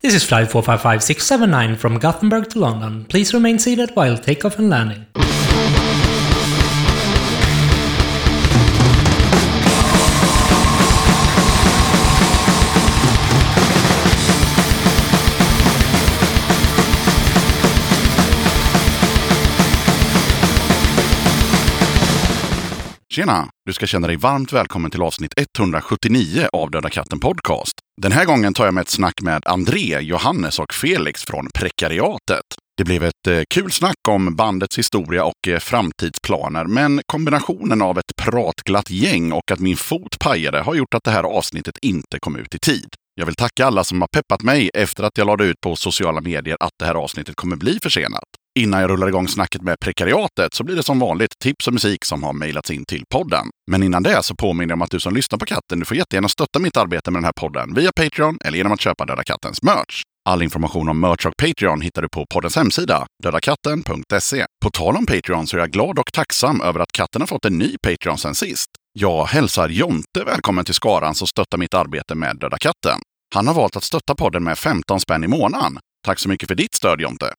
This is flight 455679 from Gothenburg to London. Please remain seated while takeoff and landing. Tjena! Du ska känna dig varmt välkommen till avsnitt 179 av Döda katten Podcast. Den här gången tar jag med ett snack med André, Johannes och Felix från Prekariatet. Det blev ett eh, kul snack om bandets historia och eh, framtidsplaner, men kombinationen av ett pratglatt gäng och att min fot pajade har gjort att det här avsnittet inte kom ut i tid. Jag vill tacka alla som har peppat mig efter att jag lade ut på sociala medier att det här avsnittet kommer bli försenat. Innan jag rullar igång snacket med prekariatet så blir det som vanligt tips och musik som har mejlats in till podden. Men innan det så påminner jag om att du som lyssnar på katten, du får jättegärna stötta mitt arbete med den här podden via Patreon eller genom att köpa Döda Kattens merch. All information om merch och Patreon hittar du på poddens hemsida, dödakatten.se. På tal om Patreon så är jag glad och tacksam över att katten har fått en ny Patreon sen sist. Jag hälsar Jonte välkommen till skaran som stöttar mitt arbete med Döda katten. Han har valt att stötta podden med 15 spänn i månaden. Tack så mycket för ditt stöd Jonte!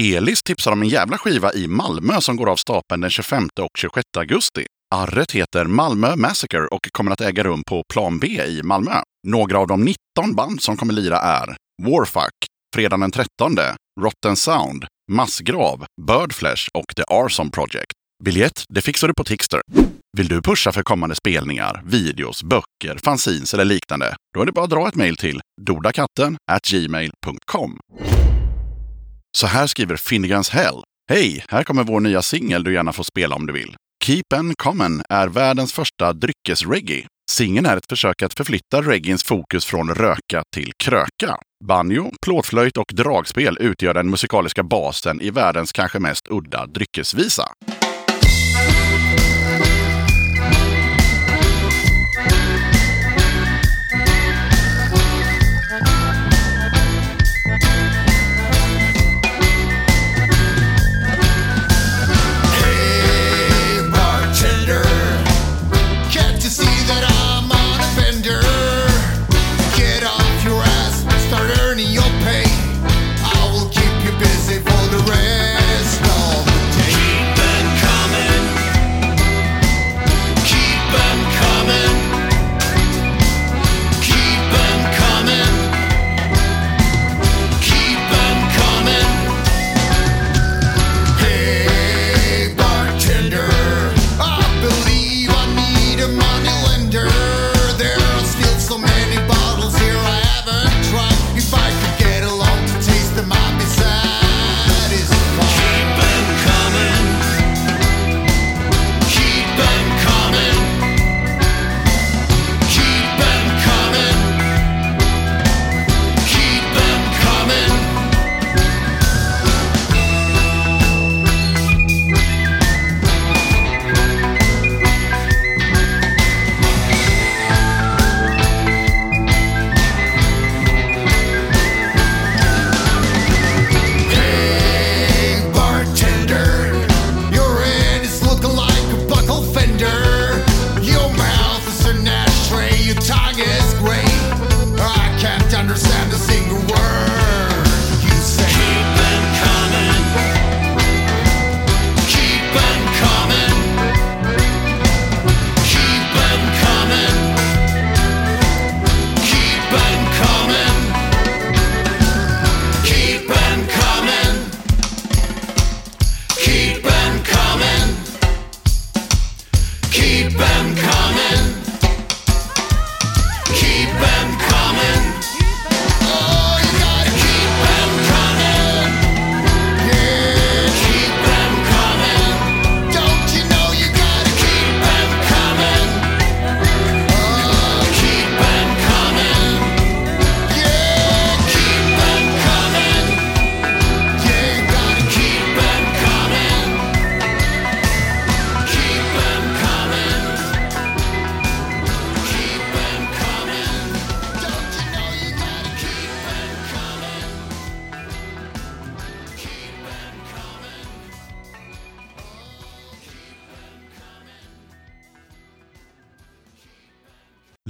Elis tipsar om en jävla skiva i Malmö som går av stapeln den 25 och 26 augusti. Arret heter Malmö Massacre och kommer att äga rum på Plan B i Malmö. Några av de 19 band som kommer lira är Warfuck, fredagen den 13, Rotten Sound, Massgrav, Birdflesh och The Arson Project. Biljett, det fixar du på Tixter. Vill du pusha för kommande spelningar, videos, böcker, fanzines eller liknande? Då är det bara att dra ett mejl till dodakatten gmail.com. Så här skriver Finnegans Hell. Hej! Här kommer vår nya singel du gärna får spela om du vill. Keep and Common är världens första dryckesreggae. Singeln är ett försök att förflytta reggaens fokus från röka till kröka. Banjo, plåtflöjt och dragspel utgör den musikaliska basen i världens kanske mest udda dryckesvisa.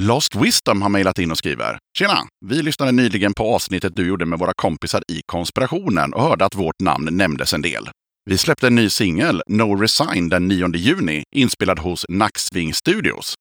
Lost Wisdom har mejlat in och skriver. Tjena! Vi lyssnade nyligen på avsnittet du gjorde med våra kompisar i Konspirationen och hörde att vårt namn nämndes en del. Vi släppte en ny singel, No Resign, den 9 juni, inspelad hos Nacksving Studios.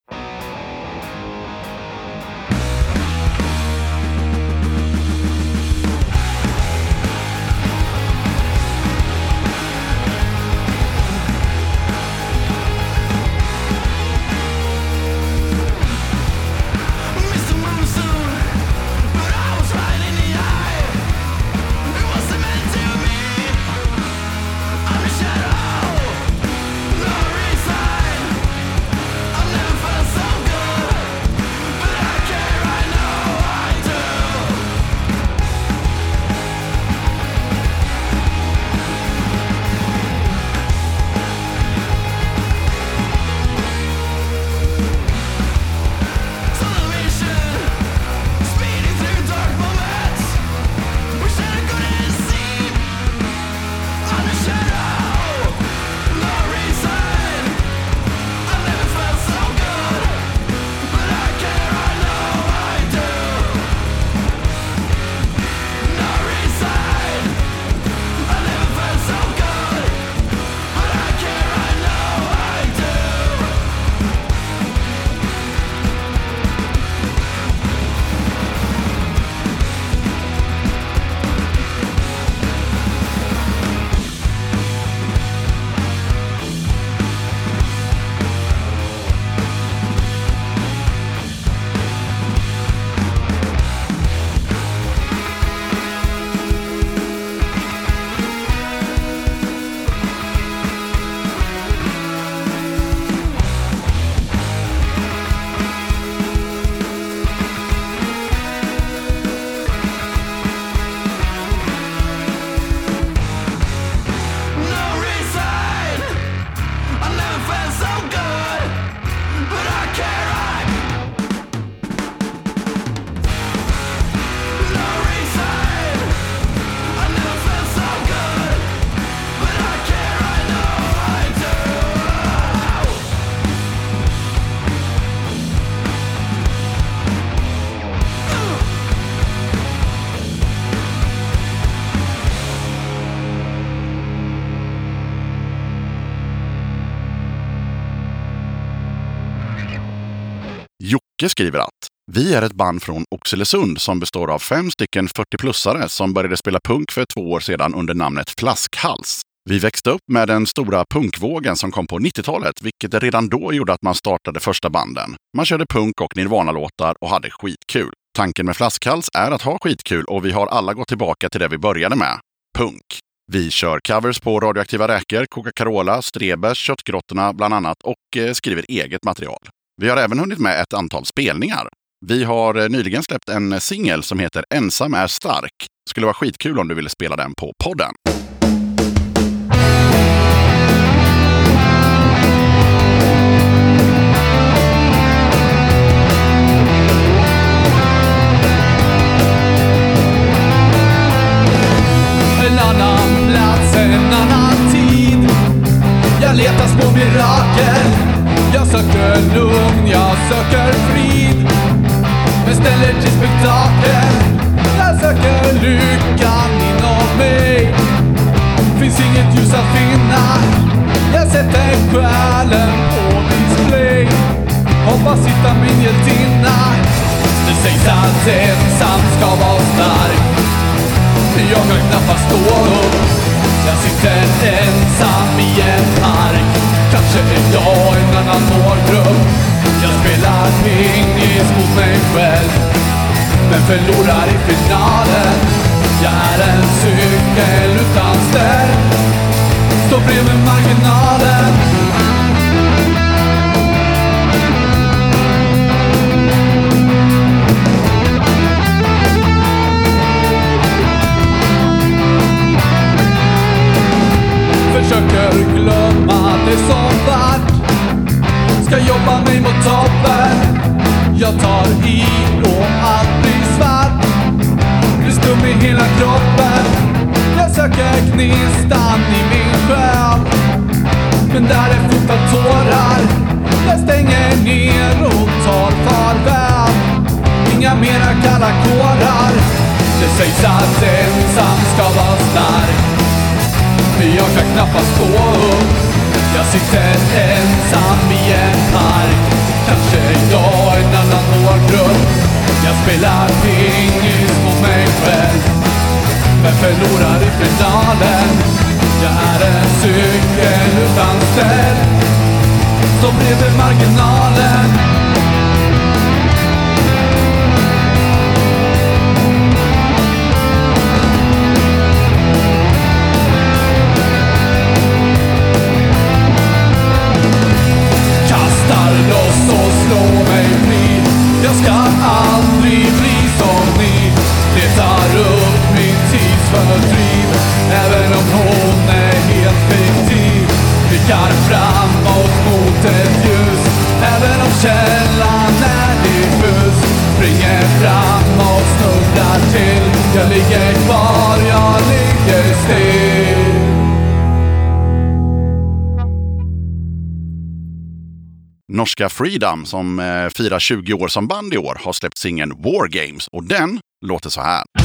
Jocke skriver att vi är ett band från Oxelösund som består av fem stycken 40-plussare som började spela punk för två år sedan under namnet Flaskhals. Vi växte upp med den stora punkvågen som kom på 90-talet, vilket redan då gjorde att man startade första banden. Man körde punk och Nirvana-låtar och hade skitkul. Tanken med Flaskhals är att ha skitkul och vi har alla gått tillbaka till det vi började med, punk. Vi kör covers på Radioaktiva Räkor, Coca-Carola, Strebers, Köttgrottorna bland annat och eh, skriver eget material. Vi har även hunnit med ett antal spelningar. Vi har eh, nyligen släppt en singel som heter Ensam är stark. Skulle vara skitkul om du ville spela den på podden. En annan plats, en annan tid Jag letar små mirakel söker lugn, jag söker frid. Men ställer till spektakel Jag söker lyckan inom mig. Finns inget ljus att finna Jag sätter själen på display. Hoppas hitta min hjältinna. Det sägs att ensam ska vara stark. Jag kan knappast stå upp Jag sitter ensam i en park Kanske är jag en annan målgrupp Jag spelar pingis mot mig själv Men förlorar i finalen. Jag är en cykel utan ställ Står bredvid marginalen. är som värd Ska jobba mig mot toppen. Jag tar i och allt blir svart. Blir stum i hela kroppen. Jag söker gnistan i min själ. Men där är fullt tårar. Jag stänger ner och tar farväl. Inga mera kalla kårar. Det sägs att ensam ska vara stark. Men jag kan knappast få upp. Jag sitter ensam i en park. Kanske idag en annan målgrupp Jag spelar pingis mot mig själv. Men förlorar i finalen? Jag är en cykel utan ställ. Står bredvid marginalen. norska Freedom som eh, firar 20 år som band i år har släppt singeln War Games och den låter så här.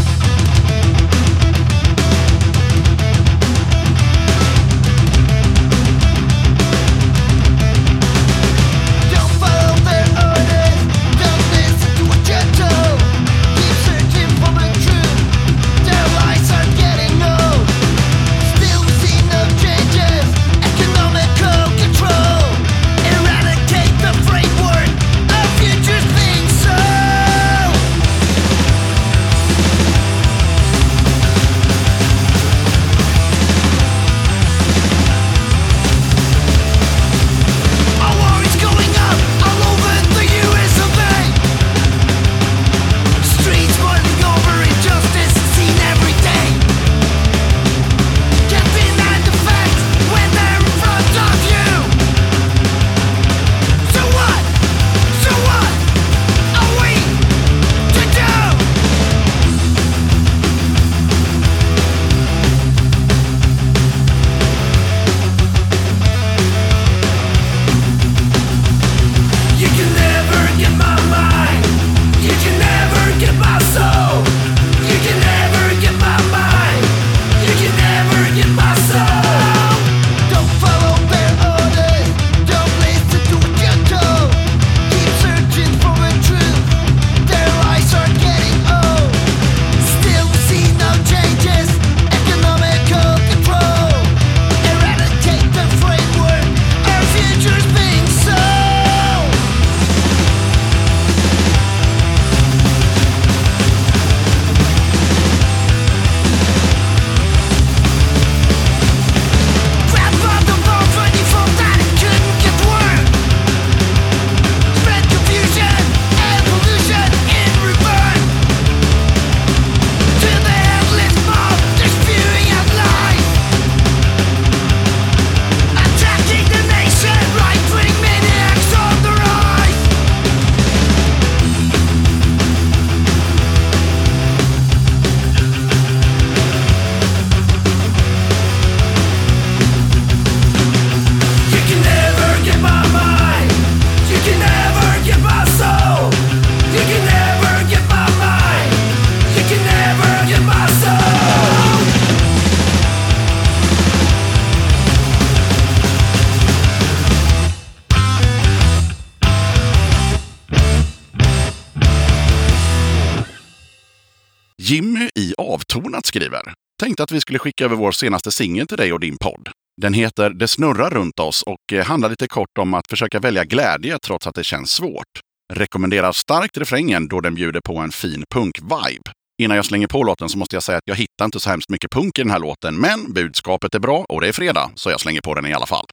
tänkte att vi skulle skicka över vår senaste singel till dig och din podd. Den heter Det snurrar runt oss och eh, handlar lite kort om att försöka välja glädje trots att det känns svårt. Rekommenderar starkt refrängen då den bjuder på en fin punk-vibe. Innan jag slänger på låten så måste jag säga att jag hittar inte så hemskt mycket punk i den här låten, men budskapet är bra och det är fredag, så jag slänger på den i alla fall.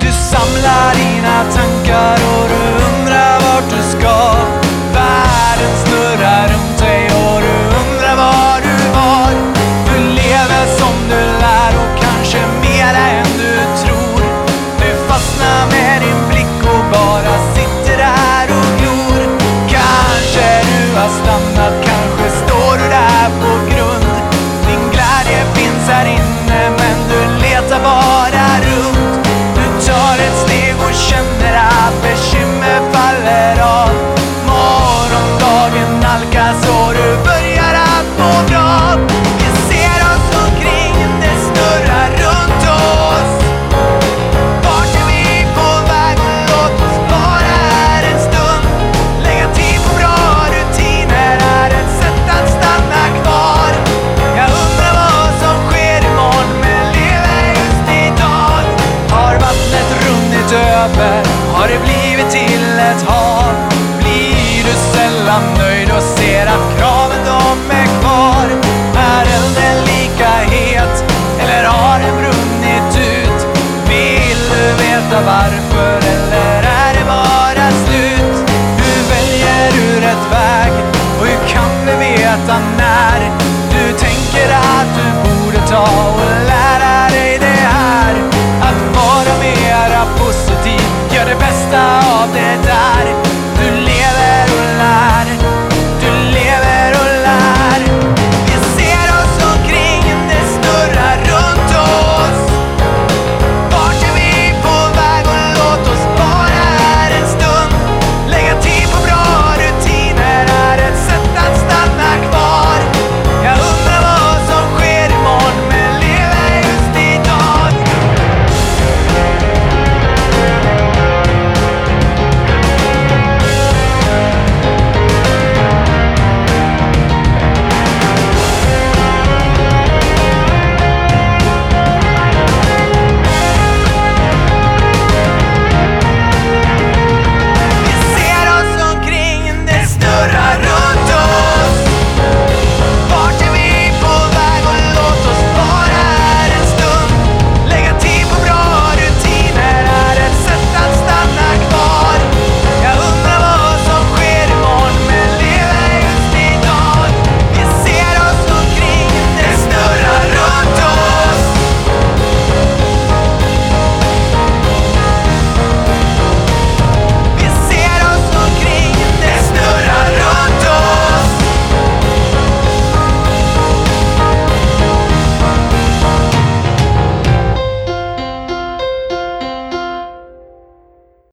Du samlar dina tankar och du undrar vart du ska. Världen snurrar runt dig Oh.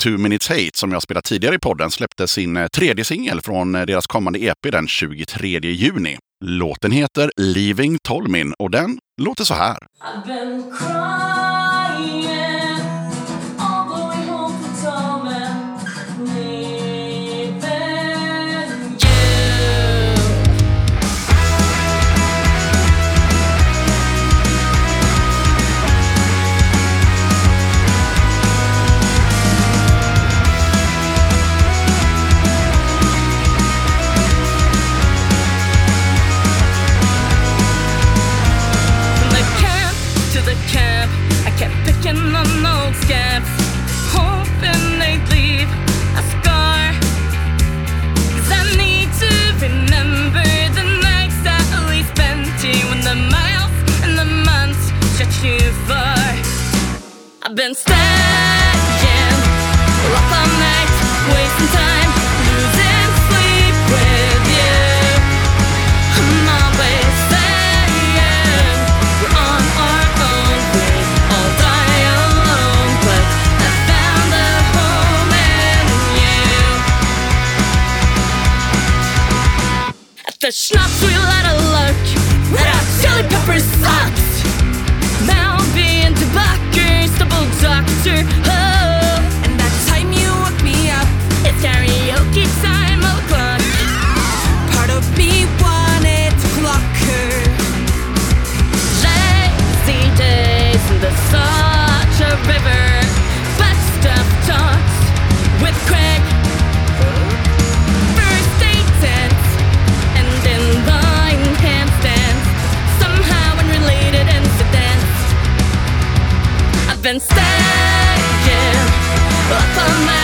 Two Minutes Hate, som jag spelat tidigare i podden, släppte sin eh, tredje singel från eh, deras kommande EP den 23 juni. Låten heter Leaving Tolmin och den låter så här. sweet life. I've been stacking up on my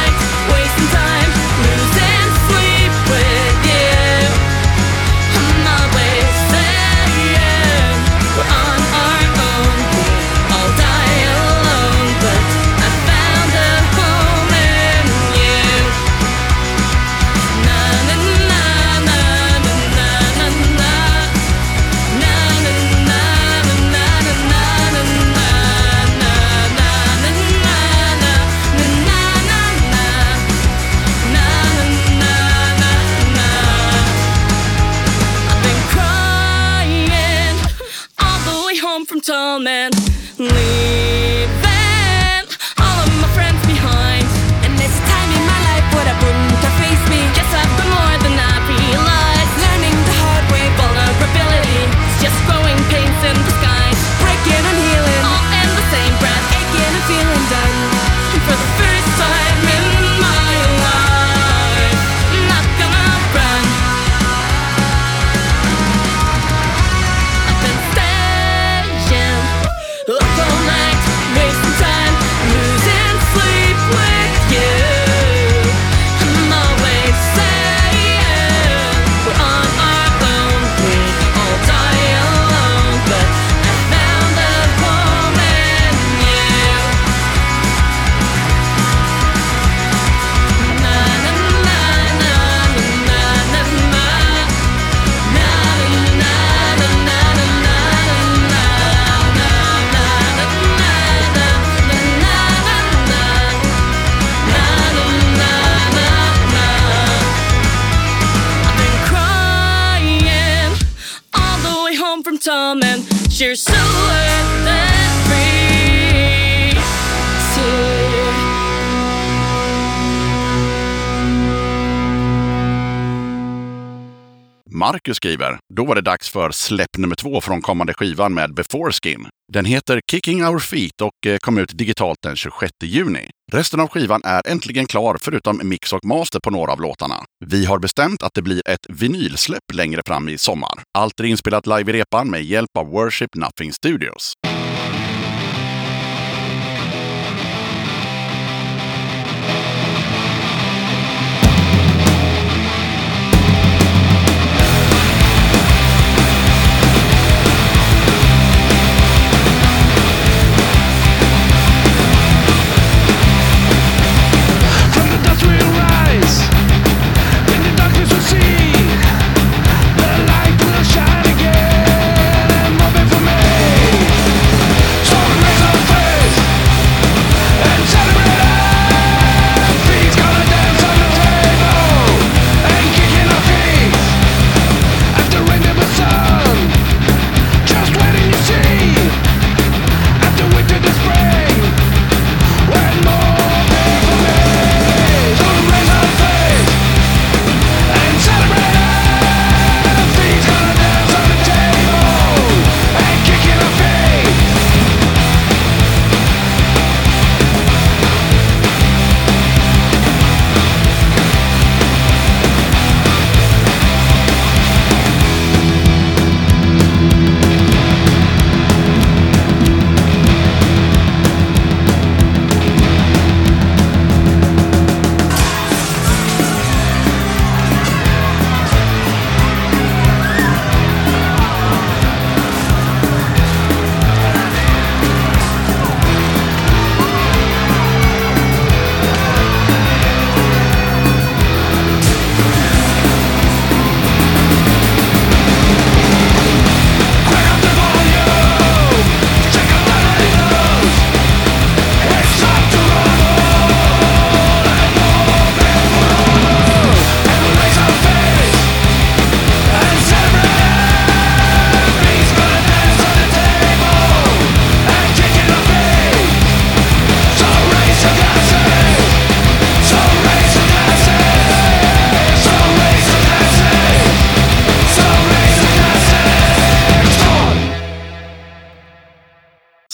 Marcus skriver, då var det dags för släpp nummer två från kommande skivan med Before Skin. Den heter Kicking Our Feet och eh, kom ut digitalt den 26 juni. Resten av skivan är äntligen klar förutom mix och master på några av låtarna. Vi har bestämt att det blir ett vinylsläpp längre fram i sommar. Allt är inspelat live i repan med hjälp av Worship Nothing Studios.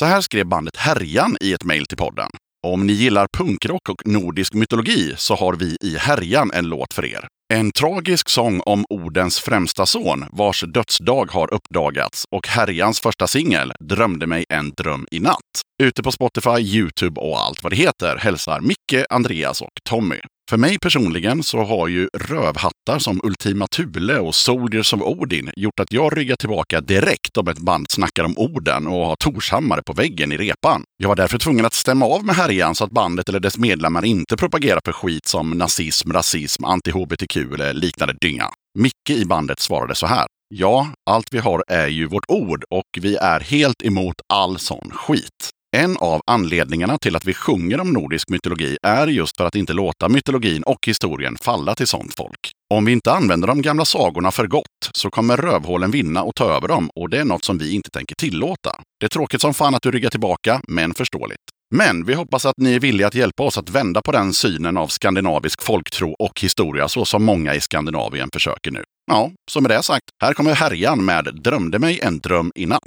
Så här skrev bandet Härjan i ett mejl till podden. Om ni gillar punkrock och nordisk mytologi så har vi i Härjan en låt för er. En tragisk sång om Odens främsta son vars dödsdag har uppdagats och Härjans första singel Drömde mig en dröm i natt. Ute på Spotify, Youtube och allt vad det heter hälsar Micke, Andreas och Tommy. För mig personligen så har ju rövhattar som Ultima Thule och Soldiers of Odin gjort att jag ryggar tillbaka direkt om ett band snackar om orden och har Torshammare på väggen i repan. Jag var därför tvungen att stämma av med härjan så att bandet eller dess medlemmar inte propagerar för skit som nazism, rasism, anti-hbtq eller liknande dynga. Micke i bandet svarade så här. Ja, allt vi har är ju vårt ord och vi är helt emot all sån skit. En av anledningarna till att vi sjunger om nordisk mytologi är just för att inte låta mytologin och historien falla till sånt folk. Om vi inte använder de gamla sagorna för gott så kommer rövhålen vinna och ta över dem och det är något som vi inte tänker tillåta. Det är tråkigt som fan att du ryggar tillbaka, men förståeligt. Men vi hoppas att ni är villiga att hjälpa oss att vända på den synen av skandinavisk folktro och historia så som många i Skandinavien försöker nu. Ja, så med det sagt, här kommer härjan med Drömde mig en dröm i natt.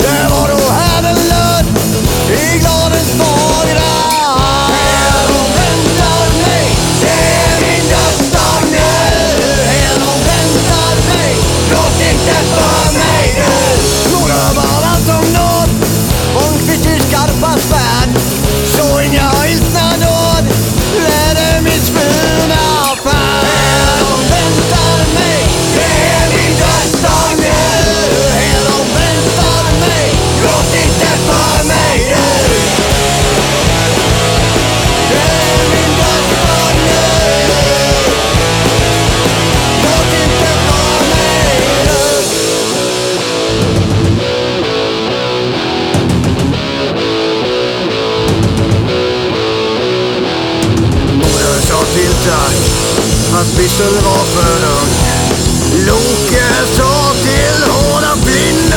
Det var då härden löd i gladens fagra. hans pistol var för ung. Loke sa till honom blind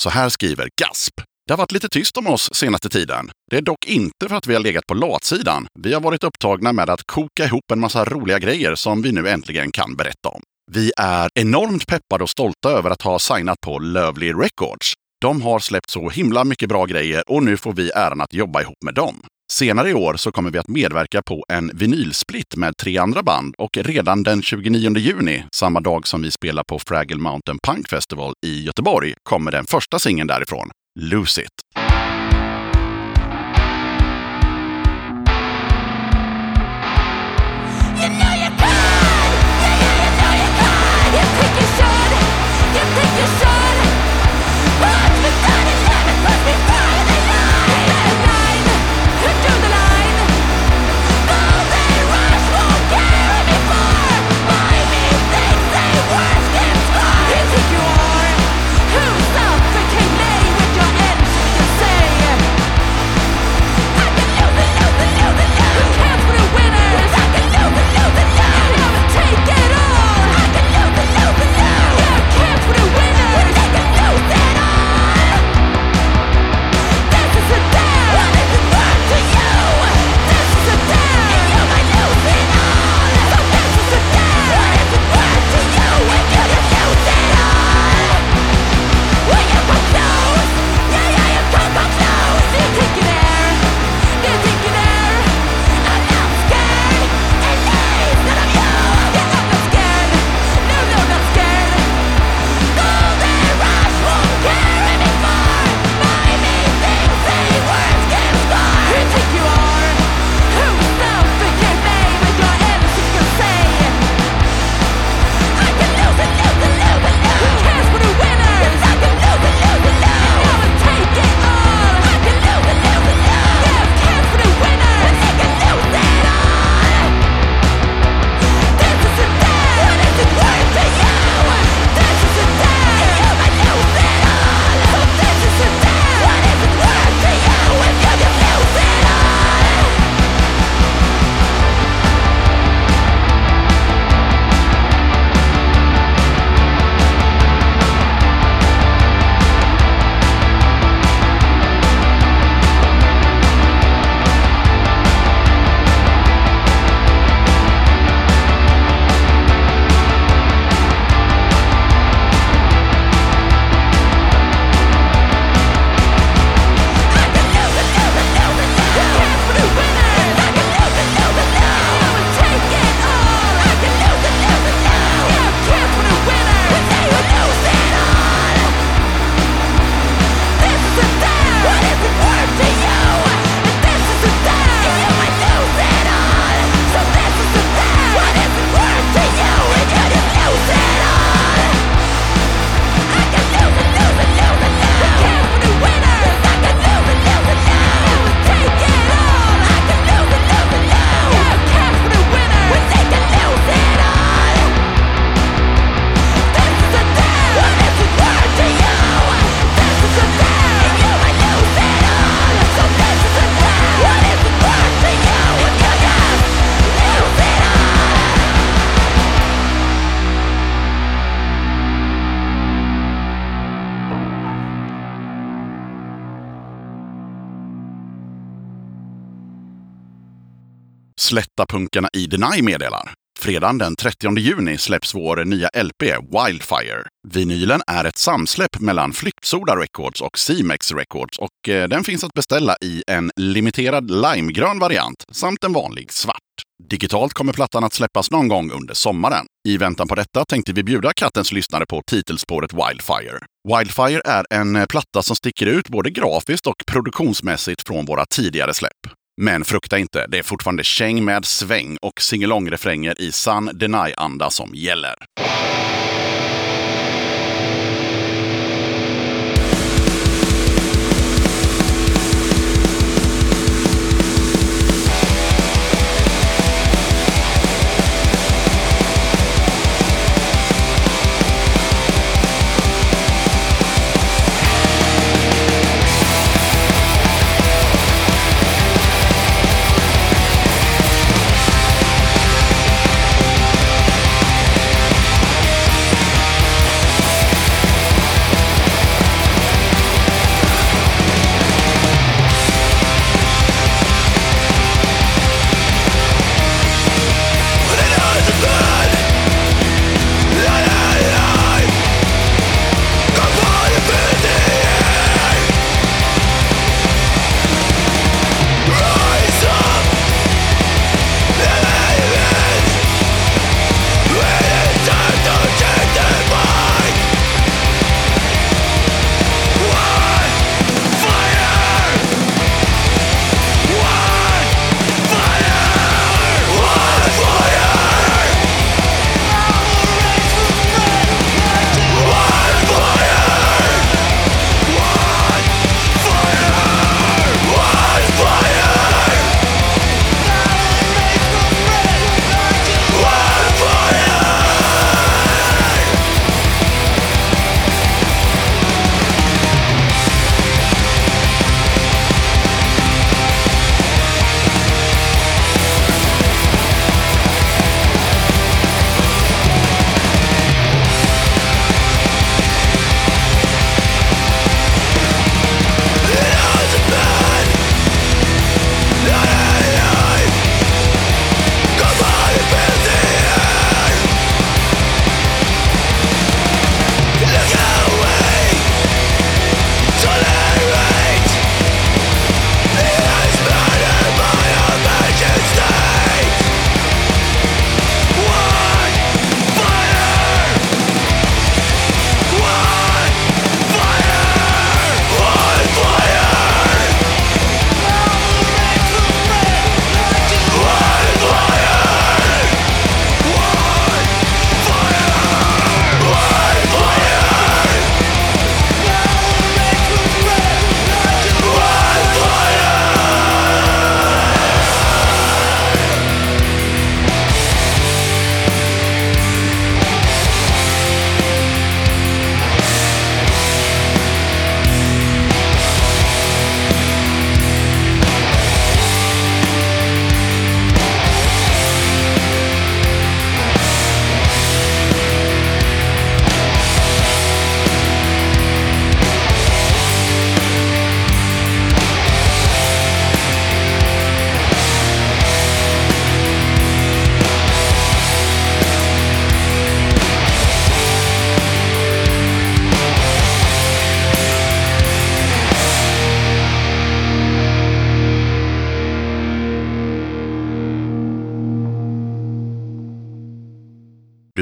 Så här skriver Gasp. Det har varit lite tyst om oss senaste tiden. Det är dock inte för att vi har legat på latsidan. Vi har varit upptagna med att koka ihop en massa roliga grejer som vi nu äntligen kan berätta om. Vi är enormt peppade och stolta över att ha signat på Lovely Records. De har släppt så himla mycket bra grejer och nu får vi äran att jobba ihop med dem. Senare i år så kommer vi att medverka på en vinylsplit med tre andra band och redan den 29 juni, samma dag som vi spelar på Fraggle Mountain Punk Festival i Göteborg, kommer den första singeln därifrån, Lose It. Slättapunkarna i Deny meddelar. Fredagen den 30 juni släpps vår nya LP Wildfire. Vinylen är ett samsläpp mellan Flyktsoda Records och Cimex Records och eh, den finns att beställa i en limiterad limegrön variant samt en vanlig svart. Digitalt kommer plattan att släppas någon gång under sommaren. I väntan på detta tänkte vi bjuda kattens lyssnare på titelspåret Wildfire. Wildfire är en eh, platta som sticker ut både grafiskt och produktionsmässigt från våra tidigare släpp. Men frukta inte, det är fortfarande käng med sväng och singalong-refränger i sann Deny-anda som gäller.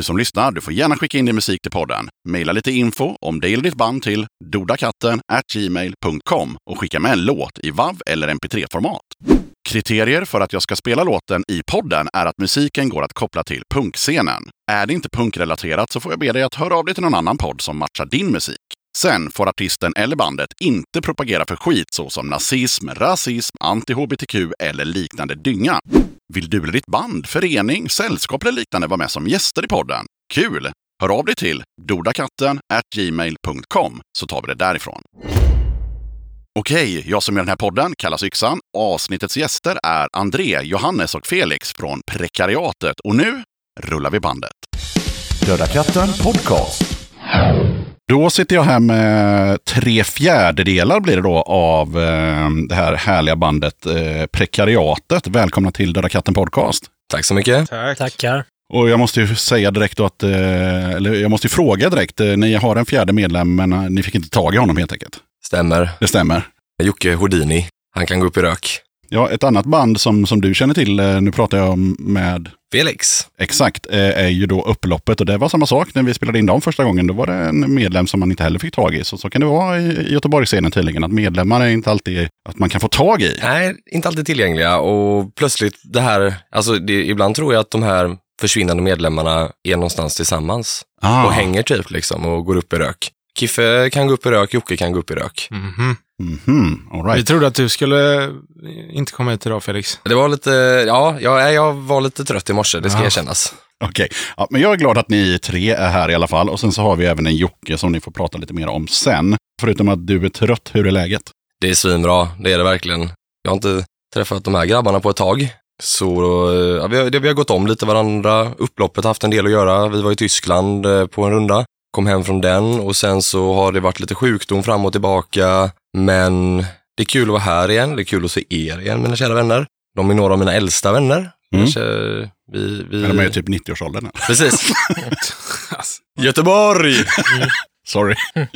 Som lyssnar, du får gärna skicka in din musik till podden. Maila lite info om dig eller ditt band till dodakatten gmail.com och skicka med en låt i WAV eller MP3-format. Kriterier för att jag ska spela låten i podden är att musiken går att koppla till punkscenen. Är det inte punkrelaterat så får jag be dig att höra av dig till någon annan podd som matchar din musik. Sen får artisten eller bandet inte propagera för skit såsom nazism, rasism, anti-hbtq eller liknande dynga. Vill du eller ditt band, förening, sällskap eller liknande vara med som gäster i podden? Kul! Hör av dig till dodakatten gmail.com så tar vi det därifrån. Okej, jag som gör den här podden kallas Yxan. Avsnittets gäster är André, Johannes och Felix från Prekariatet. Och nu rullar vi bandet. Döda katten podcast. Då sitter jag här med tre fjärdedelar blir det då av eh, det här härliga bandet eh, Prekariatet. Välkomna till Döda katten podcast. Tack så mycket. Tackar. Och jag måste ju säga direkt då att, eh, eller jag måste ju fråga direkt, eh, ni har en fjärde medlem men eh, ni fick inte tag i honom helt enkelt. Stämmer. Det stämmer. Jocke Houdini. Han kan gå upp i rök. Ja, ett annat band som, som du känner till, eh, nu pratar jag om med Felix. exakt, eh, är ju då Upploppet. Och det var samma sak när vi spelade in dem första gången. Då var det en medlem som man inte heller fick tag i. Så, så kan det vara i, i Göteborgsscenen tydligen, att medlemmar är inte alltid att man kan få tag i. Nej, inte alltid tillgängliga och plötsligt det här, alltså det, ibland tror jag att de här försvinnande medlemmarna är någonstans tillsammans Ah. och hänger typ liksom och går upp i rök. Kiffe kan gå upp i rök, Jocke kan gå upp i rök. Mhm. Mhm, all Vi right. trodde att du skulle inte komma hit idag Felix. Det var lite, ja, jag, jag var lite trött i morse, det ska Ja. erkännas. Okej, ja, men jag är glad att ni tre är här i alla fall. Och sen så har vi även en Jocke som ni får prata lite mer om sen. Förutom att du är trött, hur är läget? Det är svinbra, det är det verkligen. Jag har inte träffat de här grabbarna på ett tag. Så eh, ja, vi, har, vi har gått om lite varandra. Upploppet har haft en del att göra. Vi var i Tyskland eh, på en runda. Kom hem från den och sen så har det varit lite sjukdom fram och tillbaka. Men det är kul att vara här igen. Det är kul att se er igen, mina kära vänner. De är några av mina äldsta vänner. Mm. Vi, vi... De är typ 90-årsåldern. Precis. Göteborg! Sorry.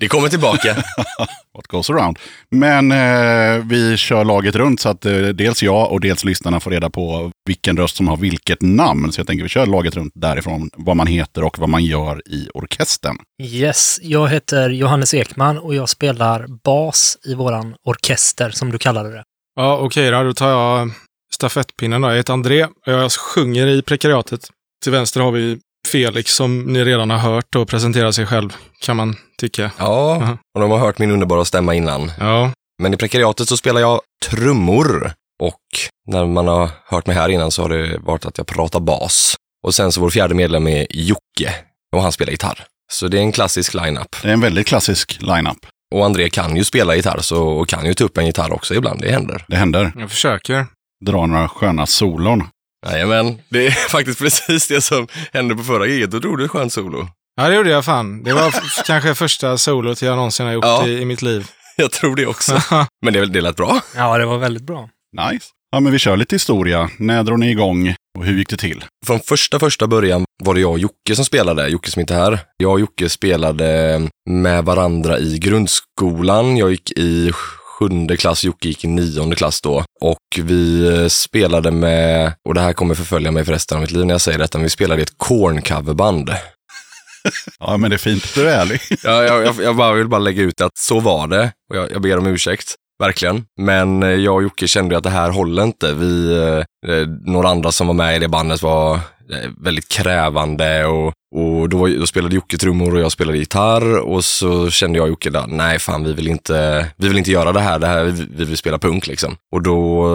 Det kommer tillbaka. What goes around. Men eh, vi kör laget runt så att eh, dels jag och dels lyssnarna får reda på vilken röst som har vilket namn. Så jag tänker vi kör laget runt därifrån, vad man heter och vad man gör i orkestern. Yes, jag heter Johannes Ekman och jag spelar bas i våran orkester, som du kallade det. Ja, okej då. Då tar jag stafettpinnen då. Jag heter André och jag sjunger i prekariatet. Till vänster har vi Felix som ni redan har hört och presentera sig själv, kan man tycka. Ja, och de har hört min underbara stämma innan. Ja, Men i prekariatet så spelar jag trummor och när man har hört mig här innan så har det varit att jag pratar bas. Och sen så vår fjärde medlem är Jocke och han spelar gitarr. Så det är en klassisk line-up. Det är en väldigt klassisk line-up. Och André kan ju spela gitarr så, och kan ju ta upp en gitarr också ibland, det händer. Det händer. jag försöker. Dra några sköna solon. Jajamän, det är faktiskt precis det som hände på förra giget. Då drog du ett skönt solo. Ja, det gjorde jag fan. Det var kanske första solot jag någonsin har gjort Ja. i, i mitt liv. Jag tror det också. Men det, det lät bra. Ja, det var väldigt bra. Nice. Ja, men vi kör lite historia. När drog ni igång och hur gick det till? Från första första början var det jag och Jocke som spelade, Jocke som inte är här. Jag och Jocke spelade med varandra i grundskolan. Jag gick i sjunde klass, Jocke gick i nionde klass då. Och vi eh, spelade med, och det här kommer förfölja mig för resten av mitt liv när jag säger detta, men vi spelade i ett Korn-coverband. Ja, men det är fint att du är ärlig. Ja, jag, jag, jag bara vill bara lägga ut att så var det. Och jag, jag ber om ursäkt, verkligen. Men eh, jag och Jocke kände att det här håller inte. Vi, eh, eh, några andra som var med i det bandet var väldigt krävande och, och då, var- då spelade Jocke trummor och jag spelade gitarr och så kände jag och Jocke där, nej fan vi vill inte, vi vill inte göra det här, det här vi, vi vill spela punk liksom. Och då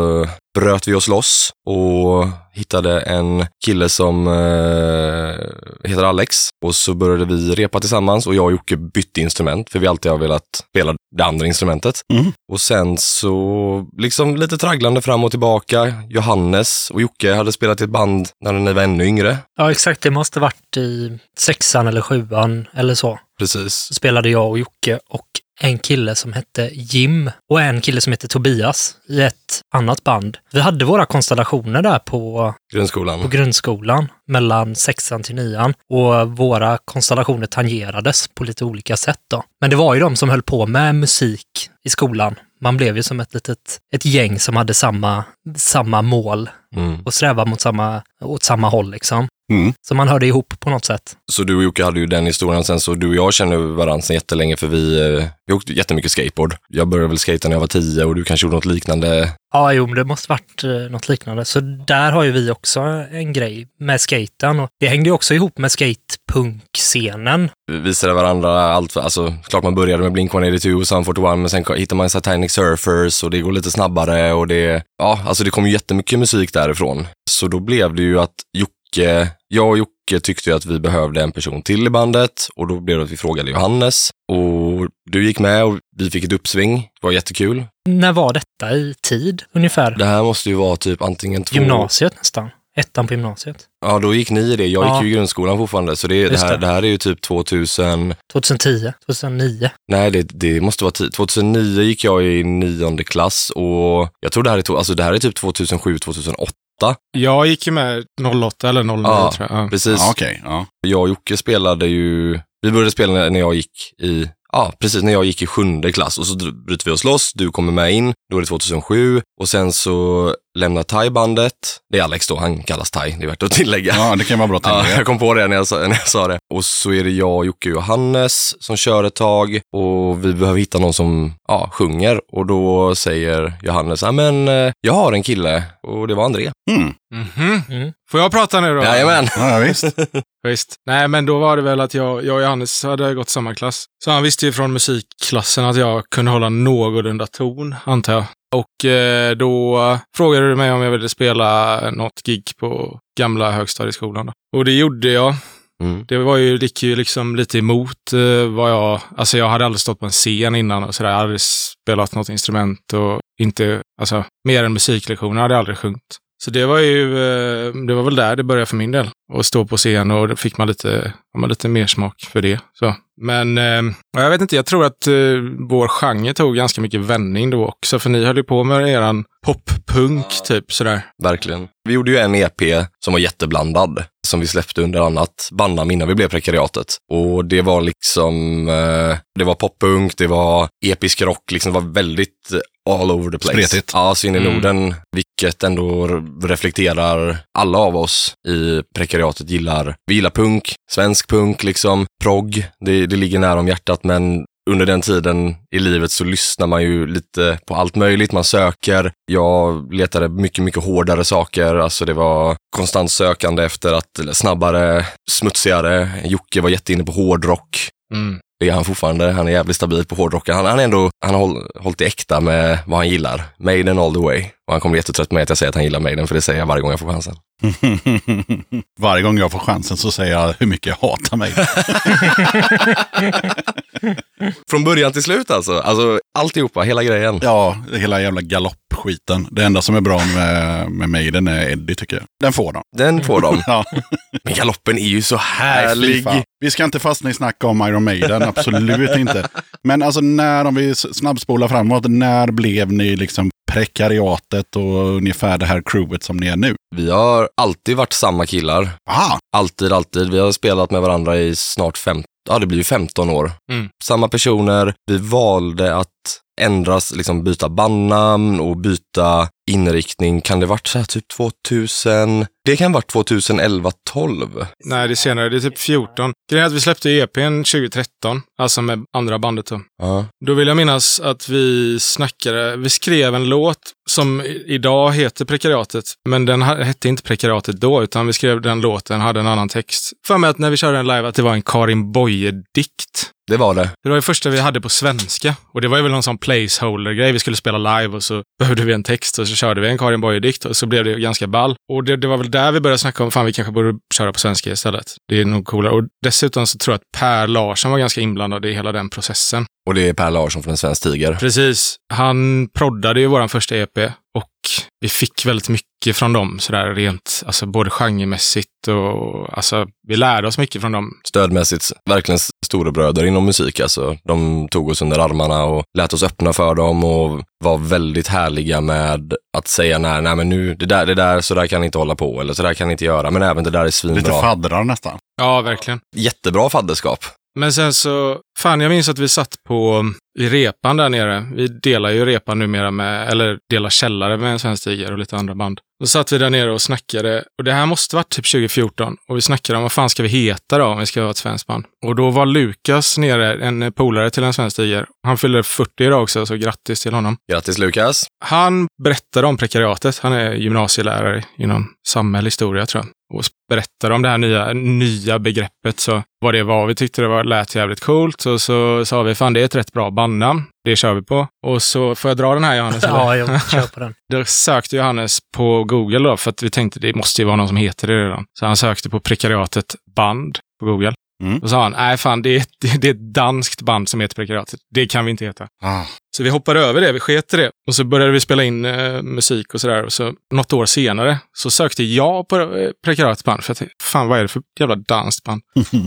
bröt vi oss loss och hittade en kille som eh, heter Alex och så började vi repa tillsammans och jag och Jocke bytte instrument för vi alltid har velat spela det andra instrumentet. Mm. Och sen så liksom lite tragglande fram och tillbaka. Johannes och Jocke hade spelat i ett band när ni var ännu yngre. Ja, exakt. Det måste varit i sexan eller sjuan eller så. Precis. Så spelade jag och Jocke och en kille som hette Jim och en kille som hette Tobias i ett annat band. Vi hade våra konstellationer där på, på Grundskolan. grundskolan mellan sexan till nian och våra konstellationer tangerades på lite olika sätt då. Men det var ju de som höll på med musik i skolan. Man blev ju som ett litet ett gäng som hade samma, samma mål Mm. och sträva mot samma, åt samma håll liksom. Mm. Så man hörde ihop på något sätt. Så du och Jocke hade ju den historien sen, så du och jag känner varandra sen jättelänge för vi, eh, vi åkte jättemycket skateboard. Jag började väl skata när jag var tio och du kanske gjorde något liknande. Ja, jo, men det måste varit eh, något liknande. Så där har ju vi också en grej med skaten. Och det hängde ju också ihop med skatepunk-scenen. Vi visade varandra allt, alltså klart man började med Blink-182 och Sum 41 men sen hittar man Satanic Surfers och det går lite snabbare och det, ja, alltså det kom ju jättemycket musik därifrån. Så då blev det ju att Jocke, jag och Jocke tyckte att vi behövde en person till i bandet och då blev det att vi frågade Johannes och du gick med och vi fick ett uppsving. Det var jättekul. När var detta i tid ungefär? Det här måste ju vara typ antingen två... Gymnasiet nästan. Ettan på gymnasiet. Ja, då gick ni i det. Jag Ja. gick ju i grundskolan fortfarande, så det, det, här, det. det här är ju typ 2000... 2010, 2009. Nej, det, det måste vara tid. 2009 gick jag i nionde klass och jag tror det här är, to- alltså det här är typ 2007, 2008. Jag gick ju med 08 eller 09 Ja, tror jag. Ja. Precis. Ja, okej. Ja. Jag och Jocke spelade ju, vi började spela när- när jag gick i, ja precis när jag gick i sjunde klass och så bryter vi oss loss, du kommer med in, då är det 2007 och sen så lämnar Tai bandet. Det är Alex då, han kallas Tai, det är värt att tillägga. ja, det kan vara bra till. Ja, jag kom på det när jag, sa, när jag sa det. Och så är det jag, Jocke och Johannes som kör ett tag och vi behöver hitta någon som ja, sjunger. Och då säger Johannes, ja men eh, jag har en kille och det var André. Mm. Mhm. Mm. Får jag prata nu då? Jajamän. Ja, visst. Visst. Nej, men då var det väl att jag, jag och Johannes hade gått samma klass. Så han visste ju från musikklassen att jag kunde hålla någorlunda ton, antar jag. Och eh, då frågade du mig om jag ville spela något gig på gamla högstadieskolan. Då. Och det gjorde jag. Mm. Det var ju, gick ju liksom lite emot eh, vad jag... Alltså jag hade aldrig stått på en scen innan och sådär. Jag hade aldrig spelat något instrument och inte... Alltså, mer än musiklektioner hade jag aldrig sjungit. Så det var ju... Eh, det var väl där det började för min del. Att stå på scen och då fick man lite, har man lite mer smak för det. Så. Men eh, jag vet inte, jag tror att eh, vår genre tog ganska mycket vändning då också. För ni höll ju på med eran poppunk typ sådär. Verkligen. Vi gjorde ju en EP som var jätteblandad, som vi släppte under annat bandnamn innan vi blev Prekariatet. Och det var liksom, eh, det var poppunk, det var episk rock, liksom det var väldigt eh, all over the place. Spretigt. Ja, så in i Mm. Norden, vilket ändå reflekterar alla av oss i Prekariatet gillar. Vi gillar punk, svensk punk liksom, progg, det, det ligger nära om hjärtat, men under den tiden i livet så lyssnar man ju lite på allt möjligt. Man söker. Jag letade mycket, mycket hårdare saker. Alltså det var konstant sökande efter att, snabbare, smutsigare. Jocke var jätteinne på hårdrock. Mm. Det är han fortfarande. Han är jävligt stabil på hårdrocken. Han, han är ändå, han har håll, hållit det äkta med vad han gillar. Maiden all the way. Och han kommer bli jättetrött på mig att jag säger att han gillar Maiden, för det säger jag varje gång jag får chansen. Varje gång jag får chansen så säger jag hur mycket jag hatar mig. Från början till slut alltså. Alltså alltihopa, hela grejen. Ja, hela jävla galoppskiten. Det enda som är bra med, med Maiden är Eddie tycker jag. Den får de. Den får de. Ja. Men galoppen är ju så härlig. Vi ska inte fastna i snack om Iron Maiden, absolut inte. Men alltså när, om vi snabbspolar framåt, när blev ni liksom prekariatet och ungefär det här crewet som ni är nu? Vi har alltid varit samma killar. Aha, Alltid, alltid. Vi har spelat med varandra i snart fem, ja det blir ju 15 år. Mm. Samma personer. Vi valde att ändras, liksom byta bandnamn och byta inriktning. Kan det varit så här typ 2000? Det kan varit 2011, 12. Nej, det är senare. Det är typ 14. Grejen är att vi släppte EPn 2013, alltså med andra bandet då. Ja. Då vill jag minnas att vi snackade, vi skrev en låt som idag heter Prekariatet, men den hette inte Prekariatet då, utan vi skrev den låten, hade en annan text. För mig att när vi körde den live att det var en Karin Boye-dikt. Det var det. Det var det första vi hade på svenska. Och det var ju väl någon sån placeholder-grej. Vi skulle spela live och så behövde vi en text och så körde vi en Karin Boye-dikt och så blev det ganska ball. Och det, det var väl där vi började snacka om, fan vi kanske borde köra på svenska istället. Det är nog coolare. Och dessutom så tror jag att Per Larsson var ganska inblandad i hela den processen. Och det är Per Larsson från En Svensk Tiger. Precis. Han proddade ju våran första EP och vi fick väldigt mycket från dem sådär rent, alltså både genremässigt och alltså vi lärde oss mycket från dem. Stödmässigt, verkligen storebröder inom musik. Alltså, de tog oss under armarna och lät oss öppna för dem och var väldigt härliga med att säga nej, nej men nu, det där, det där, så där kan ni inte hålla på eller så där kan ni inte göra. Men även det där är lite svinbra. faddrar nästan. Ja, verkligen. Jättebra fadderskap. Men sen så, fan jag minns att vi satt på, i repan där nere. Vi delar ju repan numera med, eller delar källare med en svensk tiger och lite andra band. Då satt vi där nere och snackade. Och det här måste varit typ 2014. Och vi snackade om vad fan ska vi heta då om vi ska ha ett svenskt band. Och då var Lukas nere, en polare till en svensk tiger. Han fyller 40 idag också, så grattis till honom. Grattis Lukas. Han berättade om prekariatet. Han är gymnasielärare inom samhällshistoria tror jag. Och berättade om det här nya, nya begreppet, så vad det var. Vi tyckte det var, lät jävligt coolt och så sa vi fan det är ett rätt bra bandnamn. Det kör vi på. Och så får jag dra den här Johannes? Ja, jag kör på den. Då sökte Johannes på Google då, för att vi tänkte det måste ju vara någon som heter det redan. Så han sökte på prekariatet band på Google. Mm. Och sa han, nej fan det är, det, det är ett danskt band som heter prekariatet. Det kan vi inte heta. Ah. Så vi hoppade över det, vi sket det. Och så började vi spela in eh, musik och sådär. Och så något år senare så sökte jag på eh, Prekariatets band. För att, fan vad är det för jävla danskt band?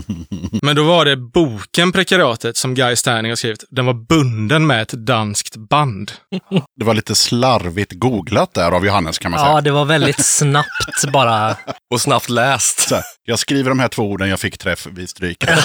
Men då var det boken Prekariatet som Guy Sterning har skrivit. Den var bunden med ett danskt band. Det var lite slarvigt googlat där av Johannes kan man Ja, säga. det var väldigt snabbt bara. Och snabbt läst. Så här, jag skriver de här två orden, jag fick träff, vi stryker.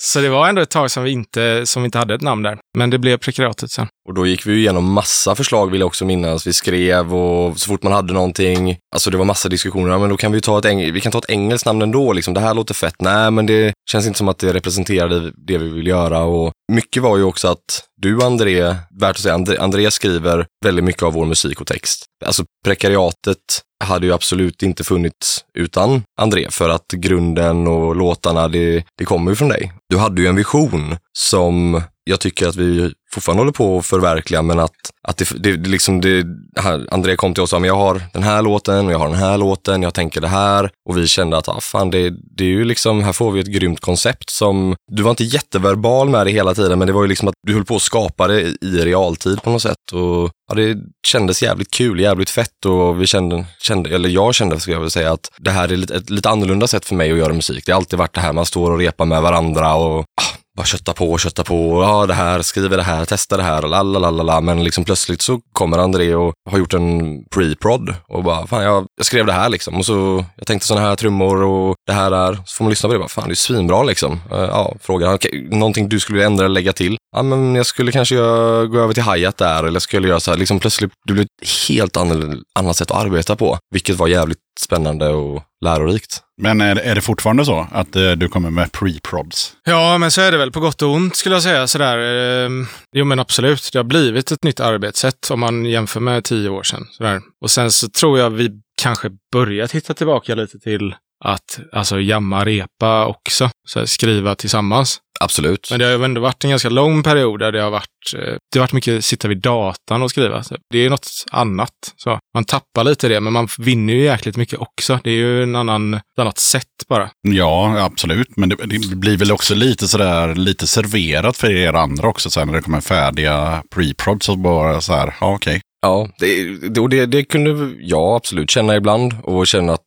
Så det var ändå ett tag som vi inte, som vi inte hade ett namn där. Men det blev Prekariatet sen. Och då gick vi ju igenom massa förslag vill jag också minnas. Vi skrev och så fort man hade någonting, alltså det var massa diskussioner, ja, men då kan vi ta ett, eng- vi kan ta ett engelskt namn ändå, liksom. det här låter fett. Nej, men det känns inte som att det representerar det, det vi vill göra. Och mycket var ju också att du André, värt att säga, André, André skriver väldigt mycket av vår musik och text. Alltså prekariatet hade ju absolut inte funnits utan André för att grunden och låtarna, det, det kommer ju från dig. Du hade ju en vision som jag tycker att vi fortfarande håller på att förverkliga, men att, att det, det, det liksom det, här, André kom till oss och sa, men jag har den här låten och jag har den här låten, jag tänker det här och vi kände att, ah, fan, det, det är ju liksom, här får vi ett grymt koncept som, du var inte jätteverbal med det hela tiden, men det var ju liksom att du höll på att skapa det i realtid på något sätt och ja, det kändes jävligt kul, jävligt fett och vi kände, kände eller jag kände, ska jag väl säga, att det här är lite, ett lite annorlunda sätt för mig att göra musik. Det har alltid varit det här, man står och repar med varandra och ah, bara kötta på, kötta på, ja det här, skriver det här, testa det här, lalalala. Men liksom plötsligt så kommer André och har gjort en pre-prod och bara, fan jag, jag skrev det här liksom. Och så, jag tänkte sådana här trummor och det här är, så får man lyssna på det, bara, fan det är svinbra liksom. Eh, ja, frågar han, någonting du skulle ändra eller lägga till? Ja men jag skulle kanske göra, gå över till hi-hat där eller skulle göra så här, liksom plötsligt, det blev ett helt annat sätt att arbeta på. Vilket var jävligt spännande och lärorikt. Men är, är det fortfarande så att eh, du kommer med pre-prods? Ja, men så är det väl på gott och ont skulle jag säga. Sådär. Ehm, Jo, men absolut. Det har blivit ett nytt arbetssätt om man jämför med tio år sedan. Sådär. Och sen så tror jag vi kanske börjat hitta tillbaka lite till att alltså jamma, repa också. Så här, skriva tillsammans. Absolut. Men det har ju ändå varit en ganska lång period där det har varit, eh, det har varit mycket sitta vid datan och skriva. Så det är något annat. Så man tappar lite det, men man vinner ju jäkligt mycket också. Det är ju en annan, ett annat sätt bara. Ja, absolut. Men det, det blir väl också lite sådär, lite serverat för er andra också sen när det kommer färdiga pre-prods så bara så här, ja okej. Ja, det, det, det kunde jag absolut känna ibland och känna att,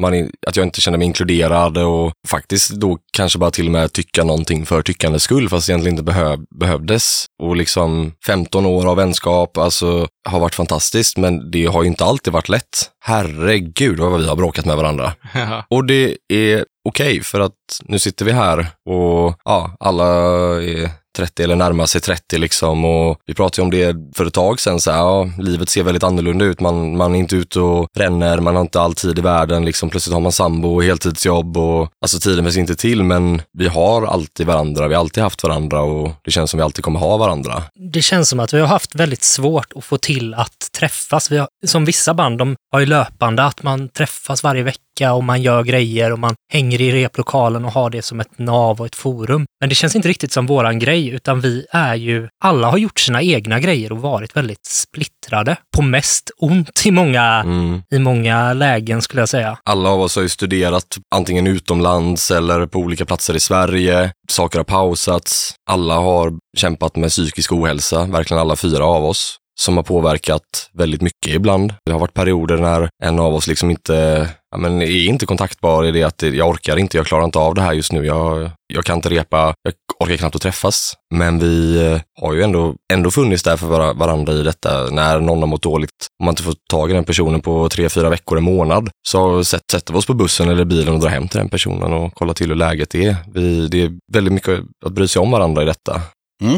man, att jag inte kände mig inkluderad och faktiskt då kanske bara till och med tycka någonting för tyckandets skull fast egentligen inte behöv, behövdes. Och liksom 15 år av vänskap, alltså har varit fantastiskt men det har ju inte alltid varit lätt. Herregud vad vi har bråkat med varandra. Och det är okej för att nu sitter vi här och ja, alla är 30 eller närmar sig 30 liksom och vi pratade ju om det för ett tag sedan så här, ja, livet ser väldigt annorlunda ut. Man, man är inte ute och ränner, man har inte all tid i världen liksom. Plötsligt har man sambo och heltidsjobb och alltså tiden finns inte till men vi har alltid varandra, vi har alltid haft varandra och det känns som vi alltid kommer ha varandra. Det känns som att vi har haft väldigt svårt att få till att träffas. Vi har, som vissa band, de har ju löpande att man träffas varje vecka och man gör grejer och man hänger i replokalen och har det som ett nav och ett forum. Men det känns inte riktigt som våran grej, utan vi är ju, alla har gjort sina egna grejer och varit väldigt splittrade. På mest ont i många, Mm. i många lägen skulle jag säga. Alla av oss har ju studerat antingen utomlands eller på olika platser i Sverige. Saker har pausats. Alla har kämpat med psykisk ohälsa, verkligen alla fyra av oss, som har påverkat väldigt mycket ibland. Det har varit perioder när en av oss liksom inte, ja, men är inte kontaktbar i det att jag orkar inte, jag klarar inte av det här just nu. Jag, jag kan inte repa, jag orkar knappt att träffas. Men vi eh, har ju ändå, ändå funnits där för varandra i detta. När någon har mått dåligt, om man inte får tag i den personen på tre, fyra veckor, en månad, så sätt, sätter vi oss på bussen eller bilen och drar hem till den personen och kollar till hur läget är. Vi, det är väldigt mycket att bry sig om varandra i detta.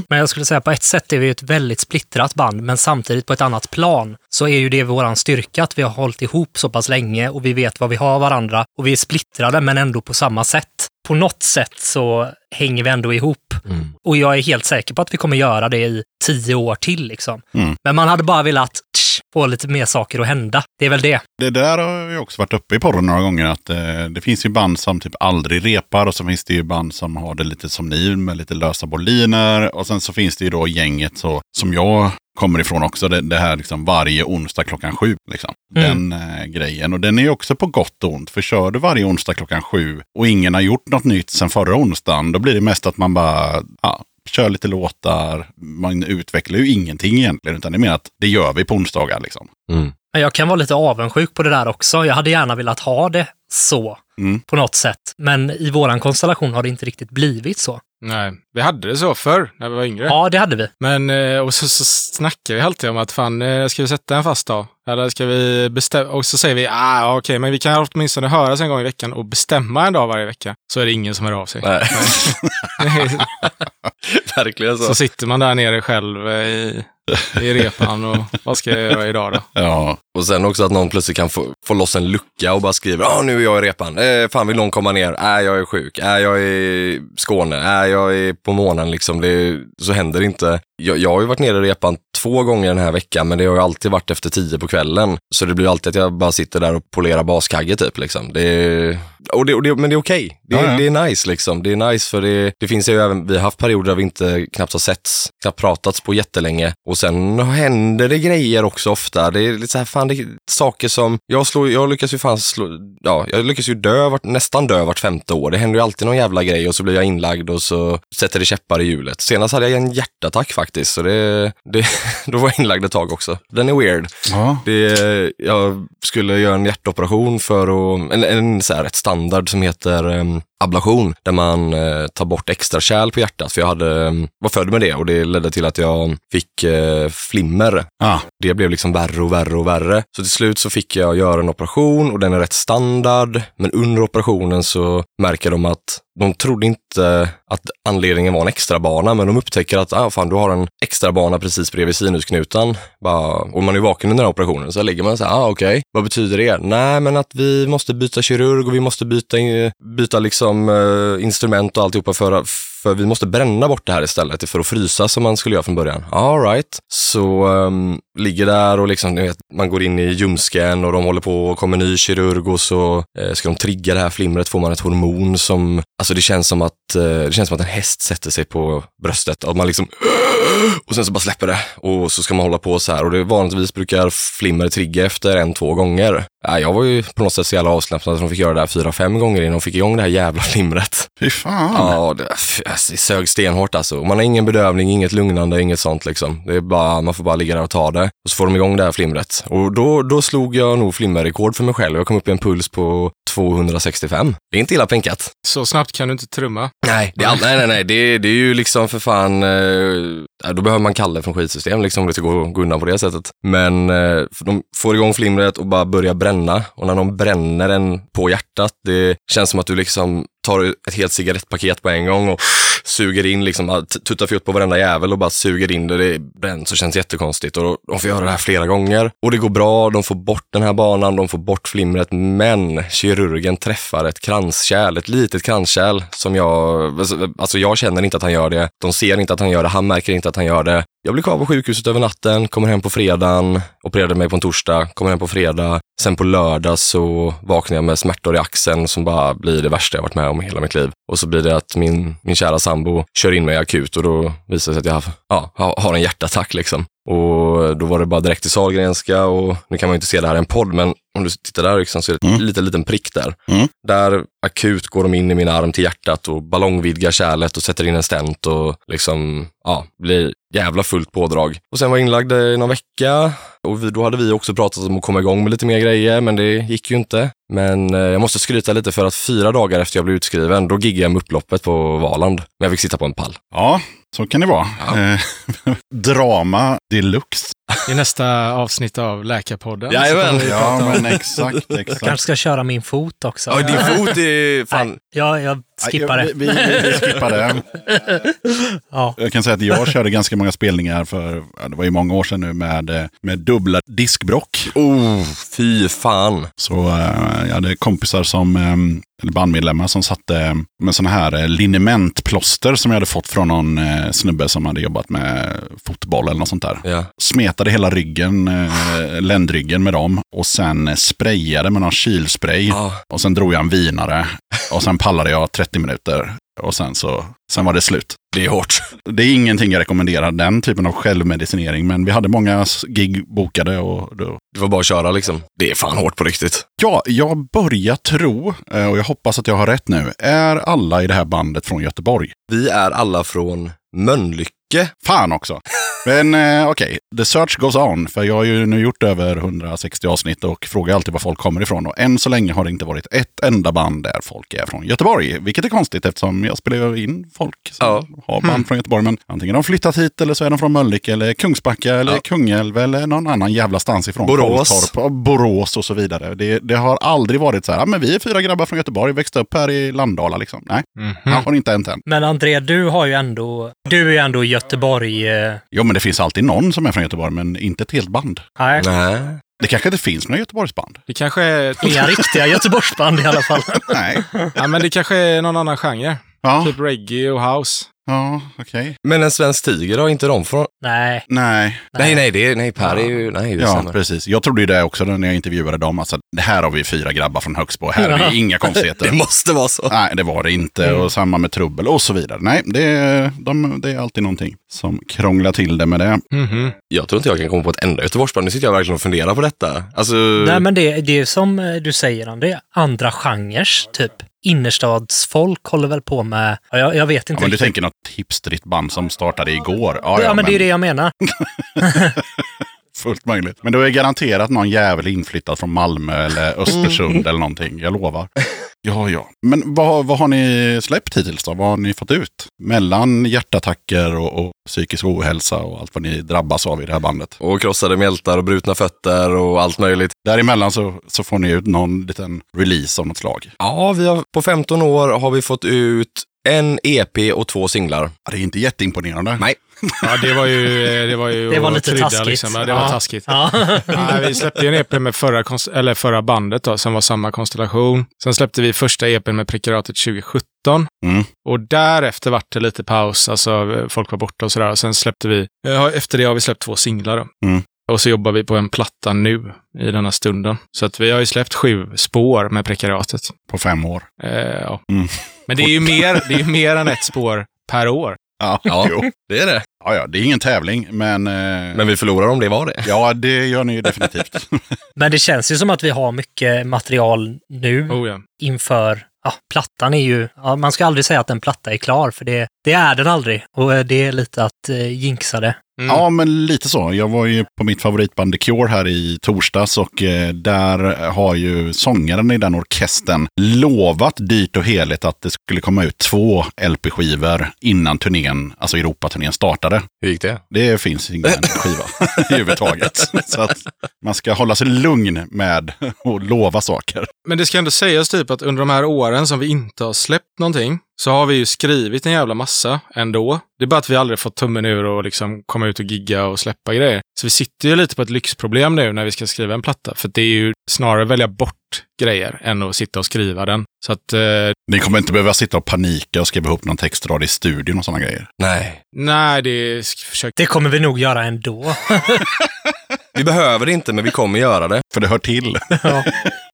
Men jag skulle säga på ett sätt är vi ett väldigt splittrat band, men samtidigt på ett annat plan så är ju det våran styrka att vi har hållit ihop så pass länge och vi vet vad vi har varandra och vi är splittrade men ändå på samma sätt. På något sätt så hänger vi ändå ihop. Och jag är helt säker på att vi kommer göra det i tio år till. Liksom. Mm. Men man hade bara velat få lite mer saker att hända. Det är väl det. Det där har ju också varit uppe i podden några gånger. att eh, Det finns ju band som typ aldrig repar och så finns det ju band som har det lite som ni med lite lösa boliner. Och sen så finns det ju då gänget så, som jag kommer ifrån också. Det, det här liksom varje onsdag klockan sju. Liksom. Mm. Den eh, grejen. Och den är ju också på gott och ont. För kör du varje onsdag klockan sju och ingen har gjort något nytt sen förra onsdagen. Då blir det mest att man bara ja, kör lite låtar. Man utvecklar ju ingenting egentligen. Utan det är mer att det gör vi på onsdagar. Liksom. Mm. Jag kan vara lite avundsjuk på det där också. Jag hade gärna velat ha det så Mm. på något sätt. Men i våran konstellation har det inte riktigt blivit så. Nej, vi hade det så förr när vi var yngre. Ja, det hade vi. Men, eh, och så, så snackar vi alltid om att fan, eh, ska vi sätta en fast dag? Eller ska vi bestämma? Och så säger vi, ah, okej, men vi kan åtminstone höras en gång i veckan och bestämma en dag varje vecka. Så är det ingen som hör av sig. Nej. Verkligen så så. sitter man där nere själv eh, i, i repan och vad ska jag göra idag då? Ja, Och sen också att någon plötsligt kan få, få loss en lucka och bara skriver ja nu är jag i repan. Eh, fan vill någon komma ner? Äh, jag är sjuk. Äh, jag är i Skåne. Äh, jag är på månen liksom. Det, så händer det inte. Jag, jag har ju varit nere i repan två gånger den här veckan men det har ju alltid varit efter tio på kvällen. Så det blir alltid att jag bara sitter där och polerar baskagge typ liksom. Det, och det, och det, men det är okej. Det, Ja, ja. det är nice liksom. Det är nice för det, det finns ju även, vi har haft perioder där vi inte knappt har setts, knappt pratats på jättelänge. Och sen händer det grejer också ofta. Det är lite så här, fan det är saker som, jag slår, jag lyckas ju fan slå, ja, jag lyckas ju dö, vart, nästan dö vart femte år. Det händer ju alltid någon jävla grej och så blir jag inlagd och så sätter det käppar i hjulet. Senast hade jag en hjärtattack faktiskt, så det, det, då var jag inlagd ett tag också. Den är weird. ja. Det, jag skulle göra en hjärtoperation för att, en, en så här rätt standard som heter um, ablation, där man eh, tar bort extra kärl på hjärtat. För jag hade, um, var född med det och det ledde till att jag fick eh, flimmer. Ja. Det blev liksom värre och värre och värre. Så till slut så fick jag göra en operation och den är rätt standard. Men under operationen så märker de att de trodde inte att anledningen var en extra bana, men de upptäcker att ah, fan, du har en extra bana precis bredvid sinusknutan. Bara, och man är vaken under den här operationen, så lägger man så här, ah, okej, vad betyder det? Nej, men att vi måste byta kirurg och vi måste byta, in- byta liksom, eh, instrument och alltihopa för, för vi måste bränna bort det här istället för att frysa som man skulle göra från början. All right. Så ehm, ligger där och liksom, ni vet, man går in i ljumsken och de håller på och kommer ny kirurg och så eh, ska de trigga det här flimret får man ett hormon som, alltså det känns som att, eh, det känns som att en häst sätter sig på bröstet och man liksom och sen så bara släpper det och så ska man hålla på så här och det vanligtvis brukar flimmer trigga efter en, två gånger. Ja, jag var ju på något sätt så jävla avslappnad att de fick göra det här fyra, fem gånger innan de fick igång det här jävla flimret. Fy fan. Ja, det, alltså, det sög stenhårt alltså. Man har ingen bedövning, inget lugnande, inget sånt liksom. Det är bara, man får bara ligga där och ta det. Och så får de igång det här flimret. Och då, då slog jag nog flimmerrekord för mig själv. Jag kom upp i en puls på 265. Det är inte illa pinkat. Så snabbt kan du inte trumma. Nej, det är, all- nej, nej, nej. Det, det är ju liksom för fan, eh, då behöver man Kalle från skitsystem liksom om det ska gå, gå undan på det sättet. Men eh, de får igång flimret och bara börjar bränna. Och när de bränner en på hjärtat, det känns som att du liksom tar ett helt cigarettpaket på en gång och suger in, liksom, tuttar fjutt på varenda jävel och bara suger in det. Det bränns och känns jättekonstigt. Och de får göra det här flera gånger. Och det går bra, de får bort den här banan, de får bort flimret. Men kirurgen träffar ett kranskärl, ett litet kranskärl som jag, alltså, alltså jag känner inte att han gör det. De ser inte att han gör det, han märker inte att han gör det. Jag blir kvar på sjukhuset över natten, kommer hem på fredagen, opererade mig på en torsdag, kommer hem på fredag. Sen på lördag så vaknar jag med smärtor i axeln som bara blir det värsta jag varit med om i hela mitt liv. Och så blir det att min, min kära sambo kör in mig akut och då visar det sig att jag har, ja, har- har en hjärtattack liksom. Och då var det bara direkt till Sahlgrenska och nu kan man ju inte se det här i en podd, men om du tittar där liksom, så är det en liten, liten prick där. Mm. Där akut går de in i min arm till hjärtat och ballongvidgar kärlet och sätter in en stent och liksom, ja, blir jävla fullt pådrag. Och sen var jag inlagd i någon vecka och vi, då hade vi också pratat om att komma igång med lite mer grejer, men det gick ju inte. Men eh, jag måste skryta lite för att fyra dagar efter jag blev utskriven, då giggade jag med upploppet på Valand. Men jag fick sitta på en pall. Ja, så kan det vara. Eh, drama deluxe. I nästa avsnitt av Läkarpodden. Jajamän. Ja, men exakt, Jag exakt. kanske ska köra min fot också. Ja, din fot är fan... Ja, jag Skippa det. Vi, vi, vi skippar det. Ja. Jag kan säga att jag körde ganska många spelningar för, det var ju många år sedan nu, med, eh, med dubbla diskbrock. Oh, fy fan. Så eh, jag hade kompisar som, eh, eller bandmedlemmar som satte med sådana här linementplåster som jag hade fått från någon snubbe som hade jobbat med fotboll eller något sånt där. Ja. Smetade hela ryggen, ländryggen med dem och sen sprayade med någon kylspray. Ja. Och sen drog jag en vinare och sen pallade jag 30 minuter. Och sen så sen var det slut. Det är hårt. Det är ingenting jag rekommenderar, den typen av självmedicinering. Men vi hade många gig bokade och då Det var bara att köra liksom. Det är fan hårt på riktigt. Ja, jag börjar tro, eh, och jag hoppas att jag har rätt nu, är alla i det här bandet från Göteborg? Vi är alla från Mölnlycke. Fan också! Men eh, okej, the search goes on. För jag har ju nu gjort över 160 avsnitt och frågar alltid var folk kommer ifrån. Och än så länge har det inte varit ett enda band där folk är från Göteborg. Vilket är konstigt eftersom jag spelar in folk som Ja. har band från Göteborg. Men antingen har de flyttat hit eller så är de från Mölnlycke eller Kungsbacka eller Ja. Kungälv eller någon annan jävla stans ifrån. Borås. Borås och så vidare. Det, det har aldrig varit så här, ja, men vi är fyra grabbar från Göteborg, växte upp här i Landala liksom. Nej, Mhm. har inte hänt än. Men André, du har ju ändå, du är ju ändå Göteborg... Eh, Jo, men det finns alltid någon som är från Göteborg, men inte ett helt band. nej, Nej. Det kanske inte finns några Göteborgsband. Det kanske är, inga riktiga Göteborgsband i alla fall. Nej. ja, men det kanske är någon annan genre. Ja, Typ reggae och house. Ja okej. Men en svensk tiger har inte de från... Nej. Nej, Nej, nej, det är, nej Per är ju... Nej, ja stämmer. precis. Jag trodde ju det också när jag intervjuade dem. Alltså, det här har vi fyra grabbar från Högsbo. Här är det inga konstigheter. Det måste vara så. Nej, det var det inte. Och samma med trubbel och så vidare. Nej, det är, de, det är alltid någonting som krånglar till det med det. Mhm. Jag tror inte jag kan komma på ett enda Göteborgsband. Nu sitter jag verkligen och funderar på detta. Alltså... Nej, men det, det är som eh, du säger, André, andra genrer, typ. Innerstadsfolk håller väl på med, ja, jag, jag vet Ja, inte men du tänker något hipsterigt band som startade igår. Ja, Ja, men det är det jag menar. Fullt möjligt. Men då är garanterat någon jävel inflyttad från Malmö eller Östersund eller någonting. Jag lovar. Ja, ja. Men vad, vad har ni släppt hittills då? Vad har ni fått ut? Mellan hjärtattacker och, och psykisk ohälsa och allt vad ni drabbas av i det här bandet. Och krossade mjältar och brutna fötter och allt möjligt. Däremellan så, så får ni ut någon liten release av något slag. Ja, vi har, på 15 år har vi fått ut en EP och två singlar. Ja, Det är inte jätteimponerande. Nej. Ja, det var ju... Det var, ju Det var att lite krydda, taskigt. Liksom. Ja, det var Ja. taskigt. Ja. Nej, vi släppte ju en EP med förra, eller förra bandet då, som var samma konstellation. Sen släppte vi första EPn med Prekariatet 2017. Mm. Och därefter vart det lite paus, alltså folk var borta och sådär. Och sen släppte vi, ja, efter det har vi släppt två singlar då. Mm. Och så jobbar vi på en platta nu, i denna stunden. Så att vi har ju släppt sju spår med Prekariatet. På fem år. Eh, ja. Mm. Men det är ju mer, det är ju mer än ett spår per år. Ja, Ja. Jo. Det är det. ja, ja. Det är ingen tävling, men... eh, Men vi förlorar om det var det. Ja, det gör ni ju definitivt. Men det känns ju som att vi har mycket material nu Oh, ja. inför, ja, plattan är ju, ja, man ska aldrig säga att en platta är klar, för det, det är den aldrig. Och eh, det är lite att eh, jinxa det. Mm. Ja, men lite så. Jag var ju på mitt favoritband The Cure här i torsdags och eh, där har ju sångaren i den orkestern lovat dyrt och heligt att det skulle komma ut två LP-skivor innan turnén, alltså Europaturnén startade. Hur gick det? Det finns ingen skiva överhuvudtaget. Så att man ska hålla sig lugn med att lova saker. Men det ska ändå sägas typ att under de här åren som vi inte har släppt någonting så har vi ju skrivit en jävla massa ändå. Det är bara att vi aldrig fått tummen ur och liksom komma ut och gigga och släppa grejer. Så vi sitter ju lite på ett lyxproblem nu när vi ska skriva en platta. För det är ju snarare välja bort grejer än att sitta och skriva den. Så att, eh, Ni kommer inte behöva sitta och panika och skriva ihop någon textrad i studion och sådana grejer. Nej. nej, det. Försök... Det kommer vi nog göra ändå. Vi behöver det inte, men vi kommer göra det. För det hör till.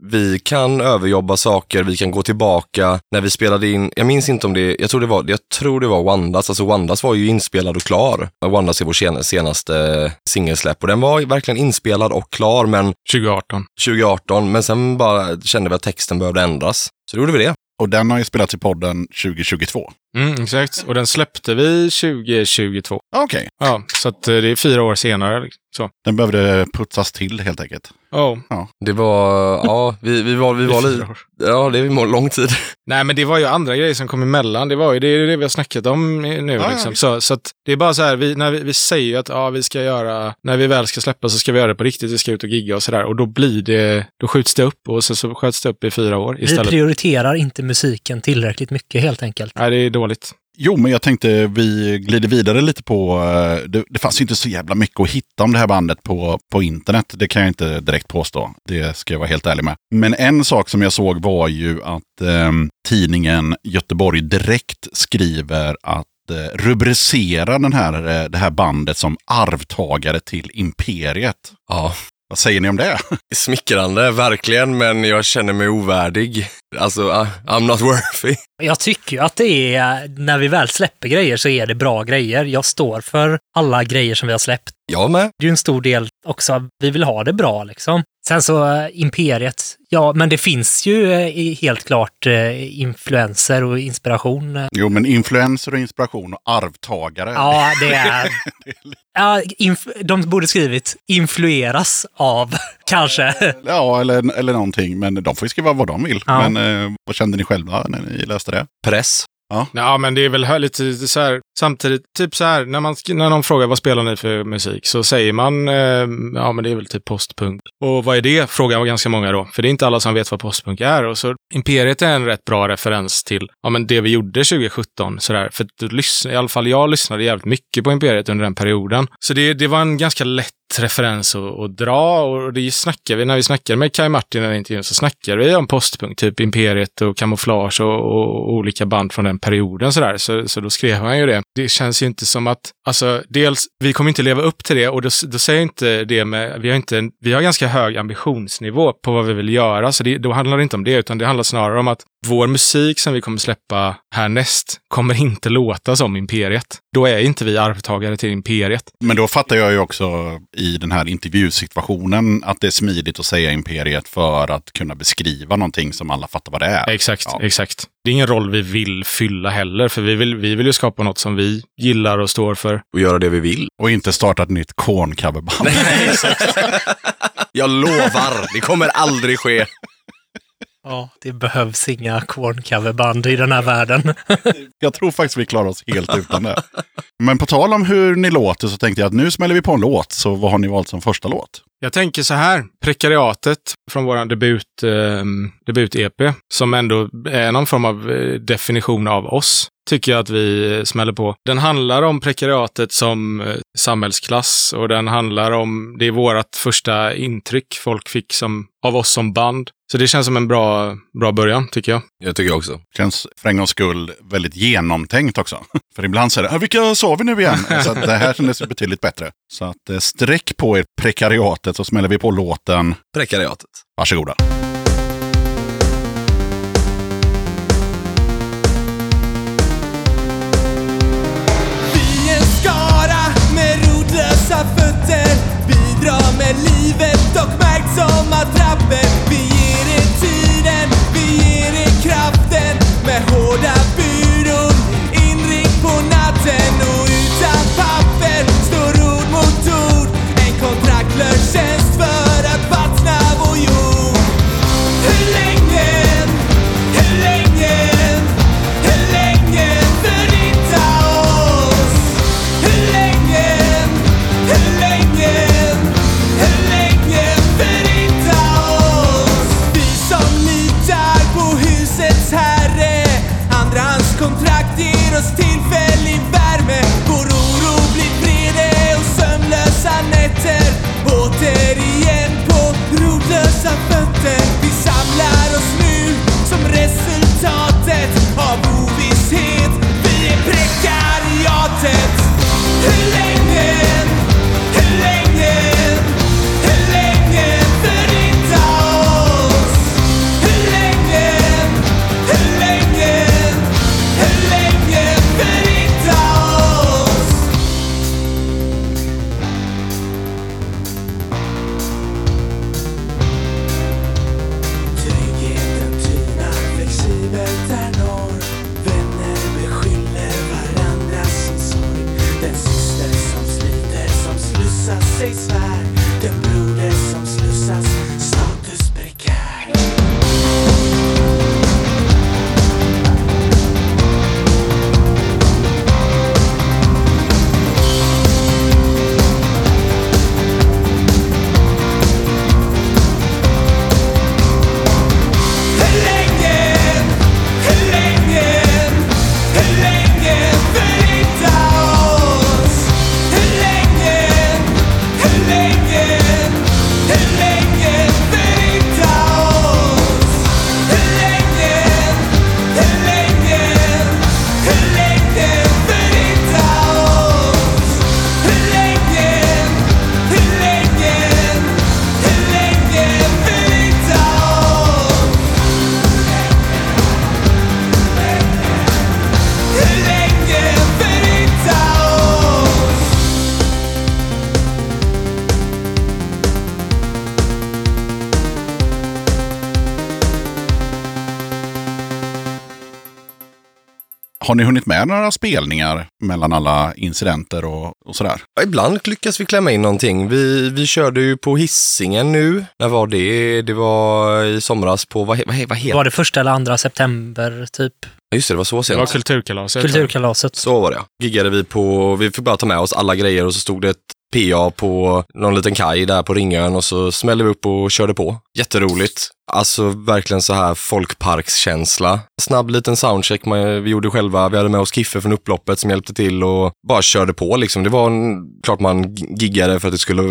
Vi kan överjobba saker, vi kan gå tillbaka. När vi spelade in, jag minns inte om det, jag tror det var, jag tror det var Wandas, alltså Wandas var ju inspelad och klar. Wandas är vår sen- senaste singelsläpp och den var verkligen inspelad och klar, men 2018. 2018, men sen bara kände vi att texten behövde ändras. Så då gjorde vi det. Och den har ju spelats i podden 2022. Mm, exakt. Och den släppte vi 2022. Okej, Ja, så att eh, det är fyra år senare. liksom. Så. den behövde putsas till helt enkelt. Oh. Det var, ja, vi, vi var, vi var lite, ja det var lång tid. Nej, men det var ju andra grejer som kom emellan. Det var ju det, är det vi har snackat om nu. Ja, ja, liksom. visst. så, så att det är bara så här, vi, när vi, vi säger ju att ja, vi ska göra, när vi väl ska släppa så ska vi göra det på riktigt, vi ska ut och gigga och sådär. Och då blir det, då skjuts det upp och så, så sköts det upp i fyra år Vi istället. prioriterar inte musiken tillräckligt mycket helt enkelt. Nej, det är dåligt. Jo, men jag tänkte vi glider vidare lite på... eh, Det, det fanns ju inte så jävla mycket att hitta om det här bandet på, på internet. Det kan jag inte direkt påstå. Det ska jag vara helt ärlig med. Men en sak som jag såg var ju att eh, tidningen Göteborg Direkt skriver att eh, rubricera den här, eh, det här bandet som arvtagare till Imperiet. Ja, Vad säger ni om det? smickrande, verkligen, men jag känner mig ovärdig. Alltså, ah, I'm not worthy. Jag tycker ju att det är, när vi väl släpper grejer så är det bra grejer. Jag står för alla grejer som vi har släppt. Jag med. Det är ju en stor del också, vi vill ha det bra liksom. Sen så eh, Imperiet, ja men det finns ju eh, helt klart eh, influenser och inspiration. Jo, men influenser och inspiration och arvtagare. Ja, det är... Ja, inf- de borde skrivit influeras av, kanske. Ja, eller, eller någonting. Men de får ju skriva vad de vill. Ja. Men eh, vad kände ni själva när ni läste det? Press. Ja, men det är väl lite så här, samtidigt, typ så här, när, man, när någon frågar vad spelar ni för musik så säger man, eh, ja men det är väl typ postpunk. Och vad är det? Frågar ganska många då, för det är inte alla som vet vad postpunk är. Och så Imperiet är en rätt bra referens till, ja men det vi gjorde 2017, sådär. För att du lyssnar, i alla fall jag lyssnade jävligt mycket på Imperiet under den perioden. Så det, det var en ganska lätt referens att, att dra och det snackar vi, när vi snackade med Kai Martin i den intervjun så snackade vi om postpunk, typ Imperiet och kamouflage och, och olika band från den perioden sådär. Så, så då skrev han ju det. Det känns ju inte som att, alltså dels, vi kommer inte leva upp till det och då, då säger jag inte det med, vi har inte, vi har ganska hög ambitionsnivå på vad vi vill göra, så det, då handlar det inte om det, utan det handlar snarare om att vår musik som vi kommer släppa härnäst kommer inte låta som Imperiet. Då är inte vi arvtagare till Imperiet. Men då fattar jag ju också i den här intervjusituationen att det är smidigt att säga imperiet för att kunna beskriva någonting som alla fattar vad det är. Exakt, Ja. exakt. Det är ingen roll vi vill fylla heller, för vi vill, vi vill ju skapa något som vi gillar och står för. Och göra det vi vill. Och inte starta ett nytt Korn-coverband. Jag lovar, det kommer aldrig ske. Ja, det behövs inga Korn-coverband i den här världen. Jag tror faktiskt vi klarar oss helt utan det. Men på tal om hur ni låter så tänkte jag att nu smäller vi på en låt. Så vad har ni valt som första låt? Jag tänker så här, Prekariatet från vår debut, eh, debut-EP, som ändå är någon form av eh, definition av oss, tycker jag att vi eh, smäller på. Den handlar om prekariatet som eh, samhällsklass och den handlar om, det är vårt första intryck folk fick som, av oss som band. Så det känns som en bra, bra början, tycker jag. Jag tycker också. Känns för en gångs skull väldigt genomtänkt också. För ibland säger det, "Ah, vilka sa vi nu igen? Så att det här kändes betydligt bättre. Så att eh, sträck på er prekariatet så smäller vi på låten. Prekariatet. Varsågoda. Och märkt Har ni hunnit med några spelningar mellan alla incidenter och, och sådär? Ja, ibland lyckas vi klämma in någonting. Vi, vi körde ju på hissingen nu. När var det? Det var i somras på, vad, vad, vad heter Var det första eller andra september, typ? Just det, det var så Det var sent. kulturkalaset. Kulturkalaset. Så var det. Giggade vi på, vi fick bara ta med oss alla grejer och så stod det ett PA på någon liten kaj där på Ringön och så smällde vi upp och körde på. Jätteroligt. Alltså verkligen så här folkparkskänsla. Snabb liten soundcheck man, vi gjorde själva. Vi hade med oss Kiffe från upploppet som hjälpte till och bara körde på liksom. Det var en, klart man giggade för att det skulle,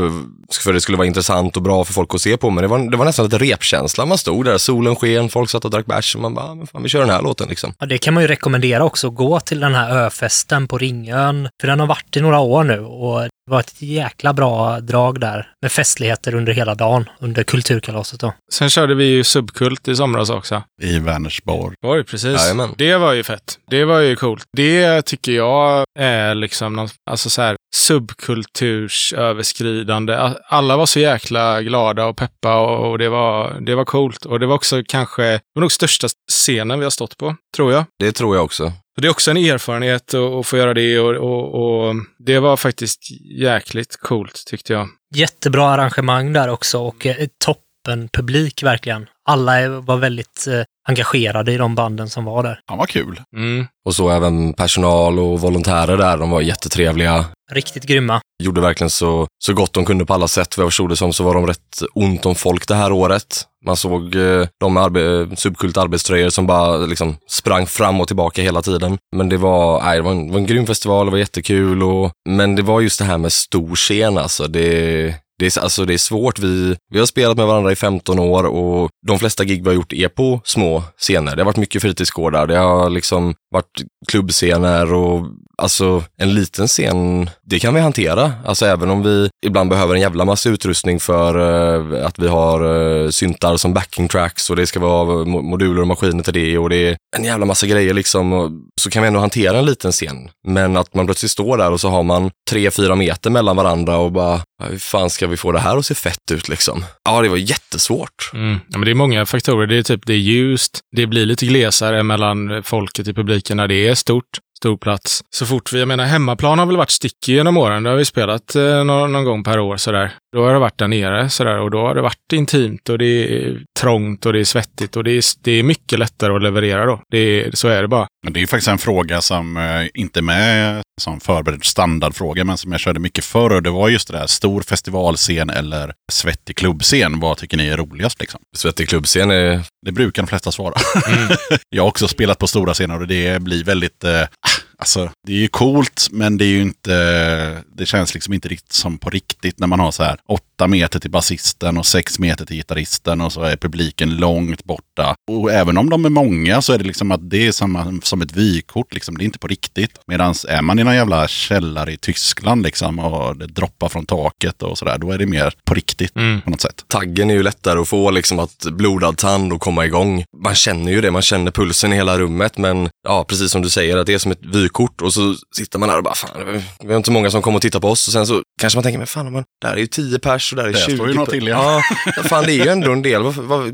för att det skulle vara intressant och bra för folk att se på. Men det var, det var nästan lite repkänsla. Man stod där, solen sken, folk satt och drack bärs och man bara, "Ah, men fan vi kör den här låten liksom. Ja, det kan man ju rekommendera också, gå till den här öfesten på Ringön. För den har varit i några år nu och det var ett jäkla bra drag där med festligheter under hela dagen under kulturkalaset då. Sen körde vi ju Subkult i somras också. I Vänersborg. Oj, precis. Jajamän. Det var ju fett. Det var ju coolt. Det tycker jag är liksom någon, alltså så här subkultursöverskridande. Alla var så jäkla glada och peppa och, och det var, det var coolt. Och det var också kanske, det var nog största scenen vi har stått på, tror jag. Det tror jag också. Det är också en erfarenhet att, att få göra det och, och, och det var faktiskt jäkligt coolt tyckte jag. Jättebra arrangemang där också och eh, toppen publik verkligen. Alla var väldigt eh, engagerade i de banden som var där. Han var kul. Mm. Och så även personal och volontärer där, de var jättetrevliga. Riktigt grymma. Gjorde verkligen så, så gott de kunde på alla sätt. Vad jag förstod det som så var de rätt ont om folk det här året. Man såg eh, de med arbe- subkult arbetströjor som bara liksom sprang fram och tillbaka hela tiden. Men det var, nej, det var, en, det var en grym festival, det var jättekul. Och, men det var just det här med stor scen alltså. Det, det är, alltså det är svårt. Vi, vi har spelat med varandra i 15 år och de flesta gig vi har gjort är på små scener. Det har varit mycket fritidsgårdar. Det har liksom varit klubbscener och alltså en liten scen, det kan vi hantera. Alltså även om vi ibland behöver en jävla massa utrustning för eh, att vi har eh, syntar som backing tracks och det ska vara moduler och maskiner till det och det är en jävla massa grejer liksom. Och så kan vi ändå hantera en liten scen. Men att man plötsligt står där och så har man tre, fyra meter mellan varandra och bara, hur fan ska vi få det här att se fett ut liksom? Ja, det var jättesvårt. Mm. Ja, men det är många faktorer. Det är typ det är ljust, det blir lite glesare mellan folket i publiken när det är stort. Stor plats. Så fort vi, jag menar hemmaplan har väl varit sticky genom åren. Det har vi spelat eh, någon, någon gång per år sådär. Då har det varit där nere sådär och då har det varit intimt och det är trångt och det är svettigt och det är, det är mycket lättare att leverera då. Det är, så är det bara. Men det är ju faktiskt en fråga som eh, inte är med som förberedd standardfråga, men som jag körde mycket förr. Och det var just det där, stor festivalscen eller svettig klubbscen. Vad tycker ni är roligast liksom? Svettig klubbscen är, Det brukar de flesta svara. jag har också spelat på stora scener och det blir väldigt, eh, alltså det är ju coolt men det är ju inte, det känns liksom inte riktigt som på riktigt när man har så här åtta meter till basisten och sex meter till gitarristen och så är publiken långt borta. Och även om de är många så är det liksom att det är som, som ett vykort, liksom. det är inte på riktigt. Medan är man i någon jävla källare i Tyskland liksom och det droppar från taket och sådär, då är det mer på riktigt Mm. på något sätt. taggen är ju lättare att få, liksom att blodad tand och komma igång. Man känner ju det, man känner pulsen i hela rummet, men ja, precis som du säger, att det är som ett vykort och så sitter man där och bara, fan, vi har inte många som kommer och tittar på oss och sen så kanske man tänker, men fan, men, där är ju 10 pers och där är Där 20 står ju något till, ja. ja. fan det är ju ändå en del.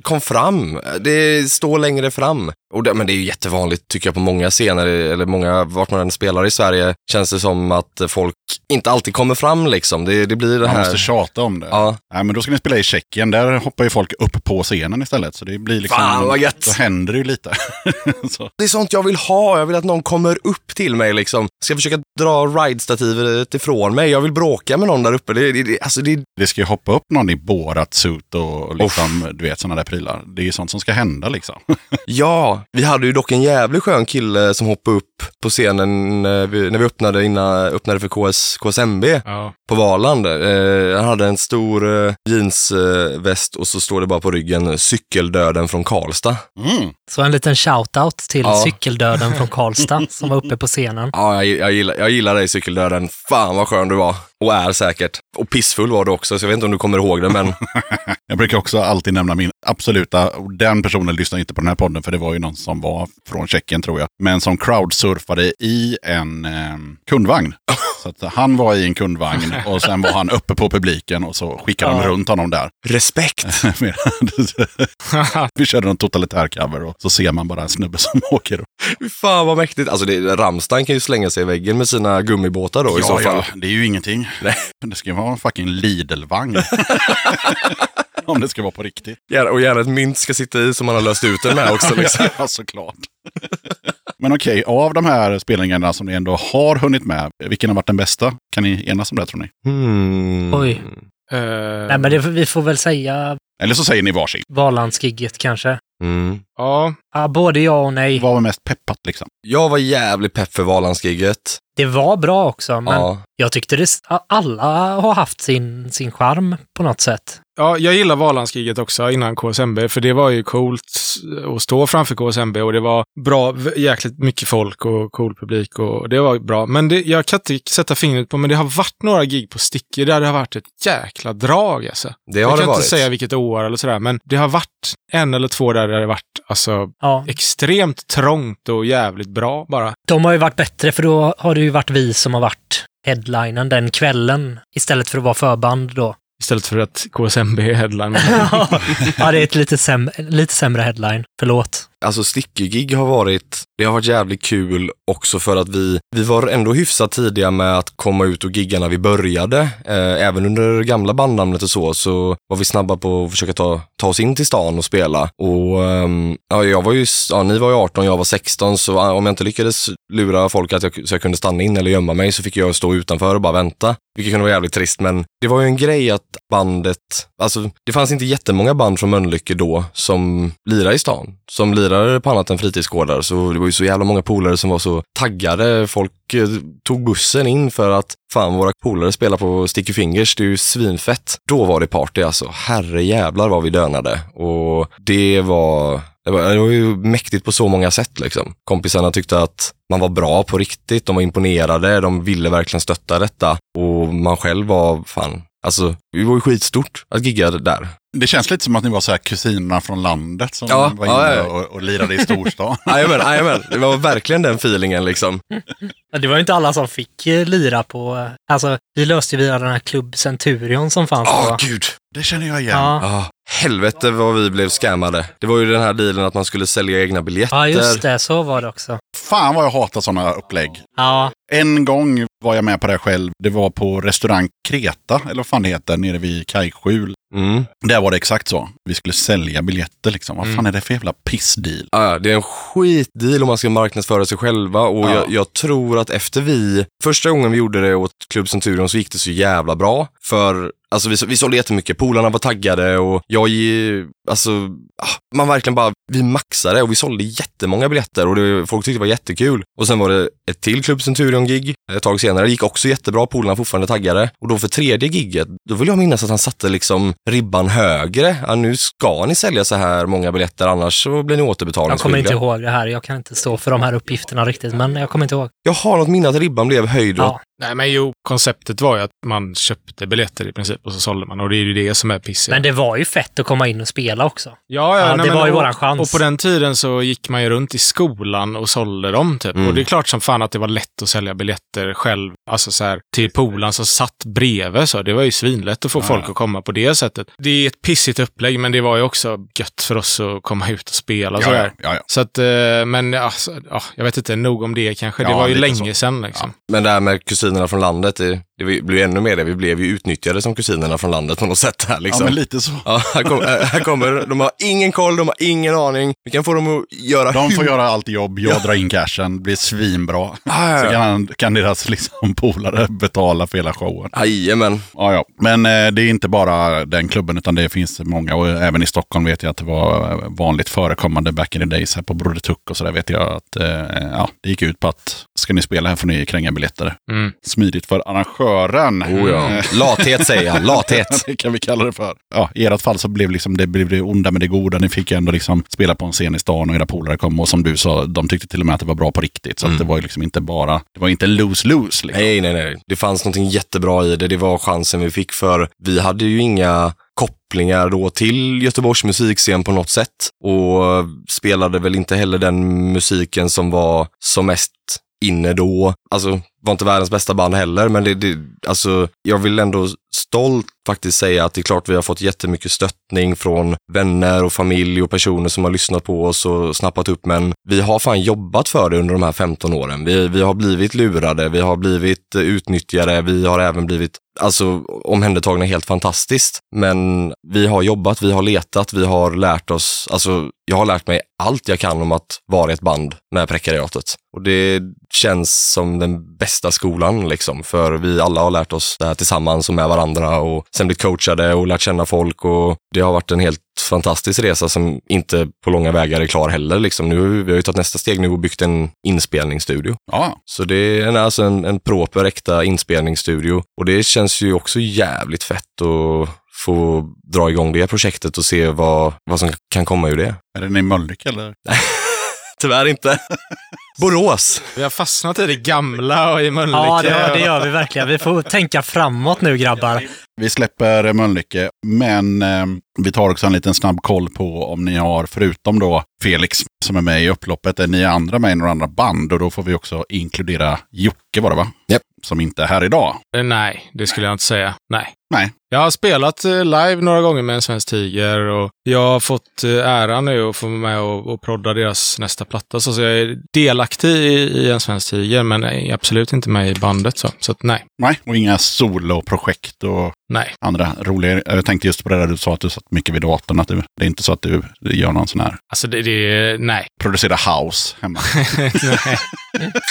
Kom fram, det står längre fram. Och det, men det är ju jättevanligt tycker jag på många scener, eller många, vart man än spelar i Sverige, känns det som att folk inte alltid kommer fram liksom. Det, det blir det Man här. måste tjata om det. Ja. Nej, men då ska ni spela i Tjeckien. Där hoppar ju folk upp på scenen istället. Så det blir liksom... Fan, vad gött. Då händer det ju lite. Det är sånt jag vill ha. Jag vill att någon kommer upp till mig liksom. Ska försöka dra ride-stativet ifrån mig. Jag vill bråka med någon där uppe. Det, det, det, alltså det, Det ska ju hoppa upp någon i Borat suit och liksom, du vet sådana där prylar. Det är ju sånt som ska hända liksom. ja, vi hade ju dock en jävligt skön kille som hoppade upp på scenen när vi, när vi öppnade, innan, öppnade för KS, KSMB Ja. på Valand. Eh, han hade en stor eh, jeansväst och så står det bara på ryggen cykeldöden från Karlstad. Mm. Så en liten shout-out till Ja. cykeldöden från Karlstad som var uppe på scenen. Ja, jag, jag, gillar, jag gillar dig cykeldöden. Fan vad skön du var. Och är säkert. Och pissfull var du också, så jag vet inte om du kommer ihåg det, men Jag brukar också alltid nämna min absoluta, den personen lyssnar inte på den här podden för det var ju någon som var från Tjeckien tror jag, men som crowdsurfade i en eh, kundvagn. Så att han var i en kundvagn och sen var han uppe på publiken och så skickade de Ja. runt honom där. respekt. Vi körde en totalitär cover och så ser man bara en snubbe som åker. Fan vad mäktigt. Alltså det, Rammstein kan ju slänga sig i väggen med sina gummibåtar då i så fall. det är ju ingenting. Nej. Det ska ju vara en fucking Lidl-vagn. Om det ska vara på riktigt. Gärna, och gärna ett mynt ska sitta i som man har löst ut den med också. Liksom. Ja, såklart. Men okej, av de här spelningarna som ni ändå har hunnit med, vilken har varit den bästa? Kan ni enas om det tror ni? Hmm. Oj. Eh, Nej, men det, vi får väl säga Eller så säger ni varsin. Valandsgigget kanske. Mm. ja, Ja, både ja och nej. Vad var mest peppat liksom? Jag var jävligt pepp för Valandsgigget. Det var bra också, men Ja. jag tyckte det, alla har haft sin, sin charm på något sätt. Ja, jag gillar Valandskriget också innan KSMB, för det var ju coolt att stå framför KSMB och det var bra, jäkligt mycket folk och cool publik och det var bra. Men det, jag kan inte sätta fingret på, men det har varit några gig på Sticky där det har varit ett jäkla drag alltså. Det jag har kan det varit. inte säga vilket år eller sådär, men det har varit en eller två där det har varit alltså Ja. extremt trångt och jävligt bra bara. De har ju varit bättre, för då har det ju varit vi som har varit headlinen den kvällen, istället för att vara förband då. Istället för att KSMB är headline. ja, det är ett lite, säm- lite sämre headline. Förlåt. Alltså sticky-gig har varit, det har varit jävligt kul också för att vi, vi var ändå hyfsat tidiga med att komma ut och gigga när vi började. Eh, även under gamla bandnamnet och så, så var vi snabba på att försöka ta, ta oss in till stan och spela. Och ehm, ja, jag var ju, ja, ni var ju 18, jag var 16, så om jag inte lyckades lura folk att jag, så jag kunde stanna in eller gömma mig så fick jag stå utanför och bara vänta. Vilket kunde vara jävligt trist, men det var ju en grej att bandet, alltså det fanns inte jättemånga band från Mölnlycke då som lirade i stan, som lirade på annat än fritidsgårdar. Så det var ju så jävla många polare som var så taggade. Folk eh, tog bussen in för att fan våra polare spelar på Sticky Fingers, det är ju svinfett. Då var det party alltså, herre jävlar vad vi dönade. Och det var det var, det var ju mäktigt på så många sätt liksom. Kompisarna tyckte att man var bra på riktigt, de var imponerade, de ville verkligen stötta detta. Och man själv var, fan, alltså, det var ju skitstort att gigga där. Det känns lite som att ni var så här kusinerna från landet som Ja, var inne ja, ja. Och, och lirade i storstan. Jajamän, jajamän. Det var verkligen den feelingen liksom. Det var ju inte alla som fick eh, lira på... eh, Alltså, vi löste ju via den här Club Centurion som fanns Åh, då. gud. Det känner jag igen. Ja. Ah, helvete vad vi blev scammade. Det var ju den här dealen att man skulle sälja egna biljetter. ja, just det. Så var det också. Fan vad jag hatar sådana upplägg. Ja, En gång var jag med på det själv. Det var på restaurang Kreta, eller vad fan det heter, nere vid Kajskjul. Mm. Där var det exakt så. Vi skulle sälja biljetter liksom. Vad fan är det för jävla pissdeal? Ja, det är en skitdeal om man ska marknadsföra sig själva och Ja. jag, jag tror att efter vi, första gången vi gjorde det åt Club Centurion så gick det så jävla bra. För Alltså vi, vi sålde jättemycket, polarna var taggade och jag, alltså, ah, man verkligen bara, vi maxade och vi sålde jättemånga biljetter och det, folk tyckte det var jättekul. Och sen var det ett till Club Centurion-gig ett tag senare, det gick också jättebra, polarna fortfarande taggade. Och då för tredje gigget, då vill jag minnas att han satte liksom ribban högre. Ja, nu ska ni sälja så här många biljetter, annars så blir ni jag återbetalningsskyldiga. kommer inte ihåg det här. Jag kan inte stå för de här uppgifterna riktigt, men jag kommer inte ihåg. Jag har något minne att ribban blev höjd. Ja, Nej, men jo, konceptet var ju att man köpte biljetter i princip och så sålde man och det är ju det som är pissigt. men det var ju fett att komma in och spela också. Ja, Ja, nej, det men var ju och, våran chans. Och på den tiden så gick man ju runt i skolan och sålde dem typ. Mm. Och det är klart som fan att det var lätt att sälja biljetter själv, alltså så här, till polaren som satt bredvid så. Det var ju svinlätt att få folk att komma på det sättet. Det är ett pissigt upplägg, men det var ju också gött för oss att komma ut och spela Ja, sådär. ja, ja, ja. Så att, eh, men alltså, ja, jag vet inte, nog om det kanske. Det Ja, var ju länge så. sedan liksom. Men det här med kusinerna från landet, det, blev ju ännu mer det. Vi blev ju utnyttjade som kusinerna från landet på något sätt här ja, liksom. men lite så. Ja, här, kom, här kommer, de har ingen koll, de har ingen aning. Vi kan få dem att göra De får hur- göra allt jobb, jag drar in cashen, blir svinbra. Ah, ja, Så ja. kan, kan deras liksom, polare betala för hela showen. Jajamän. Ja, ja. Men eh, det är inte bara den klubben, utan det finns många. Och även i Stockholm vet jag att det var vanligt förekommande back in the days. Här på Broder Tuck och så där vet jag att eh, ja, det gick ut på att ska ni spela här får ni kränga biljetter. Mm. Smidigt för arrangören. Oh ja. Lathet säger jag, lathet. det kan vi kalla det för. Ja, I ert fall så blev liksom, det blev det onda med det goda. Ni fick ju ändå liksom spela på en scen i stan och era polare kom. Och som du sa, de tyckte till och med att det var bra på riktigt. Så Mm. det var ju liksom inte bara, det var inte lose-lose. Liksom. Nej, nej, nej. Det fanns någonting jättebra i det. Det var chansen vi fick för vi hade ju inga kopplingar då till Göteborgs musikscen på något sätt och spelade väl inte heller den musiken som var som mest inne då. Alltså, var inte världens bästa band heller, men det, det, alltså, jag vill ändå stolt faktiskt säga att det är klart vi har fått jättemycket stöttning från vänner och familj och personer som har lyssnat på oss och snappat upp, men vi har fan jobbat för det under de här 15 åren. Vi, vi har blivit lurade, vi har blivit utnyttjade, vi har även blivit alltså, omhändertagna helt fantastiskt. Men vi har jobbat, vi har letat, vi har lärt oss, alltså jag har lärt mig allt jag kan om att vara i ett band med prekariatet. Och det känns som den bästa skolan liksom, för vi alla har lärt oss det här tillsammans och med varandra och sen blivit coachade och lärt känna folk och det har varit en helt fantastisk resa som inte på långa vägar är klar heller. Liksom. Nu, vi har ju tagit nästa steg nu och byggt en inspelningsstudio. Ja, Så det är en, alltså en, en proper, äkta inspelningsstudio. Och det känns ju också jävligt fett att få dra igång det projektet och se vad, vad som kan komma ur det. är det ni i Mölnlycke eller? Tyvärr inte. Borås. Vi har fastnat i det gamla och i Mölnlycke. Ja, det, det gör vi verkligen. Vi får tänka framåt nu grabbar. Vi släpper Mölnlycke, men eh, vi tar också en liten snabb koll på om ni har, förutom då Felix som är med i upploppet, är ni andra med i några andra band? Och då får vi också inkludera Jocke var det va? Japp. Som inte är här idag. Eh, Nej, det skulle jag inte säga. Nej. Nej. Jag har spelat eh, live några gånger med en svensk tiger och jag har fått eh, äran nu att få vara med och, och prodda deras nästa platta. Så så jag är delaktig i, i en svensk tiger, men är absolut inte med i bandet. Så, så att nej. Nej, och inga soloprojekt och Nej. andra roliga. Jag tänkte just på det där du sa att du satt mycket vid datorn. Att du, det är inte så att du, du gör någon sån här, Alltså det, det nej. producerar house hemma. nej.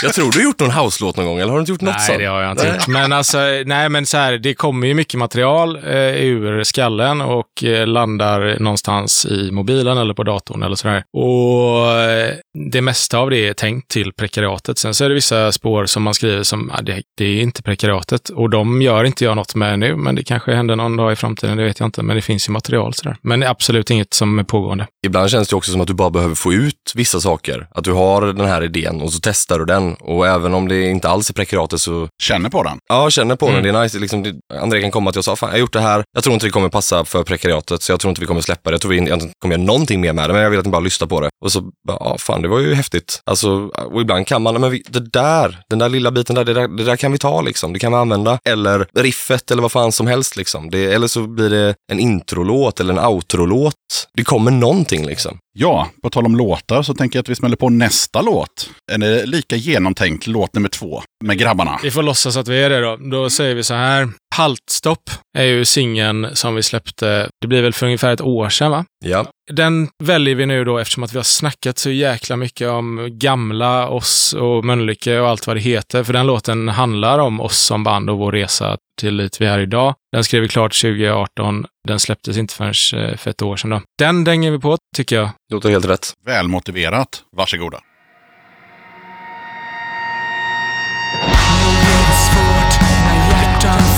Jag tror du har gjort någon house-låt någon gång, eller har du inte gjort något Nej, sånt? det har jag inte Nej. gjort. Men alltså, nej men så här, det kommer ju mycket material eh, ur skallen och eh, landar någonstans i mobilen eller på datorn eller sådär. Och eh, det mesta av det är tänkt till prekariatet. Sen så är det vissa spår som man skriver som, ah, det, det är inte prekariatet. Och de gör inte jag något med nu, men det kanske händer någon dag i framtiden, det vet jag inte. Men det finns ju material sådär. Men det är absolut inget som är pågående. Ibland känns det också som att du bara behöver få ut vissa saker. Att du har den här idén och så testar du den. Och även om det inte alls är prekariatet så, Känner på den. ja, känner på Mm. den. Det är nice. Liksom, det, André kan komma till oss och säga, jag har gjort det här. Jag tror inte det kommer passa för prekariatet, så jag tror inte vi kommer släppa det. Jag tror vi inte kommer göra någonting mer med det, men jag vill att ni bara lyssnar på det. Och så, ja fan det var ju häftigt. Alltså, och ibland kan man, men vi, det där, den där lilla biten där det, där, det där kan vi ta liksom. Det kan vi använda. Eller riffet eller vad fan som helst liksom. Det, eller så blir det en introlåt eller en outrolåt. Det kommer någonting liksom. Ja, på tal om låtar så tänker jag att vi smäller på nästa låt. En eh, lika genomtänkt låt nummer två med grabbarna. Vi får låtsas att vi är det då. Då säger vi så här. Haltstopp är ju singeln som vi släppte, det blir väl för ungefär ett år sedan va? Ja. Den väljer vi nu då eftersom att vi har snackat så jäkla mycket om gamla oss och Mölnlycke och allt vad det heter. För den låten handlar om oss som band och vår resa till dit vi är idag. Den skrev vi klart 2018. Den släpptes inte förrän eh, för ett år sedan då. Den dänger vi på, tycker jag. Låter helt rätt. Välmotiverat. Varsågoda.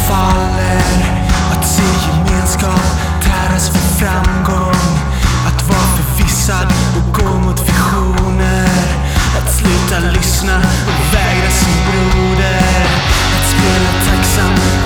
Faller. Att se gemenskap täras för framgång. Att vara förvissad och gå mot visioner. Att sluta lyssna och vägra sin broder. Att spela tacksam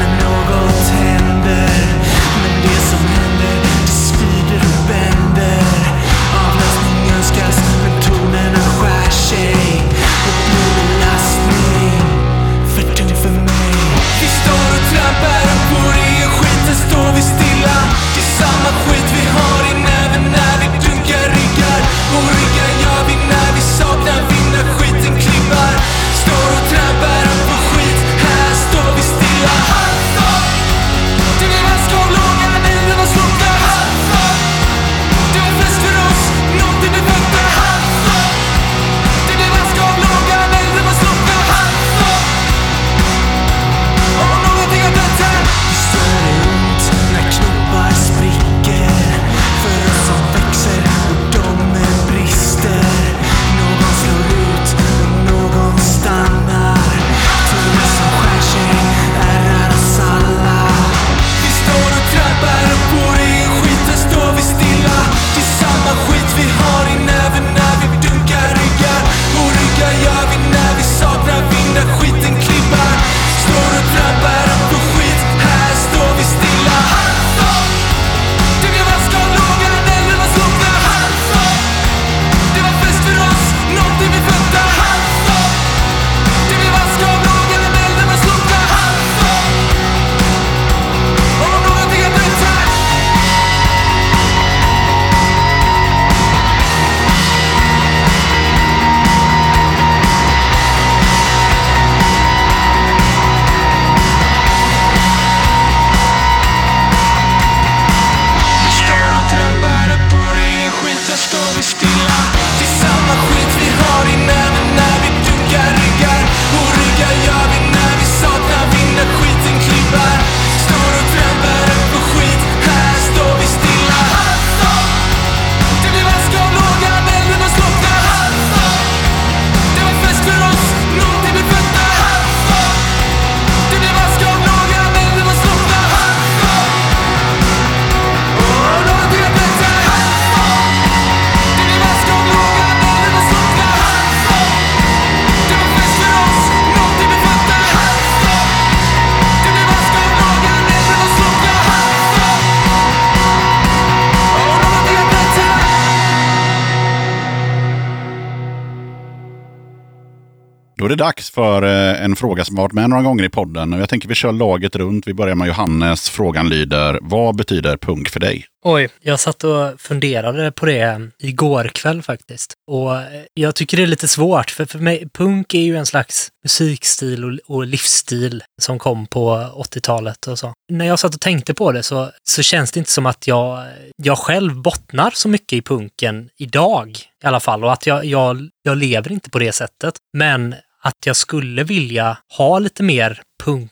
Då är det dags för eh, en fråga som har varit med några gånger i podden. Jag tänker vi kör laget runt. Vi börjar med Johannes. Frågan lyder, vad betyder punk för dig? Oj, jag satt och funderade på det igår kväll faktiskt. Och jag tycker det är lite svårt, för för mig, punk är ju en slags musikstil och, och livsstil som kom på 80-talet och så. När jag satt och tänkte på det så, så känns det inte som att jag, jag själv bottnar så mycket i punken idag i alla fall. Och att jag, jag, jag lever inte på det sättet. Men att jag skulle vilja ha lite mer punk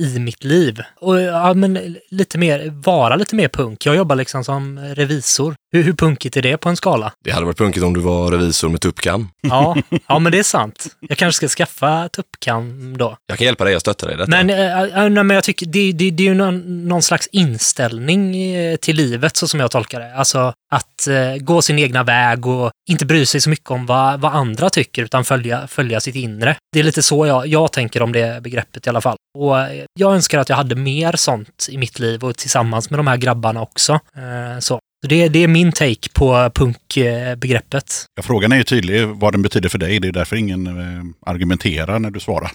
i mitt liv. Och ja, men lite mer, vara lite mer punk. Jag jobbar liksom som revisor. Hur, hur punkigt är det på en skala? Det hade varit punkigt om du var revisor med tuppkam. Ja, ja men det är sant. Jag kanske ska skaffa tuppkam då. Jag kan hjälpa dig, jag stöttar dig i detta. Men, äh, äh, nej, men jag tycker det, det, det är ju någon, någon slags inställning till livet så som jag tolkar det. Alltså att eh, gå sin egna väg och inte bry sig så mycket om vad, vad andra tycker utan följa, följa sitt inre. Det är lite så jag, jag tänker om det begreppet i alla fall. Och jag önskar att jag hade mer sånt i mitt liv och tillsammans med de här grabbarna också. Eh, så. Så Det, det är min take på punkbegreppet. Ja, frågan är ju tydlig vad den betyder för dig. Det är därför ingen eh, argumenterar när du svarar.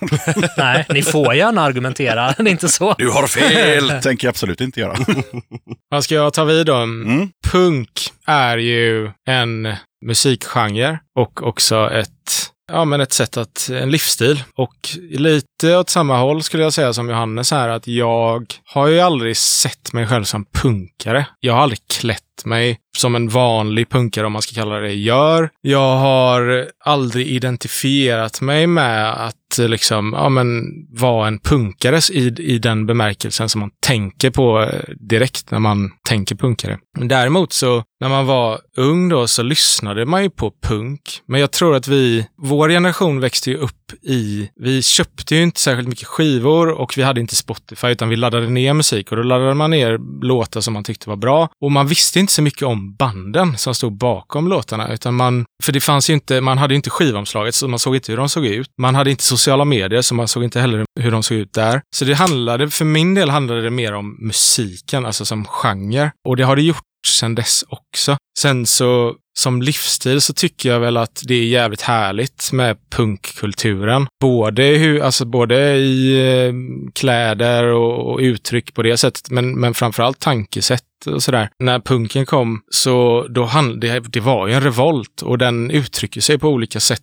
Nej, ni får gärna argumentera, det är inte så. Du har fel! tänker jag absolut inte göra. Vad ska jag ta vid då? Mm. Punk är ju en musikgenre och också ett Ja, men ett sätt att, en livsstil. Och lite åt samma håll skulle jag säga som Johannes här, att jag har ju aldrig sett mig själv som punkare. Jag har aldrig klätt mig som en vanlig punkare, om man ska kalla det, gör. Jag har aldrig identifierat mig med att liksom, ja men, vara en punkare i, i den bemärkelsen som man tänker på eh, direkt när man tänker punkare. Däremot så, när man var ung då, så lyssnade man ju på punk. Men jag tror att vi, vår generation växte ju upp i, vi köpte ju inte särskilt mycket skivor och vi hade inte Spotify, utan vi laddade ner musik och då laddade man ner låtar som man tyckte var bra. Och man visste inte så mycket om banden som stod bakom låtarna, utan man, för det fanns ju inte, man hade ju inte skivomslaget, så man såg inte hur de såg ut. Man hade inte sociala medier, så man såg inte heller hur de såg ut där. Så det handlade, för min del handlade det mer om musiken, alltså som genre. Och det har det gjort sedan dess också. Sen så som livsstil så tycker jag väl att det är jävligt härligt med punkkulturen. Både, hur, alltså både i eh, kläder och, och uttryck på det sättet, men, men framförallt tankesätt och sådär. När punken kom så då hand, det, det var ju en revolt och den uttrycker sig på olika sätt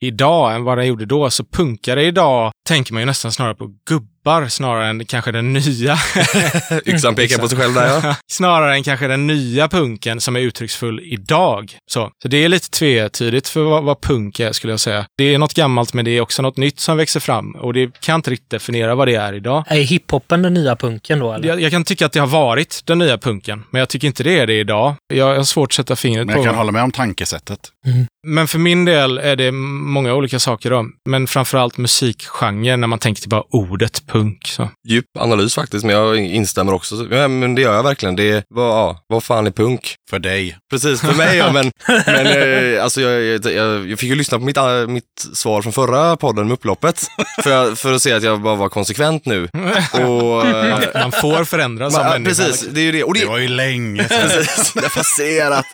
idag än vad den gjorde då. Så punkare idag tänker man ju nästan snarare på gubbar snarare än kanske den nya. Yxan pekar på sig själv där ja. snarare än kanske den nya punken som är uttrycksfull idag. Så, så det är lite tvetydigt för vad, vad punk är skulle jag säga. Det är något gammalt men det är också något nytt som växer fram och det kan inte riktigt definiera vad det är idag. Är hiphopen den nya punken då eller? Jag, jag kan tycka att det har varit den nya punken, men jag tycker inte det är det idag. Jag har svårt att sätta fingret Men på jag kan hålla med om tankesättet. Men för min del är det många olika saker då. Men framförallt musikgenre när man tänker till bara ordet punk. Så. Djup analys faktiskt, men jag instämmer också. Ja, men det gör jag verkligen. Det var, ja, vad fan är punk? För dig. Precis, för mig ja, men, men eh, alltså jag, jag, jag fick ju lyssna på mitt, eh, mitt svar från förra podden med upploppet. För, för att se att jag bara var konsekvent nu. Och, eh, Man, man får förändras som människa. precis, det är ju det. Och det, Det var ju länge sedan. Precis, det har passerat.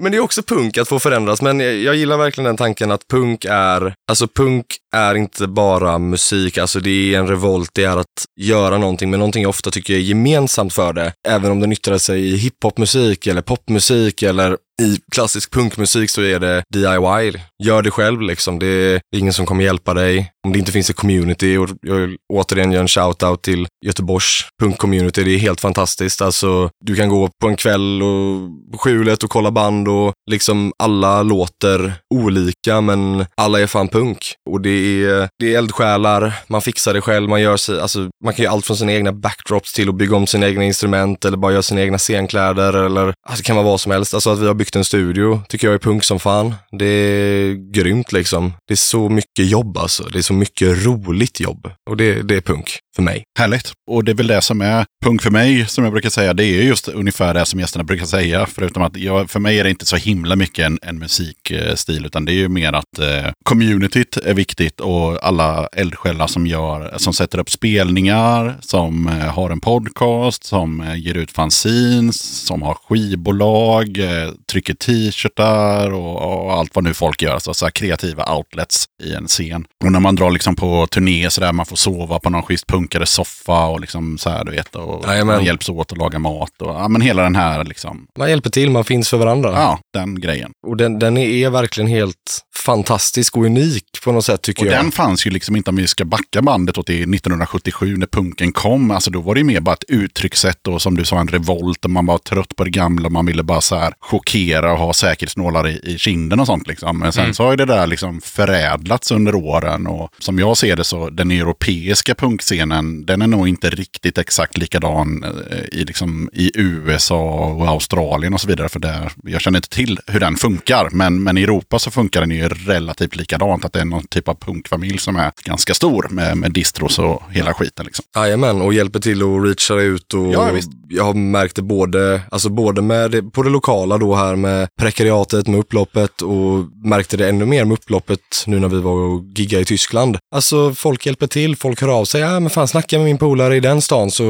Men det är också punk att få förändras. Men jag, jag gillar verkligen den tanken att punk är, alltså punk är inte bara musik, alltså det är en revolt, det är att göra någonting, men någonting jag ofta tycker är gemensamt för det. Även om den yttrar sig i hiphopmusik eller popmusik eller i klassisk punkmusik så är det DIY. Gör det själv liksom. Det är ingen som kommer hjälpa dig. Om det inte finns ett community och jag vill återigen göra en shout-out till Göteborgs punkcommunity. Det är helt fantastiskt. Alltså, du kan gå på en kväll och på skjulet och kolla band och liksom alla låter olika men alla är fan punk. Och det är, det är eldsjälar, man fixar det själv, man gör sig, alltså man kan göra allt från sina egna backdrops till att bygga om sina egna instrument eller bara göra sina egna scenkläder eller alltså, det kan vara vad som helst. Alltså att vi har byggt en studio tycker jag är punk som fan. Det är grymt liksom. Det är så mycket jobb alltså. Det är så mycket roligt jobb. Och det, det är punk för mig. Härligt. Och det är väl det som är punk för mig, som jag brukar säga. Det är just ungefär det som gästerna brukar säga. Förutom att jag, för mig är det inte så himla himla mycket en, en musikstil, utan det är ju mer att eh, communityt är viktigt och alla eldsjälar som gör, som sätter upp spelningar, som eh, har en podcast, som eh, ger ut fanzines, som har skivbolag, eh, trycker t-shirtar och, och allt vad nu folk gör. Så, så här kreativa outlets i en scen. Och när man drar liksom på turné så där man får sova på någon schysst punkare soffa och liksom så här du vet. Och Jajamän. man hjälps åt att laga mat och ja, men hela den här liksom. Man hjälper till, man finns för varandra. Ja, den grejen. Och den, den är verkligen helt fantastisk och unik på något sätt tycker Och jag. den fanns ju liksom inte om vi ska backa bandet då till 1977 när punken kom. Alltså då var det ju mer bara ett uttryckssätt och som du sa en revolt och man var trött på det gamla. Man ville bara så här chockera och ha säkerhetsnålar i, i kinden och sånt liksom. Men sen Mm. så har ju det där liksom förädlats under åren och som jag ser det så den europeiska punkscenen den är nog inte riktigt exakt likadan eh, i, liksom, i USA och Australien och så vidare. För där, jag känner inte till hur den funkar. Men, men i Europa så funkar den ju relativt likadant. Att det är någon typ av punkfamilj som är ganska stor med, med distros och hela skiten. Liksom. Jajamän, och hjälper till att reacha ut och Ja, jag har märkt det både, alltså både med det, på det lokala då här med prekariatet, med upploppet och märkte det ännu mer med upploppet nu när vi var och giggade i Tyskland. Alltså folk hjälper till, folk hör av sig, ja men fan snacka med min polare i den stan så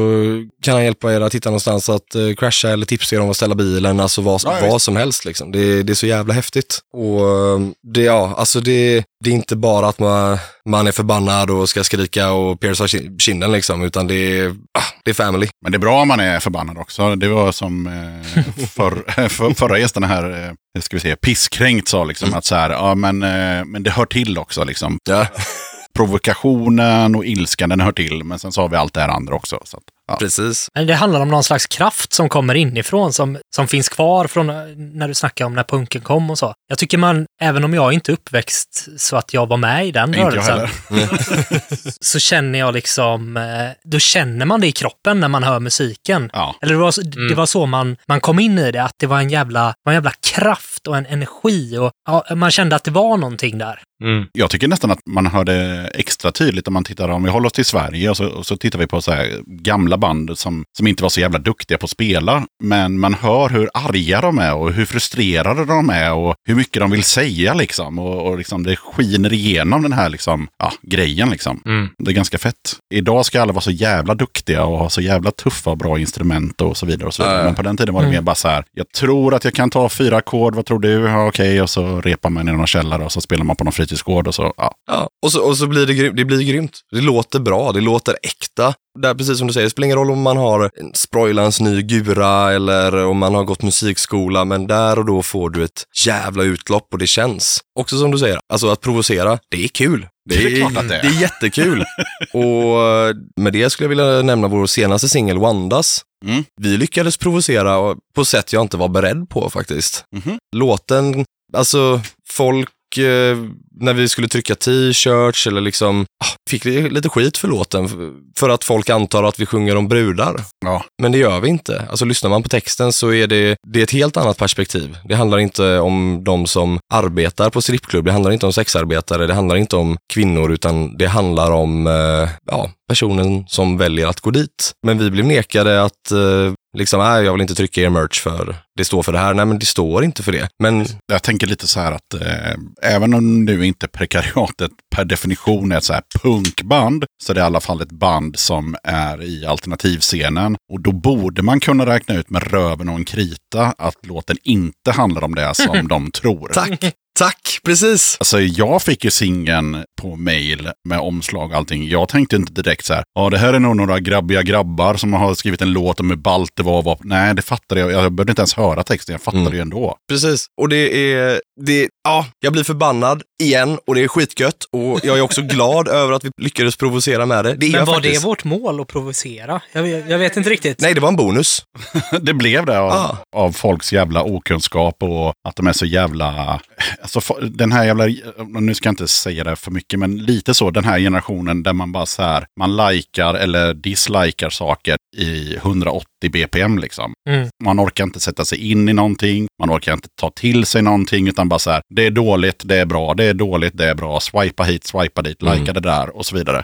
kan han hjälpa er att hitta någonstans att uh, crasha eller tipsa er om att ställa bilen, alltså vad, Ja, vad som helst liksom. Det, det är så jävla häftigt. Och eh, det, ja, alltså det, det är inte bara att man, man är förbannad och ska skrika och pierca kin- kinden liksom, utan det är, ah, det är family. Men det är bra om man är förbannad också. Det var som eh, för, för, förra gästen här, eh, ska vi se, pisskränkt sa liksom att så här, ja men, eh, men det hör till också liksom. Ja, Provokationen och ilskan den hör till, men sen så har vi allt det här andra också. Så att, ja. precis. Men det handlar om någon slags kraft som kommer inifrån, som, som finns kvar från eh, när du snackade om när punken kom och så. Jag tycker man, även om jag inte är uppväxt så att jag var med i den Inte jag rörelsen, så känner jag liksom, eh, då känner man det i kroppen när man hör musiken. Ja. Eller det var, så- det var så man, man kom in i det, att det var en jävla, var en jävla kraft och en energi och ja, man kände att det var någonting där. Mm. Jag tycker nästan att man hör det extra tydligt om man tittar, om vi håller oss till Sverige och så, och så tittar vi på så här gamla band som, som inte var så jävla duktiga på att spela. Men man hör hur arga de är och hur frustrerade de är och hur mycket de vill säga liksom. Och, och liksom det skiner igenom den här liksom, ja, grejen liksom. Mm. Det är ganska fett. Idag ska alla vara så jävla duktiga och ha så jävla tuffa och bra instrument och så vidare. Och så vidare. Ja. Men på den tiden var det mer bara så här, jag tror att jag kan ta fyra ackord, vad tror du? Ja, okej, och så repar man i någon källare och så spelar man på någon fritidsgård och så, ja. Ja, och så, och så blir det, grym, det blir grymt. Det låter bra, det låter äkta. Där, precis som du säger, det spelar ingen roll om man har en Sproilans ny Gura eller om man har gått musikskola, men där och då får du ett jävla utlopp och det känns. Också som du säger, alltså att provocera, det är kul. Det Det är är, klart att det är. det är jättekul. och eh, med det skulle jag vilja nämna vår senaste singel, Wandas. Mm. Vi lyckades provocera på sätt jag inte var beredd på faktiskt. Mhm. Låten, alltså folk, eh, när vi skulle trycka t-shirts eller liksom, ah, fick vi lite skit för låten för att folk antar att vi sjunger om brudar. Ja. Men det gör vi inte. Alltså lyssnar man på texten så är det, det är ett helt annat perspektiv. Det handlar inte om de som arbetar på strippklubb, det handlar inte om sexarbetare, det handlar inte om kvinnor, utan det handlar om eh, ja, personen som väljer att gå dit. Men vi blev nekade att eh, liksom, nej, jag vill inte trycka er merch för det står för det här. Nej, men det står inte för det. Men Jag tänker lite så här att eh, även om nu inte prekariatet per definition är ett så här punkband så är det i alla fall ett band som är i alternativscenen. Och då borde man kunna räkna ut med röven och en krita att låten inte handlar om det som de tror. tack, tack, precis. Alltså jag fick ju singeln på mail med omslag och allting. Jag tänkte inte direkt så här, ja det här är nog några grabbiga grabbar som har skrivit en låt om hur ballt det var. på-" Nej, det fattade jag. Jag behövde inte ens höra texten, jag fattade Mm. ju ändå. Precis. Och det är, det, ja, jag blir förbannad igen och det är skitgött. Och jag är också glad över att vi lyckades provocera med det. Det är Men var faktiskt. det vårt mål att provocera? Jag, vet- jag vet inte riktigt. Nej, det var en bonus. Det blev det av, Ah. av folks jävla okunskap och att de är så jävla... Alltså, den här jävla, nu ska jag inte säga det för mycket, men lite så, den här generationen där man bara så här, man likar eller dislikar saker i 180 bpm liksom. Mm. Man orkar inte sätta sig in i någonting, man orkar inte ta till sig någonting, utan bara så här, det är dåligt, det är bra, det är dåligt, det är bra, swipa hit, swipa dit, Mm. likea det där och så vidare.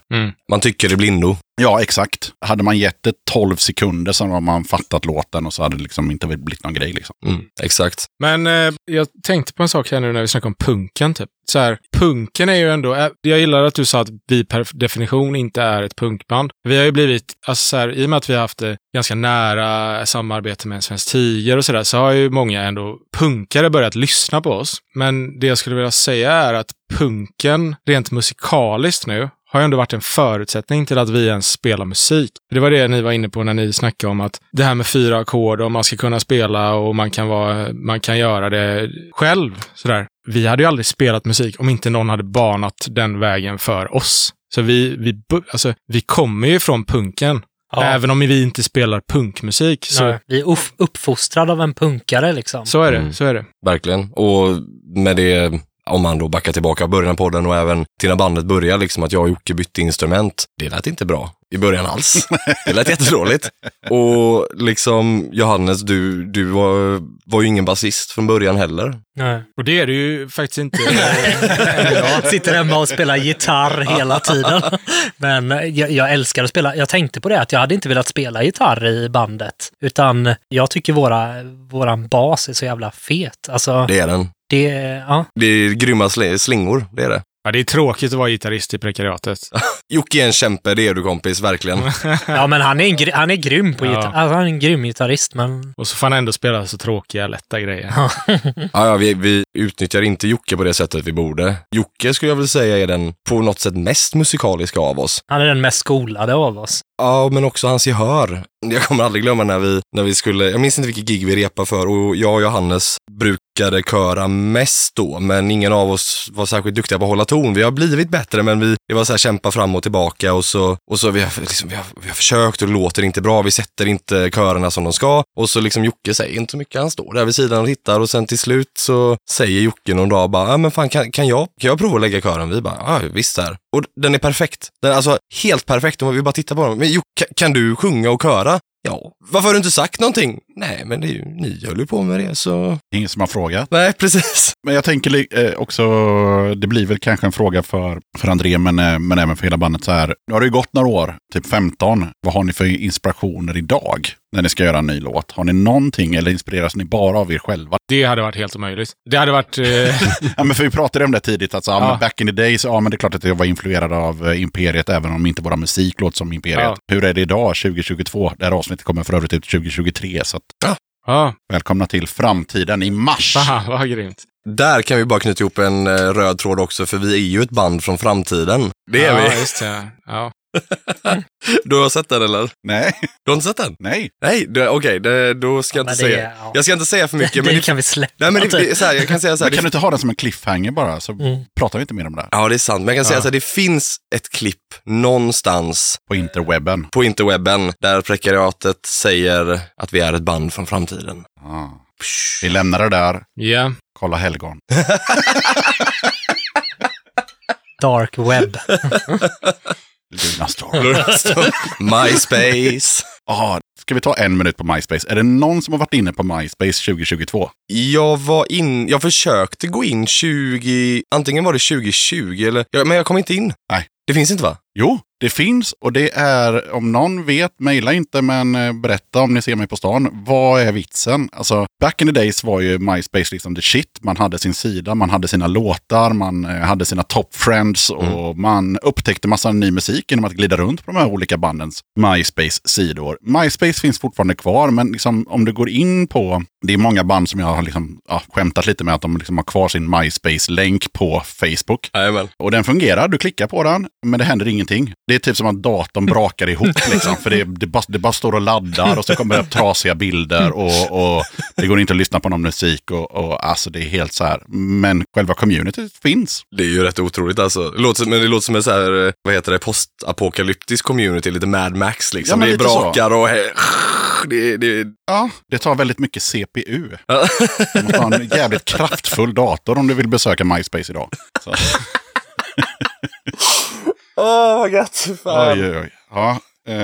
Man tycker i blindo. Ja, exakt. Hade man gett det 12 sekunder så hade man fattat låten och så hade det liksom inte blivit någon grej liksom. Mm, exakt. Men eh, jag tänkte på en sak här nu när vi snacka om punken. Typ. Så här, punken är ju ändå, jag gillar att du sa att vi per definition inte är ett punkband. Vi har ju blivit, alltså så här, i och med att vi har haft ganska nära samarbete med en svensk tiger och sådär, så har ju många ändå punkare börjat lyssna på oss. Men det jag skulle vilja säga är att punken, rent musikaliskt nu, har ju ändå varit en förutsättning till att vi ens spelar musik. Det var det ni var inne på när ni snackade om att det här med fyra ackord och man ska kunna spela och man kan, vara, man kan göra det själv. Sådär. Vi hade ju aldrig spelat musik om inte någon hade banat den vägen för oss. Så vi, vi, alltså, vi kommer ju från punken. Ja. Även om vi inte spelar punkmusik. Så, Nej, vi är upp- uppfostrade av en punkare liksom. så är det. Mm. Så är det. Verkligen. Och med det, om man då backar tillbaka början av podden och även till när bandet började, liksom att jag och Jocke bytte instrument. Det lät inte bra i början alls. Det lät jättedåligt. Och liksom Johannes, du, du var, var ju ingen basist från början heller. Nej. Och det är det ju faktiskt inte. Jag sitter hemma och spelar gitarr hela tiden. Men jag, jag älskar att spela. Jag tänkte på det att jag hade inte velat spela gitarr i bandet. Utan jag tycker våra, våran bas är så jävla fet. Alltså, Det är den. Det, ja. Det är grymma sl- slingor, det är det. ja, det är tråkigt att vara gitarrist i prekariatet. Jocke är en kämpe, det är du kompis, verkligen. ja, men han är, en, han är grym på Ja. gitarr. Alltså, han är en grym gitarrist, men... Och så får han ändå spela så tråkiga, lätta grejer. Ja, ja, vi, vi utnyttjar inte Jocke på det sättet vi borde. Jocke skulle jag väl säga är den på något sätt mest musikaliska av oss. Han är den mest skolade av oss. Ja, men också hans gehör. Jag kommer aldrig glömma när vi, när vi skulle, jag minns inte vilket gig vi repade för och jag och Johannes brukade köra mest då, men ingen av oss var särskilt duktiga på att hålla ton. Vi har blivit bättre, men vi, vi var så här kämpa fram och tillbaka och så, och så vi har, liksom, vi har, vi har försökt och det låter inte bra. Vi sätter inte körerna som de ska och så liksom Jocke säger inte så mycket. Han står där vid sidan och tittar och sen till slut så säger Jocke någon dag bara, ja men fan kan, kan jag, kan jag prova att lägga kören? Vi bara, ja visst där. Och den är perfekt. Den är alltså helt perfekt om vi bara tittar på den. Men Jocke, kan, kan du sjunga och köra? Ja. Varför har du inte sagt någonting? Nej, men det är ju, ni höll ju på med det så... Ingen som har frågat. Nej, precis. Men jag tänker eh, också, det blir väl kanske en fråga för, för André, men, eh, men även för hela bandet så här. Nu har det ju gått några år, typ 15. Vad har ni för inspirationer idag när ni ska göra en ny låt? Har ni någonting eller inspireras ni bara av er själva? Det hade varit helt omöjligt. Det hade varit... Eh, Ja, men för vi pratade om det tidigt, alltså, ja. Back in the days, ja men det är klart att jag var influerad av eh, Imperiet, även om inte våra musik låter som Imperiet. Ja. Hur är det idag, 2022? Det här avsnittet kommer för övrigt ut 2023, så ja, välkomna till framtiden i mars. fan vad grymt. Där kan vi bara knyta ihop en eh, röd tråd också, för vi är ju ett band från framtiden. Det är ja, vi. just det. Ja. Du har sett den eller? Nej, Du har inte sett den? nej. Nej, det- okej, det- då ska jag men inte det säga. är- ja. Jag ska inte säga för mycket, men det det, kan vi släppa. nej, men det, det, är så här, jag kan säga så här. Men kan det, du inte ha den som en cliffhanger bara, så Mm. pratar vi inte mer om det. Ja, det är sant. Men jag kan säga Ja. så här, det finns ett klipp någonstans På interwebben. på interwebben där prekariatet säger att vi är ett band från framtiden. Ja. Vi lämnar det där. Ja. Kolla helgon. Dark web. Lunarstorm. MySpace. Ja, ska vi ta en minut på MySpace? Är det någon som har varit inne på MySpace 2022? Jag var in, jag försökte gå in 20, antingen var det 2020 eller, men jag kom inte in. Nej. Det finns inte va? Jo, det finns och det är, om någon vet, mejla inte men eh, berätta om ni ser mig på stan. Vad är vitsen? Alltså, back in the days var ju MySpace liksom the shit. Man hade sin sida, man hade sina låtar, man eh, hade sina top friends och man upptäckte massa ny musik genom att glida runt på de här olika bandens MySpace-sidor. MySpace finns fortfarande kvar, men liksom, om du går in på, det är många band som jag har liksom, ja, skämtat lite med att de liksom har kvar sin MySpace-länk på Facebook. Jajamän. Och den fungerar, du klickar på den, men det händer ingenting. Det är typ som att datorn brakar ihop liksom. För det, det, bara, det bara står och laddar och så kommer det trasiga bilder och, och det går inte att lyssna på någon musik och, och alltså det är helt så här. Men själva communityt finns. Det är ju rätt otroligt alltså. Det låter, men det låter som en så här, vad heter det, postapokalyptisk community, lite Mad Max Ja, liksom. men det är lite så. brakar och det, det, Ja, det tar väldigt mycket CPU. Du måste ha en jävligt kraftfull dator om du vill besöka MySpace idag. Så. Åh, vad gött. Fan. Oj, oj, oj. Ja, eh,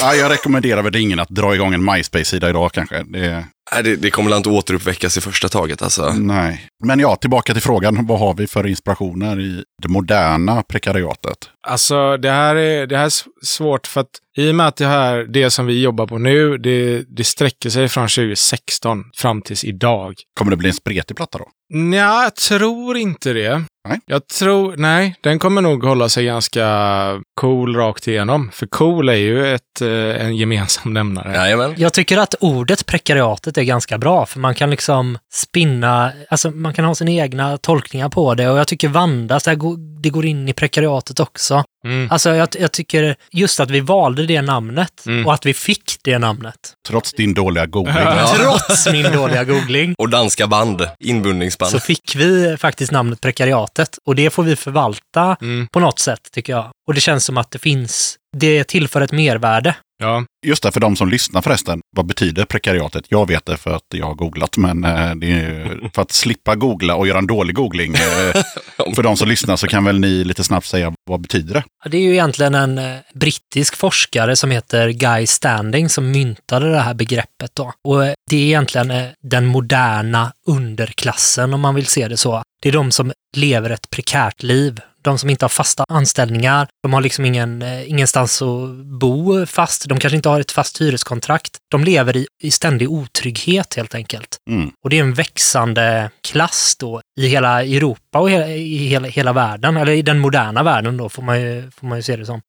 ja, jag rekommenderar väl ingen att dra igång en MySpace-sida idag kanske. Det, Nej, det, det kommer väl inte återuppväckas i första taget alltså. nej. Men ja, tillbaka till frågan. Vad har vi för inspirationer i det moderna prekariatet? Alltså det här är, det här är svårt för att i och med att det här, det som vi jobbar på nu, det, det sträcker sig från 2016 fram tills idag. Kommer det bli en spretig platta då? Nej, jag tror inte det. Nej. Jag tror, nej, den kommer nog hålla sig ganska cool rakt igenom. För cool är ju ett, eh, en gemensam nämnare. Jajamän. Jag tycker att ordet prekariatet är ganska bra, för man kan liksom spinna, alltså man kan ha sina egna tolkningar på det och jag tycker Vandas, det, här går- det går in i prekariatet också. Mm. Alltså jag, jag tycker just att vi valde det namnet Mm. och att vi fick det namnet. Trots din dåliga googling. Ja. Trots min dåliga googling Och danska band, inbundningsband. så fick vi faktiskt namnet prekariatet och det får vi förvalta Mm. på något sätt tycker jag. Och det känns som att det finns, det tillför ett mervärde. Ja. Just det, för de som lyssnar förresten. Vad betyder prekariatet? Jag vet det för att jag har googlat, men eh, det är för att slippa googla och göra en dålig googling. Eh, för de som lyssnar så kan väl ni lite snabbt säga vad betyder det? Ja, Det är ju egentligen en eh, brittisk forskare som heter Guy Standing som myntade det här begreppet då. Och det är egentligen den moderna underklassen om man vill se det så. Det är de som lever ett prekärt liv. De som inte har fasta anställningar, de har liksom ingen, eh, ingenstans att bo fast, de kanske inte har ett fast hyreskontrakt. De lever i, i ständig otrygghet helt enkelt. Mm. Och det är en växande klass då i hela Europa och hela, i hela, hela världen, eller i den moderna världen då får man ju, får man ju se det som.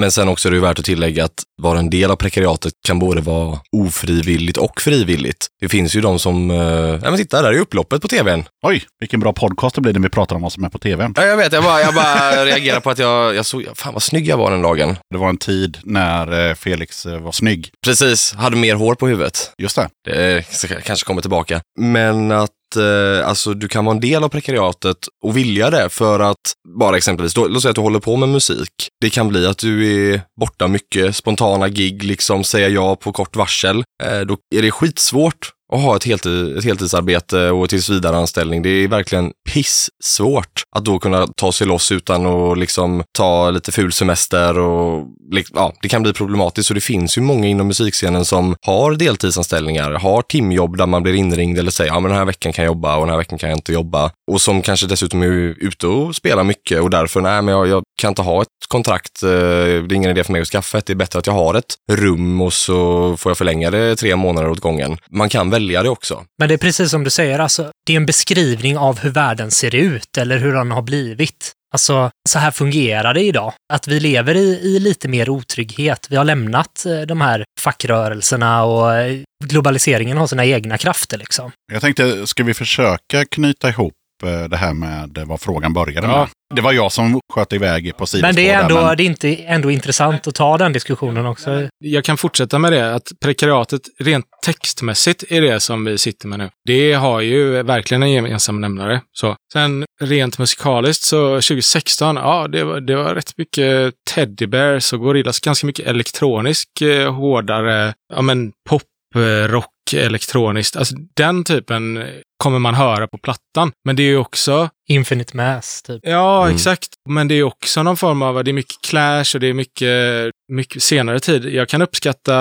Men sen också är det ju värt att tillägga att vara en del av prekariatet kan både vara ofrivilligt och frivilligt. Det finns ju de som, eh, ja men titta där är upploppet på tvn. Oj, vilken bra podcast det blir när vi pratar om vad som är på tv. Ja, jag vet, jag bara, jag bara reagerar på att jag, jag såg, fan vad snygg jag var den dagen. Det var en tid när eh, Felix eh, var snygg. Precis, hade mer hår på huvudet. Just det. Det kanske kommer tillbaka. Men att eh, alltså, du kan vara en del av prekariatet och vilja det för att, bara exempelvis, då, låt säga att du håller på med musik. Det kan bli att du är borta mycket, spontana gig, liksom säga ja på kort varsel. Eh, då är det skitsvårt att ha ett, heltid, ett heltidsarbete och tillsvidareanställning. Det är verkligen pissvårt att då kunna ta sig loss utan att liksom ta lite ful semester och ja, det kan bli problematiskt. Så det finns ju många inom musikscenen som har deltidsanställningar, har timjobb där man blir inringd eller säger ja men den här veckan kan jag jobba och den här veckan kan jag inte jobba. Och som kanske dessutom är ute och spelar mycket och därför, nej men jag, jag kan inte ha ett kontrakt, eh, det är ingen idé för mig att skaffa ett, det är bättre att jag har ett rum och så får jag förlänga det tre månader åt gången. Man kan välja det också. Men det är precis som du säger, alltså, det är en beskrivning av hur världen ser ut eller hur den har blivit. Alltså, så här fungerar det idag. Att vi lever i, i lite mer otrygghet. Vi har lämnat eh, de här fackrörelserna och eh, globaliseringen har sina egna krafter liksom. Jag tänkte, ska vi försöka knyta ihop det här med eh, vad frågan började Ja. med? Det var jag som sköt iväg på sidospår Men det är, ändå, där, men- det är inte ändå intressant att ta den diskussionen också. Jag kan fortsätta med det, att prekariatet rent textmässigt är det som vi sitter med nu. Det har ju verkligen en gemensam nämnare. Så. Sen rent musikaliskt så 2016, ja det var, det var rätt mycket Teddy Bears och Gorillaz, ganska mycket elektronisk, eh, hårdare, ja men pop, eh, rock, elektroniskt. Alltså den typen kommer man höra på plattan. Men det är ju också Infinite Mass, typ. Ja, Mm. exakt. Men det är också någon form av, det är mycket Clash och det är mycket, mycket senare tid. Jag kan uppskatta,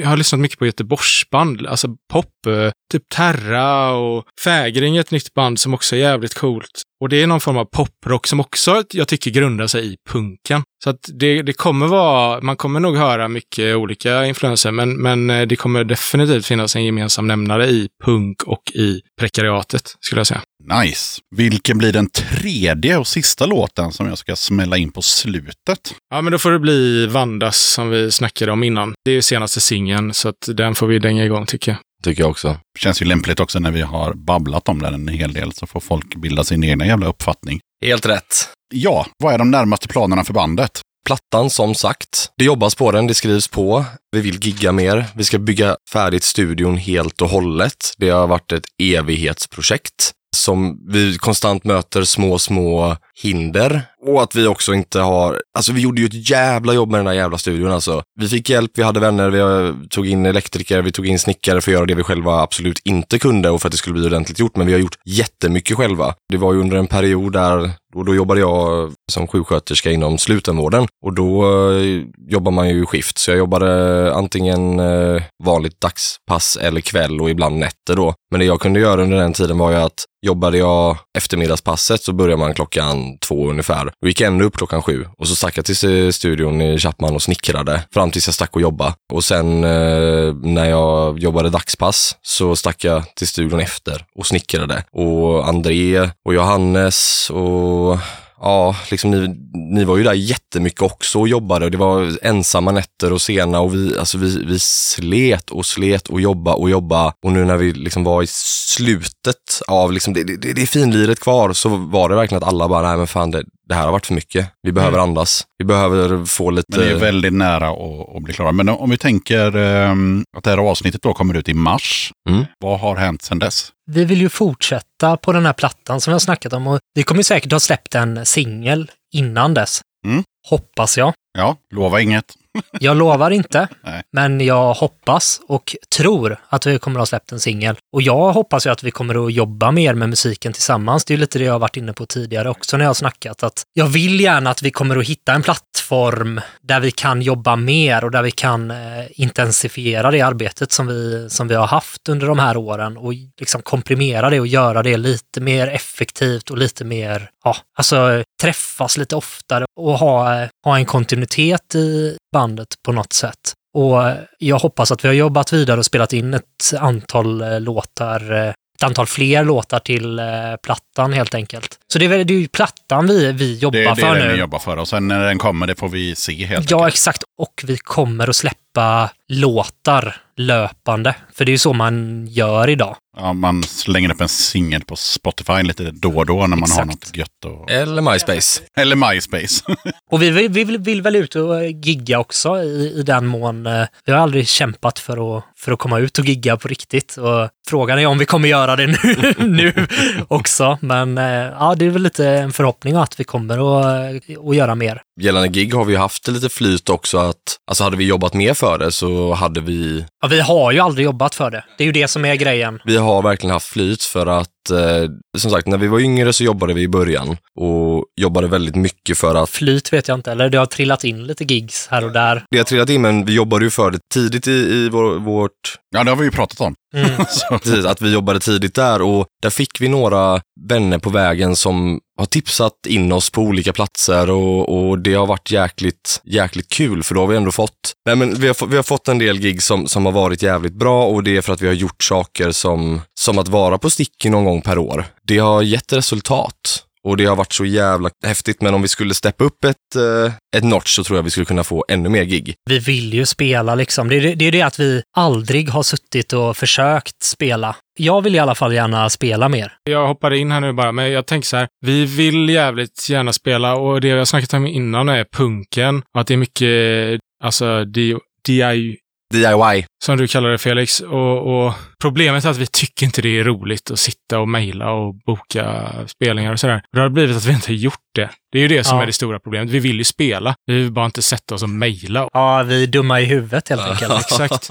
jag har lyssnat mycket på Göteborgsband, alltså pop, eh, typ Terra och Fägring är ett nytt band som också är jävligt coolt. Och det är någon form av poprock som också jag tycker grundar sig i punken. Så att det, det kommer vara, man kommer nog höra mycket olika influenser, men, men eh, det kommer definitivt finnas en gemensam nämnare i punk och i prekariatet, skulle jag säga. Nice. Vilken blir den tredje och sista låten som jag ska smälla in på slutet? Ja, men då får det bli Vandas som vi snackade om innan. Det är ju senaste singeln, så att den får vi dänga igång tycker jag. Tycker jag också. Känns ju lämpligt också när vi har babblat om den en hel del så får folk bilda sin egna jävla uppfattning. Helt rätt. Ja, vad är de närmaste planerna för bandet? Plattan som sagt. Det jobbas på den, det skrivs på. Vi vill gigga mer. Vi ska bygga färdigt studion helt och hållet. Det har varit ett evighetsprojekt som vi konstant möter små, små hinder. Och att vi också inte har, alltså vi gjorde ju ett jävla jobb med den här jävla studion alltså. Vi fick hjälp, vi hade vänner, vi tog in elektriker, vi tog in snickare för att göra det vi själva absolut inte kunde och för att det skulle bli ordentligt gjort. Men vi har gjort jättemycket själva. Det var ju under en period där och då jobbade jag som sjuksköterska inom slutenvården och då eh, jobbar man ju i skift. Så jag jobbade antingen eh, vanligt dagspass eller kväll och ibland nätter då. Men det jag kunde göra under den tiden var ju att jobbade jag eftermiddagspasset så började man klockan två ungefär. Och gick ändå upp klockan sju och så stack jag till studion i Chapman och snickrade fram tills jag stack och jobba. Och sen eh, när jag jobbade dagspass så stack jag till studion efter och snickrade. Och André och Johannes och Ja, liksom ni, ni var ju där jättemycket också och jobbade och det var ensamma nätter och sena och vi, alltså vi, vi slet och slet och jobba och jobba. Och nu när vi liksom var i slutet av liksom det, det, det är finliret kvar så var det verkligen att alla bara, nej men fan det, det här har varit för mycket. Vi behöver andas. Vi behöver få lite... Men det är väldigt nära att, att bli klara. Men om vi tänker ehm, att det här avsnittet då kommer ut i mars. Mm. Vad har hänt sedan dess? Vi vill ju fortsätta på den här plattan som vi har snackat om och vi kommer säkert ha släppt en singel innan dess. Mm. Hoppas jag. Ja, lova inget. Jag lovar inte, Nej. men jag hoppas och tror att vi kommer att ha släppt en singel. Och jag hoppas ju att vi kommer att jobba mer med musiken tillsammans. Det är ju lite det jag har varit inne på tidigare också när jag har snackat. Att jag vill gärna att vi kommer att hitta en plattform där vi kan jobba mer och där vi kan eh, intensifiera det arbetet som vi, som vi har haft under de här åren och liksom komprimera det och göra det lite mer effektivt och lite mer, ja, alltså träffas lite oftare och ha, eh, ha en kontinuitet i bandet på något sätt. Och eh, jag hoppas att vi har jobbat vidare och spelat in ett antal eh, låtar, eh, ett antal fler låtar till plattan helt enkelt. Så det är, väl, det är ju plattan vi, vi jobbar Det, det för är det nu. ni jobbar för. Och sen när den kommer, det får vi se helt Ja, enkelt. exakt. Och vi kommer att släppa låtar löpande. För det är ju så man gör idag. Ja, man slänger upp en singel på Spotify lite då och då när man har något gött. Och... Eller MySpace. Eller MySpace. Och vi, vill- vi vill, vill väl ut och gigga också i, i den mån. eh, Vi har aldrig kämpat för att, för att komma ut och gigga på riktigt. Och frågan är om vi kommer göra det nu, nu också. Men eh, ja, det är väl lite en förhoppning att vi kommer att, att göra mer. Gällande gig har vi ju haft lite flyt också att, alltså hade vi jobbat mer för det så hade vi, Ja, vi har ju aldrig jobbat för det. Det är ju det som är grejen. vi har verkligen haft flyt för att, eh, som sagt, när vi var yngre så jobbade vi i början och jobbade väldigt mycket för att Flyt vet jag inte, eller det har trillat in lite gigs här och där. det har trillat in, men vi jobbade ju för det tidigt i, i vår, vårt ja, det har vi ju pratat om. Mm. Precis, att vi jobbade tidigt där och där fick vi några vänner på vägen som har tipsat in oss på olika platser och, och det har varit jäkligt, jäkligt kul för då har vi ändå fått, nej men vi har, fått- vi har fått en del gig som, som har varit jävligt bra och det är för att vi har gjort saker som, som att vara på sticky någon gång per år. Det har gett resultat. Och det har varit så jävla häftigt, men om vi skulle steppa upp ett, eh, ett notch så tror jag vi skulle kunna få ännu mer gig. Vi vill ju spela liksom. Det är det, det är det att vi aldrig har suttit och försökt spela. Jag vill i alla fall gärna spela mer. Jag hoppar in här nu bara, men jag tänker så här. Vi vill jävligt gärna spela och det vi har snackat om innan är punken. Att det är mycket, alltså, di- DI, DIY. som du kallar det Felix. Och, och problemet är att vi tycker inte det är roligt att sitta och mejla och boka spelningar och sådär. Det har blivit att vi inte har gjort det. Det är ju det som Ja. är det stora problemet. Vi vill ju spela. Vi vill bara inte sätta oss och mejla. Ja, vi är dumma i huvudet helt enkelt. Exakt.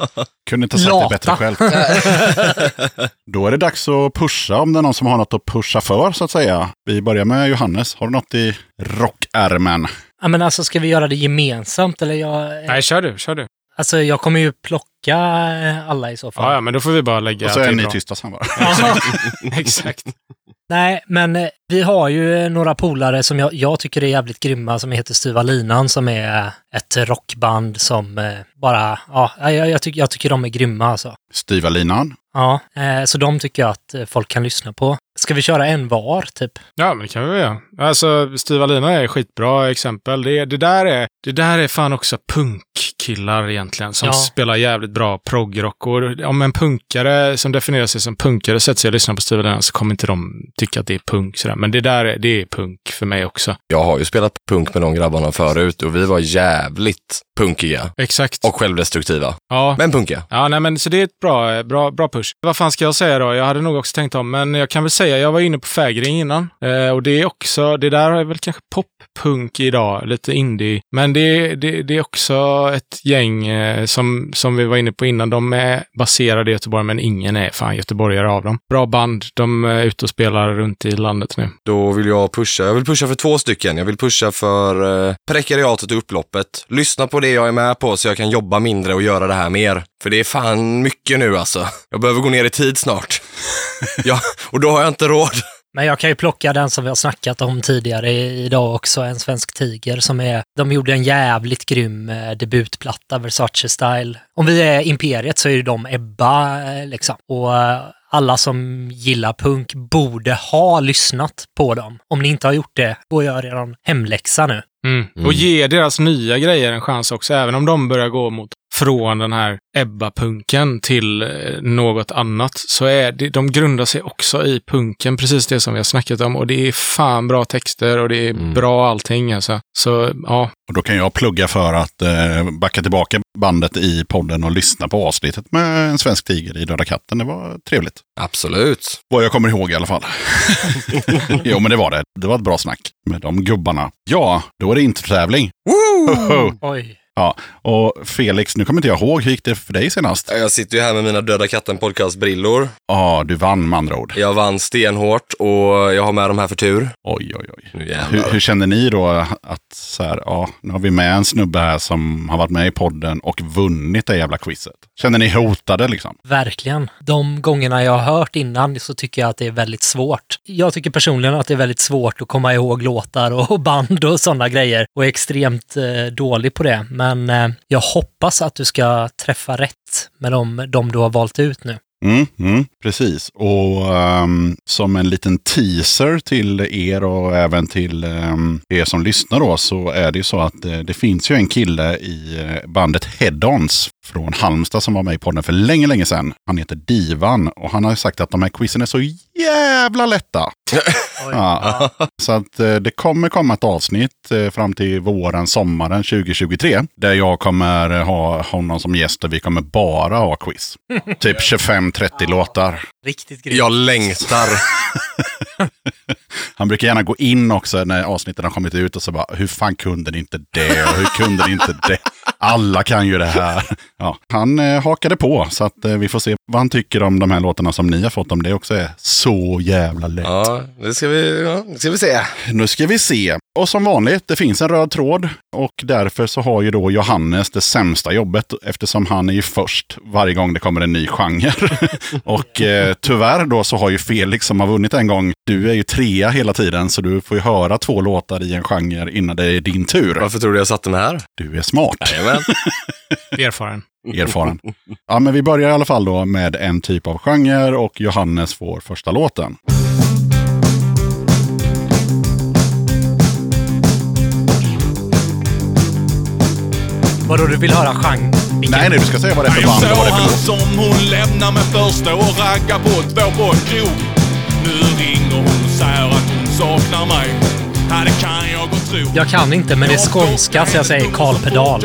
Kunde inte ha sagt Lata. det bättre själv. Då är det dags att pusha om det är någon som har något att pusha för så att säga. Vi börjar med Johannes. Har du något i rockärmen? Ja, men alltså ska vi göra det gemensamt eller jag... Nej, kör du, kör du. Alltså jag kommer ju plocka eh, alla i så fall. Ja, ja, men då får vi bara lägga Och så är ni tysta sen bara. Exakt. Nej, men eh, vi har ju eh, några polare som jag, jag tycker är jävligt grymma som heter Styva Linan som är ett rockband som bara, ja, jag, jag, tycker, jag tycker de är grymma alltså. Styva linan. Ja, eh, så de tycker jag att folk kan lyssna på. Ska vi köra en var, typ? Ja, men det kan vi väl göra. Alltså, Styva Lina är skitbra exempel. Det, det, där är, det där är fan också punkkillar egentligen, som Ja. spelar jävligt bra proggrock. Och om en punkare som definierar sig som punkare sätter sig och lyssnar på Styva Lina så kommer inte de tycka att det är punk. Sådär. Men det där är, det är punk för mig också. Jag har ju spelat punk med de grabbarna förut och vi var jävligt punkiga. Exakt. Och självdestruktiva. Ja. Men punkiga. Ja, nej, men så det är ett bra, bra, bra push. Vad fan ska jag säga då? Jag hade nog också tänkt om, men jag kan väl säga, jag var inne på Fägring innan. Eh, och det är också, det där är väl kanske pop-punk idag, lite indie. Men det, det, det är också ett gäng eh, som, som vi var inne på innan. De är baserade i Göteborg, men ingen är fan göteborgare av dem. Bra band. De eh, är ute och spelar runt i landet nu. Då vill jag pusha. Jag vill pusha för två stycken. Jag vill pusha för eh, prekariatet och upploppet. Lyssna på det jag är med på så jag kan jobba mindre och göra det här mer. För det är fan mycket nu alltså. Jag behöver gå ner i tid snart. ja, och då har jag inte råd. Men jag kan ju plocka den som vi har snackat om tidigare idag också, En svensk tiger, som är, de gjorde en jävligt grym eh, debutplatta, Versace Style. Om vi är Imperiet så är ju de Ebba, eh, liksom. Och eh, alla som gillar punk borde ha lyssnat på dem. Om ni inte har gjort det, gå och gör er hemläxa nu. Mm. Och ge deras nya grejer en chans också, även om de börjar gå mot från den här Ebba-punken till eh, något annat, så är det, de grundar sig också i punken, precis det som vi har snackat om. Och det är fan bra texter och det är bra allting alltså. Så ja, Och då kan jag plugga för att eh, backa tillbaka bandet i podden och lyssna på avsnittet med en svensk tiger i Döda katten. Det var trevligt. Absolut. Vad jag kommer ihåg i alla fall. jo, men det var det. Det var ett bra snack med de gubbarna. Ja, då är det introtävling. Woo! Oj. Ja, och Felix, nu kommer inte jag ihåg. Hur gick det för dig senast? Jag sitter ju här med mina Döda katten podcast-brillor. Ja, du vann med andra ord. Jag vann stenhårt och jag har med de här för tur. Oj, oj, oj. Hur, hur känner ni då att så här, ja, nu har vi med en snubbe här som har varit med i podden och vunnit det jävla quizet. Känner ni hotade liksom? Verkligen. De gångerna jag har hört innan så tycker jag att det är väldigt svårt. Jag tycker personligen att det är väldigt svårt att komma ihåg låtar och band och sådana grejer och är extremt eh, dålig på det. Men eh, jag hoppas att du ska träffa rätt med de, de du har valt ut nu. Mm, mm, precis. Och um, som en liten teaser till er och även till um, er som lyssnar då så är det ju så att uh, det finns ju en kille i eh, bandet Head-Ons från Halmstad som var med i podden för länge, länge sedan. Han heter Divan och han har sagt att de här quizen är så jävla lätta. Ja. Så att eh, det kommer komma ett avsnitt eh, fram till våren, sommaren 2023. Där jag kommer eh, ha honom som gäst och vi kommer bara ha quiz. Typ 25-30 låtar. Riktigt grymt. Jag längtar. Han brukar gärna gå in också när avsnitten har kommit ut och så bara, hur fan kunde ni inte det och hur kunde ni inte det? Alla kan ju det här. Ja, han eh, hakade på så att eh, vi får se vad han tycker om de här låtarna som ni har fått, om det också är så jävla lätt. Ja, det ska vi, ja, det ska vi se. Nu ska vi se. Och som vanligt, det finns en röd tråd. Och därför så har ju då Johannes det sämsta jobbet eftersom han är ju först varje gång det kommer en ny genre. och eh, tyvärr då så har ju Felix som har vunnit en gång, du är ju trea hela tiden så du får ju höra två låtar i en genre innan det är din tur. Varför tror du jag satte mig här? Du är smart. Jajamän. erfaren. Erfaren. Ja, men vi börjar i alla fall då med en typ av genre och Johannes får första låten. Vadå, du vill höra genre? Nej, nej, du ska säga vad det är för band och vad det såg är för han låt. som hon lämnar mig första och raggar på två på ett krog. Nu ringer hon och säger att hon saknar mig. Ja, det kan jag och tro. Jag kan inte, men det är skånska så jag säger Karl Pedal.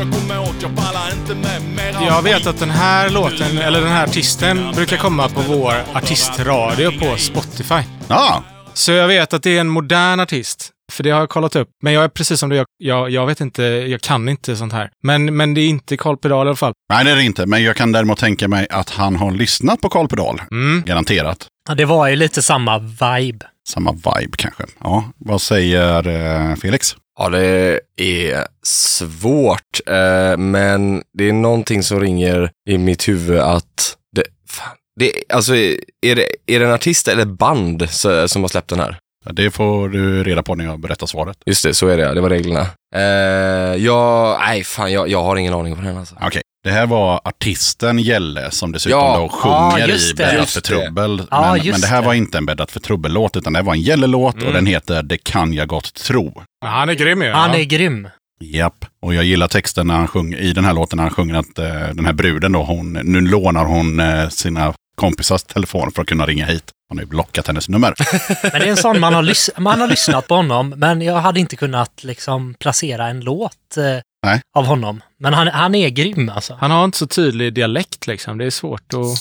Jag vet att den här låten, eller den här artisten, brukar komma på vår artistradio på Spotify. Ja, Så jag vet att det är en modern artist. För det har jag kollat upp. Men jag är precis som du, jag, jag, jag vet inte, jag kan inte sånt här. Men, men det är inte Karl Pedal i alla fall. nej det är det inte. Men jag kan däremot tänka mig att han har lyssnat på Karl Pedal. Mm. Garanterat. Ja, det var ju lite samma vibe. Samma vibe kanske. Ja, vad säger eh, Felix? Ja, det är svårt, eh, men det är någonting som ringer i mitt huvud att det, fan, det alltså, är det, är det en artist eller band som har släppt den här? Det får du reda på när jag berättar svaret. Just det, så är det, det var reglerna. Eh, jag, nej fan, jag, jag har ingen aning på den alltså. Okej, Det här var artisten Gälle som dessutom Ja. då sjunger Ja, i det. Bäddat för det. trubbel. Ja, men, men det här det. var inte en Bäddat för trubbel-låt, utan det var en Gälle-låt och Mm. den heter Det kan jag gott tro. Han är grym ju. Han är grym. Japp, och jag gillar texten när han sjunger, i den här låten när han sjunger att eh, den här bruden då, hon, nu lånar hon eh, sina kompisars telefon för att kunna ringa hit. Han har ju blockat hennes nummer. Men det är en sån man har, lys- man har lyssnat på honom, men jag hade inte kunnat liksom placera en låt eh, Nej. av honom. Men han, han är grym alltså. Han har inte så tydlig dialekt liksom. Det är svårt att...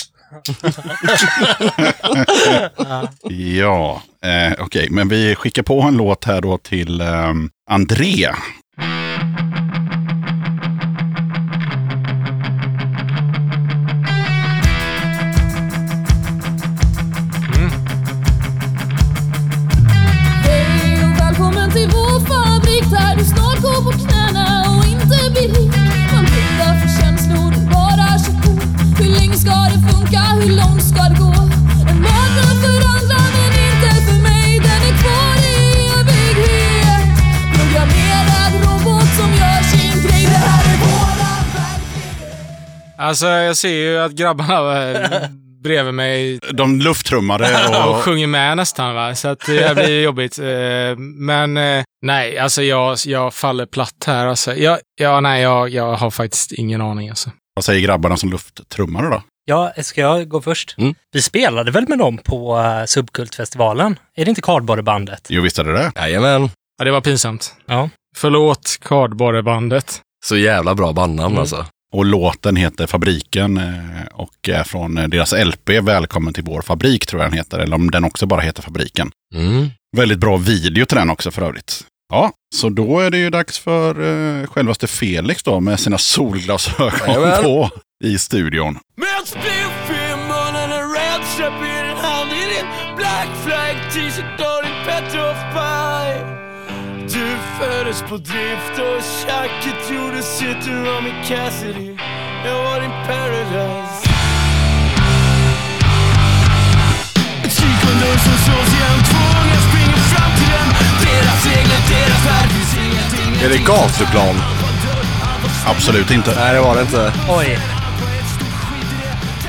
Ja, eh, okej, men vi skickar på en låt här då till eh, André. Alltså, jag ser ju att grabbarna eh, bredvid mig De lufttrummade och och... sjunger med nästan, va? så att det här blir jobbigt. Eh, Men eh, nej, alltså jag, jag faller platt här. Alltså. Jag, ja, nej, jag, jag har faktiskt ingen aning. Alltså. Vad säger grabbarna som lufttrummade då? Ja, ska jag gå först? Mm. Vi spelade väl med dem på Subkultfestivalen? Är det inte Kardborrebandet? Jo, visst är det det. Jajamän. Ja, det var pinsamt. Ja. Förlåt, Kardborrebandet. Så jävla bra bandnamn Mm. alltså. Och låten heter Fabriken eh, och är från eh, deras LP Välkommen till vår fabrik tror jag den heter. Eller om den också bara heter Fabriken. Mm. Väldigt bra video till den också för övrigt. Ja, så då är det ju dags för eh, självaste Felix då med sina solglasögon Jajamän. på i studion. Med spliff i munnen, en red strap i din hand I din black flag t-shirt föddes på drift och tjacket gjorde sitt Du var min Cassidy, jag var din paradise Ett kikvindu som slås igen, tvungen springer fram till den Deras regler, deras värld, finns ingenting Är det gatuplan? Absolut inte. Nej, det var det inte. Oj.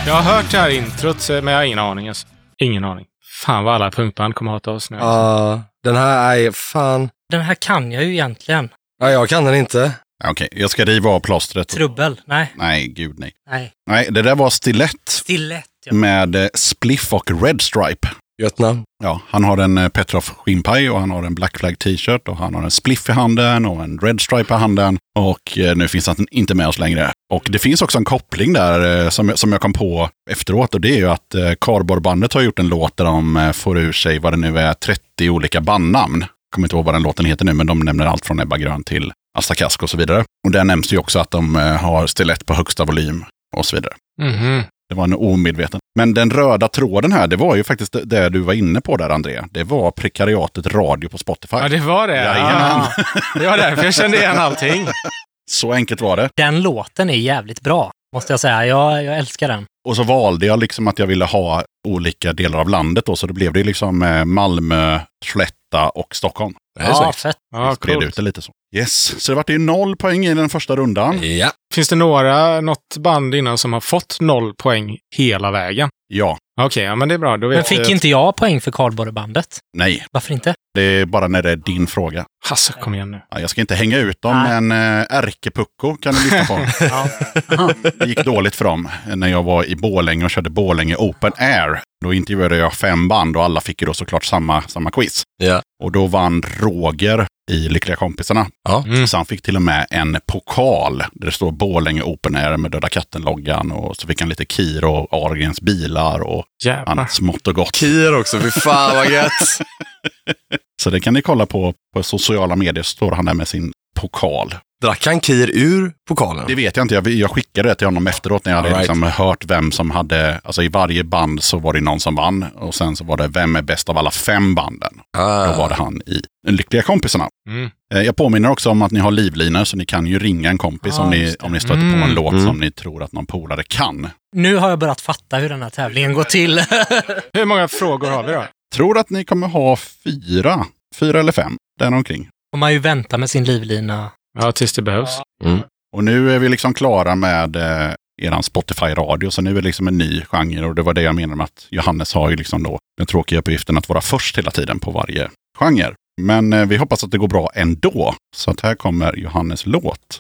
Jag har hört det här introt, men jag har ingen aning. Alltså. Ingen aning. Fan vad alla punkband kommer hata oss nu. alltså. Ja, den här är fan... Den här kan jag ju egentligen. Ja, jag kan den inte. Okej, jag ska riva av plåstret. Trubbel? Nej. Nej, gud nej. Nej. Nej, det där var Stilett Stilett. Ja. med eh, Spliff och Red Stripe. Gött namn. Ja, han har en eh, Petroff skinnpaj och han har en Black Flag t-shirt och han har en spliff i handen och en Red Stripe i handen. Och eh, nu finns han inte med oss längre. Och det finns också en koppling där eh, som, jag- som jag kom på efteråt och det är ju att eh, Cardboardbandet har gjort en låt där de eh, får ur sig vad det nu är 30 olika bandnamn. Kommer inte ihåg vad den låten heter nu, men de nämner allt från Ebba Grön till Asta Kask och så vidare. Och där nämns ju också att de eh, har stilett på högsta volym och så vidare. Mhm. Det var en omedveten. Men den röda tråden här, det var ju faktiskt det- det du var inne på där, André. Det var prekariatet radio på Spotify. Ja, det var det. Jajamän. Ja. Det var därför jag kände igen allting. Så enkelt var det. Den låten är jävligt bra, måste jag säga. Jag, jag älskar den. Och så valde jag liksom att jag ville ha olika delar av landet då, så då blev det liksom eh, Malmö, Skellefteå och Stockholm. Det är Ja, fett. Ja, Spred ut det lite så. Yes, så det vart ju noll poäng i den första rundan. Ja. Finns det några, något band innan som har fått noll poäng hela vägen? Ja, Okej, ja men det är bra. Då vet Men fick jag. inte jag poäng för Kardborrebandet? nej. Varför inte? Det är bara när det är din fråga. Hasse, kom igen nu. Ja, jag ska inte hänga ut dem, Nej. men äh, Ärkepucko kan du lyssna på. Ja. Det gick dåligt för dem när jag var i Borlänge och körde Borlänge Open Air. Då intervjuade jag fem band och alla fick ju då såklart samma, samma quiz. Ja. Och då vann Roger i Lyckliga kompisarna. Ja. Mm. Så han fick till och med en pokal där det står Borlänge Open Air med Döda katten-loggan. Och så fick han lite Kir och Ahlgrens bilar och Jävlar. annat smått och gott. Kir också, fy fan vad gött. Så det kan ni kolla på på sociala medier. Står han där med sin pokal. Drack han Kir ur pokalen? Det vet jag inte. Jag, jag skickade det till honom efteråt när jag hade right. liksom hört vem som hade, alltså i varje band så var det någon som vann. Och sen så var det vem är bäst av alla fem banden. Då Ah. var det han i Den lyckliga kompisarna. Mm. Eh, Jag påminner också om att ni har livlinor så ni kan ju ringa en kompis Ja, om, ni, om ni stöter på en Mm. låt Mm. som ni tror att någon polare kan. Nu har jag börjat fatta hur den här tävlingen går till. Hur många frågor har vi då? Tror att ni kommer ha fyra, fyra eller fem, däromkring. Får man ju vänta med sin livlina. Ja, tills det behövs. Mm. Och nu är vi liksom klara med eh, eran Spotify-radio, så nu är det liksom en ny genre. Och det var det jag menade med att Johannes har ju liksom då den tråkiga uppgiften att vara först hela tiden på varje genre. Men eh, vi hoppas att det går bra ändå. Så att här kommer Johannes låt.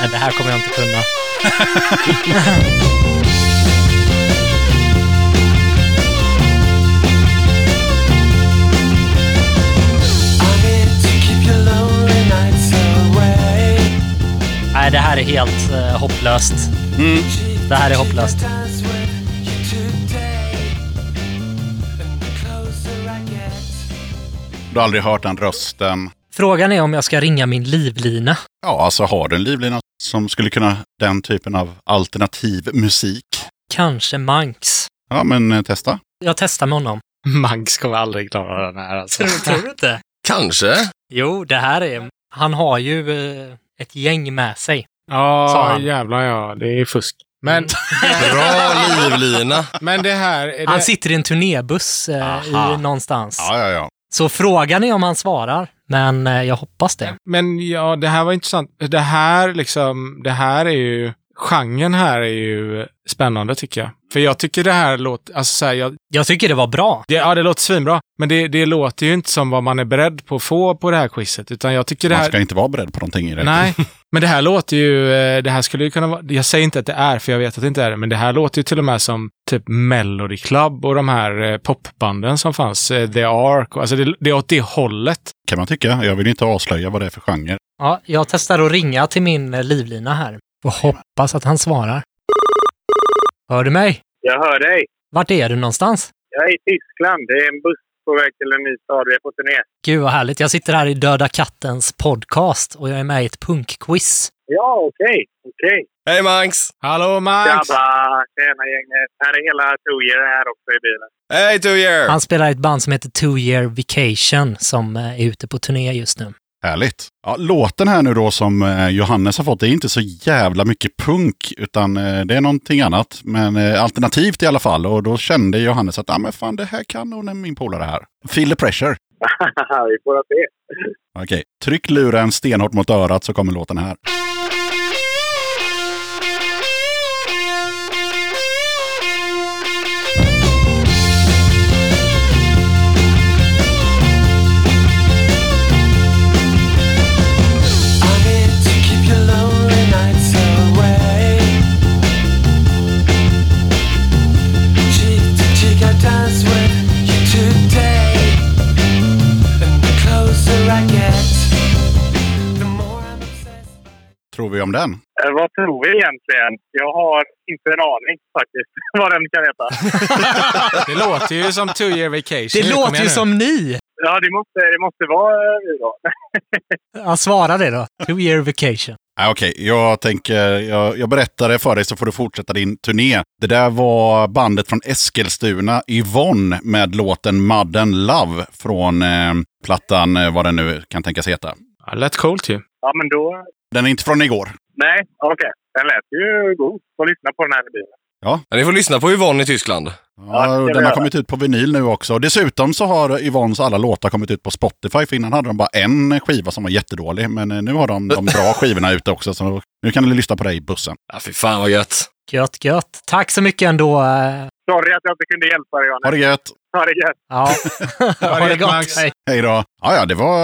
Nej, det här kommer jag inte kunna. Nej, det här är helt eh, hopplöst. Det här är hopplöst. Du har aldrig hört den rösten. Frågan är om jag ska ringa min livlina. Ja, alltså har du en livlina som skulle kunna den typen av alternativ musik? Kanske Manks. Ja, men eh, testa. Jag testar med honom. Mangs kommer aldrig klara den här alltså. Tror, tror du inte? Kanske. Jo, det här är... Han har ju eh, ett gäng med sig. Ja, jävlar ja. Det är fusk. Men, Bra livlina. men det här... Är det... Han sitter i en turnébuss eh, i någonstans. Ja, ja, ja. Så frågan är om han svarar, men eh, jag hoppas det. Men ja, det här var intressant. Det här liksom, det här är ju, genren här är ju spännande tycker jag. För jag tycker det här låter, alltså så här, jag, Jag tycker det var bra. det, ja det låter svinbra. Men det, det låter ju inte som vad man är beredd på att få på det här quizet. Utan jag tycker det Man här... ska inte vara beredd på någonting i det. Nej, men det här låter ju, eh, det här skulle ju kunna vara, jag säger inte att det är, för jag vet att det inte är det, men det här låter ju till och med som typ Melody Club och de här eh, popbanden som fanns, eh, The Ark, alltså det, det är åt det hållet. Kan man tycka. Jag vill inte avslöja vad det är för genre. Ja, jag testar att ringa till min livlina här och hoppas att han svarar. Hör du mig? Jag hör dig. Vart är du någonstans? Jag är i Tyskland. Det är en buss på väg till en ny stad. Vi är på turné. Gud vad härligt. Jag sitter här i Döda kattens podcast och jag är med i ett punkquiz. Ja, okej. Okej. Hej Mangs! Hallå Max! Grabbar! Tjena gänget. Här är hela Tojer här också i bilen. Hej Two Year! Han spelar i ett band som heter Two Year Vacation som eh, är ute på turné just nu. Härligt. Ja, låten här nu då som eh, Johannes har fått, det är inte så jävla mycket punk, utan eh, det är någonting annat. Men eh, alternativt i alla fall. Och då kände Johannes att, ah, men fan det här kan nog min polare här. Feel the pressure. Vi får se. Okej, tryck luren stenhårt mot örat så kommer låten här. Tror vi om den? Eh, vad tror vi egentligen? Jag har inte en aning faktiskt vad den kan heta. Det låter ju som Two Year Vacation. Det låter ju som ni! Ja, det måste, det måste vara eh, vi då. Ja, svara det då. Two Year Vacation. Ah, Okej, jag tänker, jag, jag berättar det för dig så får du fortsätta din turné. Det där var bandet från Eskilstuna, Yvonne, med låten Madden Love från eh, plattan, eh, vad den nu kan tänkas heta. Ja, lät coolt ju. Ja, men då... Den är inte från igår. Nej, okej. Den lät ju god. Får lyssna på den här i bilen. Ja. Ja, ni får lyssna på Yvonne i Tyskland. Ja, den har kommit ut på vinyl nu också. Och dessutom så har Yvonnes alla låtar kommit ut på Spotify. För innan hade de bara en skiva som var jättedålig. Men eh, nu har de de bra skivorna ute också. Så nu kan du lyssna på det i bussen. Ja, fy fan vad gött. Gött, gött. Tack så mycket ändå. eh, Sorry att jag inte kunde hjälpa dig, Johannes. Ha det gött! Ha det gött. Ja, ha det gott. Max. Hej. Hej då! Ja, ja, det var,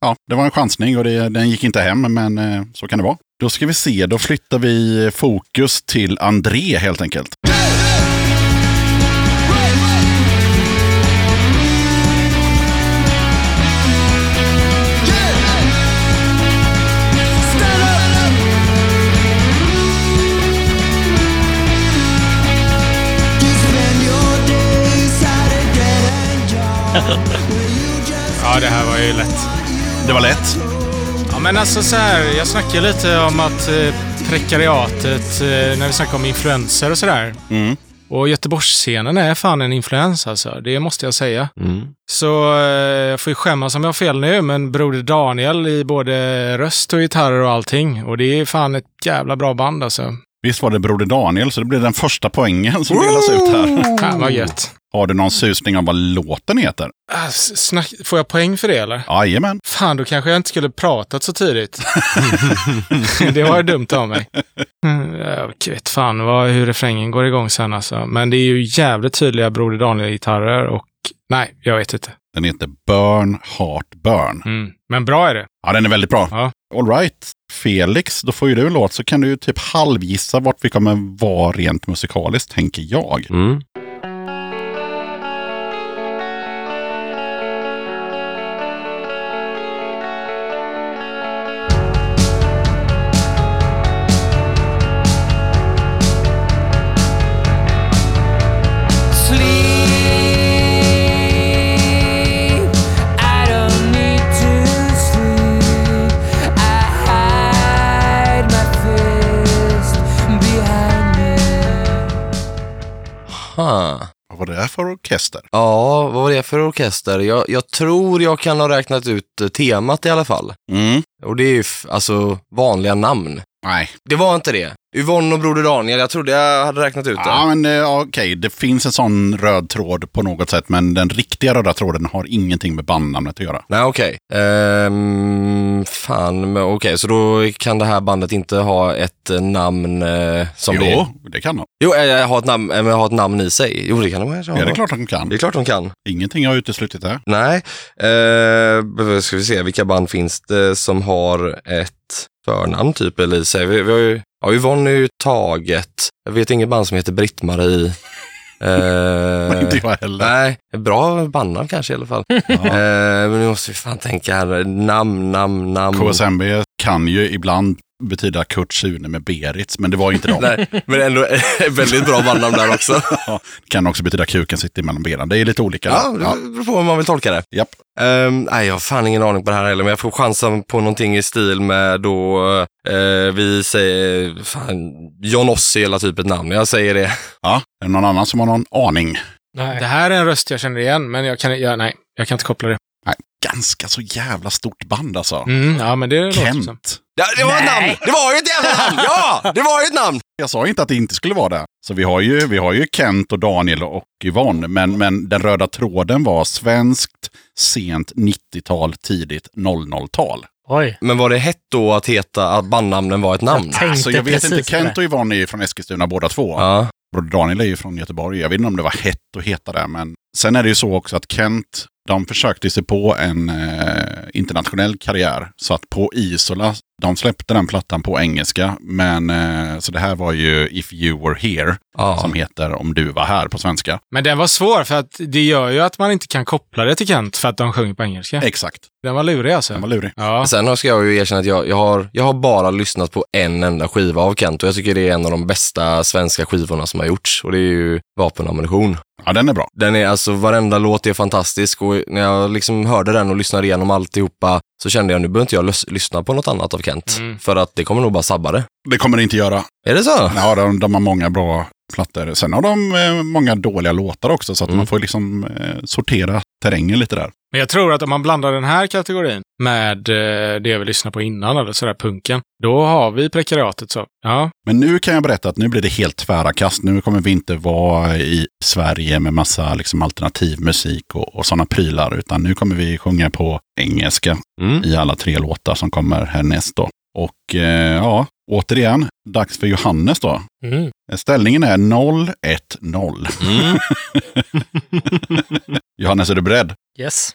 ja, det var en chansning och det, den gick inte hem, men eh, så kan det vara. Då ska vi se, då flyttar vi fokus till André helt enkelt. Ja, det här var ju lätt. Det var lätt. Ja, men alltså så här, jag snackade lite om att eh, prekariatet, eh, när vi snackade om influenser och sådär. Mm. Och Göteborgsscenen är fan en influens alltså, det måste jag säga. Så eh, jag får ju skämmas om jag har fel nu, men Broder Daniel i både röst och gitarrer och allting. Och det är fan ett jävla bra band alltså. Visst var det Broder Daniel, så det blir den första poängen som delas ut här. Fan vad gött. Har du någon susning om vad låten heter? Ah, snack, får jag poäng för det eller? Jajamän. Fan, då kanske jag inte skulle pratat så tidigt. det var ju dumt av mig. Mm, Jag vet fan vad, hur refrängen går igång sen alltså. Men det är ju jävligt tydliga Broder Daniel-gitarrer och nej, jag vet inte. Den heter Burn Heart Burn. Mm. Men bra är det. Ja, den är väldigt bra. Ja. All right. Felix, då får ju du en låt så kan du ju typ halvgissa vart vi kommer vara rent musikaliskt, tänker jag. Mm. Orkester? Ja, vad var det för orkester? Jag, jag tror jag kan ha räknat ut eh, temat i alla fall. Mm. Och det är ju alltså vanliga namn. Nej. Det var inte det. Yvonne och Broder Daniel, jag trodde jag hade räknat ut det. Ja, men eh, okej, det finns en sån röd tråd på något sätt, men den riktiga röda tråden har ingenting med bandnamnet att göra. Nej, okej. Ehm, fan, okej, så då kan det här bandet inte ha ett eh, namn eh, som jo, det... det kan de. Jo, äh, ha, ett namn, äh, ha ett namn i sig. Jo, det kan de kanske ha. Ja, det är klart de kan. Det är klart de kan. Ingenting har uteslutit det. Nej. Eh, ska vi se, vilka band finns det som har ett förnamn typ eller i sig? Vi, vi har ju, ja, Yvonne är ju taget. Jag vet inget band som heter Britt-Marie. Eh, Inte jag heller. Nej, bra bandnamn kanske i alla fall. eh, men nu måste vi fan tänka här. Namn, namn, namn. KSMB kan ju ibland betyda Kurt Sune med Berits, men det var ju inte dem. Nej, men ändå väldigt bra bandnamn där också. Ja, det kan också betyda kuken sitter mellan benen. Det är lite olika. Ja, det beror på hur man vill tolka det. Japp. Ehm, nej, jag har fan ingen aning på det här heller, men jag får chansen på någonting i stil med då eh, vi säger, fan, John Ossie eller typ ett namn. Jag säger det. Ja, är det någon annan som har någon aning? Det här är en röst jag känner igen, men jag kan, jag, nej, jag kan inte koppla det. Nej, ganska så jävla stort band alltså. Mm, ja, men det låter som. Kent. Ja, det var ett namn! Det var ju ett jävla namn! Ja, det var ju ett namn! Jag sa inte att det inte skulle vara det. Så vi har ju, vi har ju Kent och Daniel och Yvonne, men, men den röda tråden var svenskt, sent 90-tal, tidigt 00-tal. Oj. Men var det hett då att heta att bandnamnen var ett namn? Jag Alltså jag vet inte. Kent och Yvonne är ju från Eskilstuna båda två. Ja. Broder Daniel är ju från Göteborg. Jag vet inte om det var hett att heta det, men sen är det ju så också att Kent, de försökte sig på en eh, internationell karriär. Så att på Isola, de släppte den plattan på engelska, men eh, så det här var ju If You Were Here, Ja. som heter Om Du Var Här på svenska. Men den var svår, för att det gör ju att man inte kan koppla det till Kent för att de sjunger på engelska. Exakt, Den var lurig alltså. den var lurig. Ja. Sen har- ska jag ju erkänna att jag, jag, har, jag har bara lyssnat på en enda skiva av Kent och jag tycker det är en av de bästa svenska skivorna som har gjorts och det är ju Vapen och ammunition. Ja, den är bra. Den är alltså, varenda låt är fantastisk och när jag liksom hörde den och lyssnade igenom alltihopa så kände jag nu behöver inte jag lys- lyssna på något annat av Kent. Mm. För att det kommer nog bara sabba det. Det kommer det inte göra. Är det så? Ja, de, de har många bra plattor. Sen har de eh, många dåliga låtar också, så att Mm. man får liksom eh, sortera terrängen lite där. Men jag tror att om man blandar den här kategorin med eh, det vi lyssnade på innan, eller sådär punken, då har vi prekariatet så. Ja, Men nu kan jag berätta att nu blir det helt tvära kast. Nu kommer vi inte vara i Sverige med massa liksom, alternativ musik och, och sådana prylar, utan nu kommer vi sjunga på engelska Mm. i alla tre låtar som kommer härnäst då. Och eh, ja, återigen, dags för Johannes då. Mm. Ställningen är 0-1-0. Mm. Johannes, är du beredd? Yes.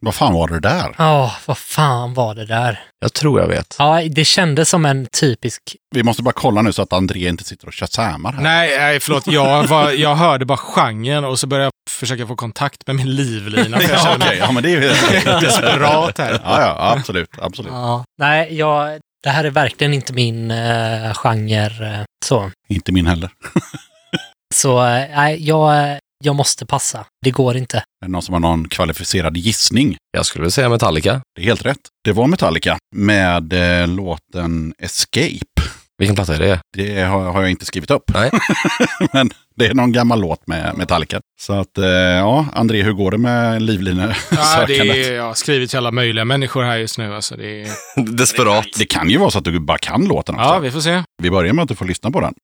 Vad fan var det där? Ja, vad fan var det där? Jag tror jag vet. Ja, det kändes som en typisk... Vi måste bara kolla nu så att André inte sitter och shazammar här. Nej, nej förlåt. Jag, var, jag hörde bara genren och så började jag försöka få kontakt med min livlina. Jag Ja, okej. Ja, men det är ju... desperat här. Ja, ja, absolut. absolut. Ja. Nej, jag, Det här är verkligen inte min eh, genre. eh, så Inte min heller. så eh, nej, jag, eh, jag måste passa. Det går inte. Är det någon som har någon kvalificerad gissning? Jag skulle väl säga Metallica. Det är helt rätt. Det var Metallica med eh, låten Escape. Vilken platta är det? Det har, har jag inte skrivit upp. Nej. Men det är någon gammal låt med Metallica. Så att, eh, ja, André, hur går det med Ja, det livlinesökandet? är, jag har skrivit till alla möjliga människor här just nu. Alltså, det är... Desperat. Det kan ju vara så att du bara kan låten också. Ja, vi får se. Vi börjar med att du får lyssna på den.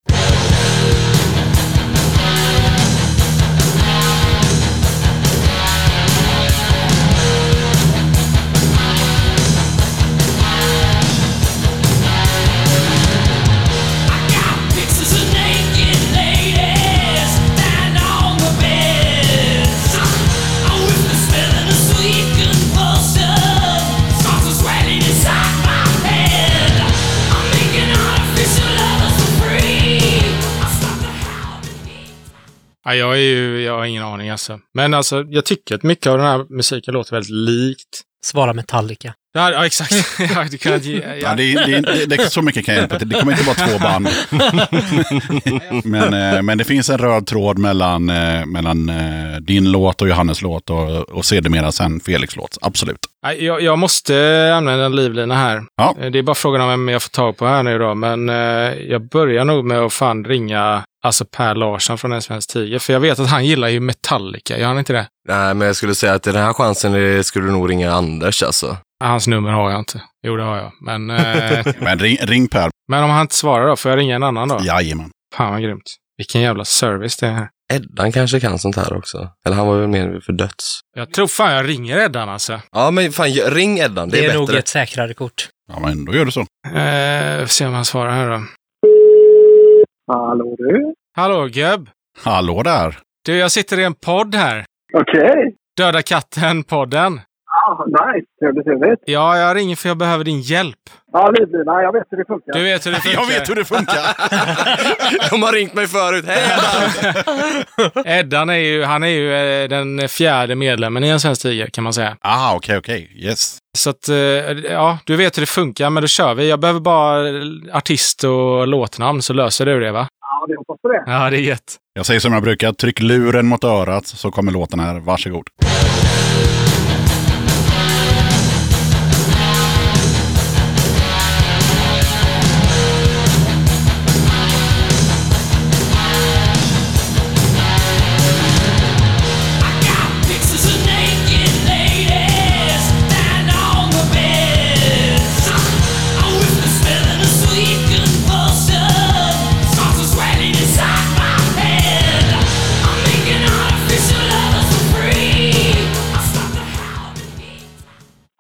Ja, jag, är ju, jag har ingen aning alltså. Men alltså, jag tycker att mycket av den här musiken låter väldigt likt. Svara Metallica. Ja, ja exakt. ja, det kan Ja, ja. det, det, det, det, så mycket kan jag hjälpa till. Det kommer inte vara två band. men, eh, men det finns en röd tråd mellan, eh, mellan eh, din låt och Johannes låt och, och sedermera sen Felix låt. Absolut. Jag, jag måste använda en livlina här. Ja. Det är bara frågan om vem jag får tag på här nu då. Men jag börjar nog med att fan ringa alltså Per Larsson från En Svensk Tiger. För jag vet att han gillar ju Metallica. Gör han inte det? Nej, men jag skulle säga att i den här chansen skulle du nog ringa Anders alltså. Hans nummer har jag inte. Jo, det har jag. Men, eh, Men ring, ring Per. men om han inte svarar då, får jag ringa en annan då? Jajamän. Fan vad grymt. Vilken jävla service det är här. Eddan kanske kan sånt här också. Eller han var väl mer för döds. Jag tror fan jag ringer Eddan alltså. Ja, men fan, ring Eddan. Det, Det är, är, nog bättre. ett säkrare kort. Ja, men då gör du så. Eh, får se om han svarar här då. Hallå du? Hallå Gebb. Hallå där. Du, jag sitter i en podd här. Okej. Döda katten-podden. Ah, nice. Trevligt, trevligt. Ja, jag ringer för jag behöver din hjälp. Ja, livlina. Jag vet hur det funkar. Du vet hur det funkar. Jag vet hur det funkar. De har ringt mig förut. Hej Eddan! Eddan är ju, han är ju eh, den fjärde medlemmen i En Svensk Tiger kan man säga. ah, okej, okej. Yes. Så att, eh, ja, du vet hur det funkar, men då kör vi. Jag behöver bara artist och låtnamn så löser du det va? Ja, vi hoppas på det. Ja, det är gött. Jag säger som jag brukar. Tryck luren mot örat så kommer låten här. Varsågod.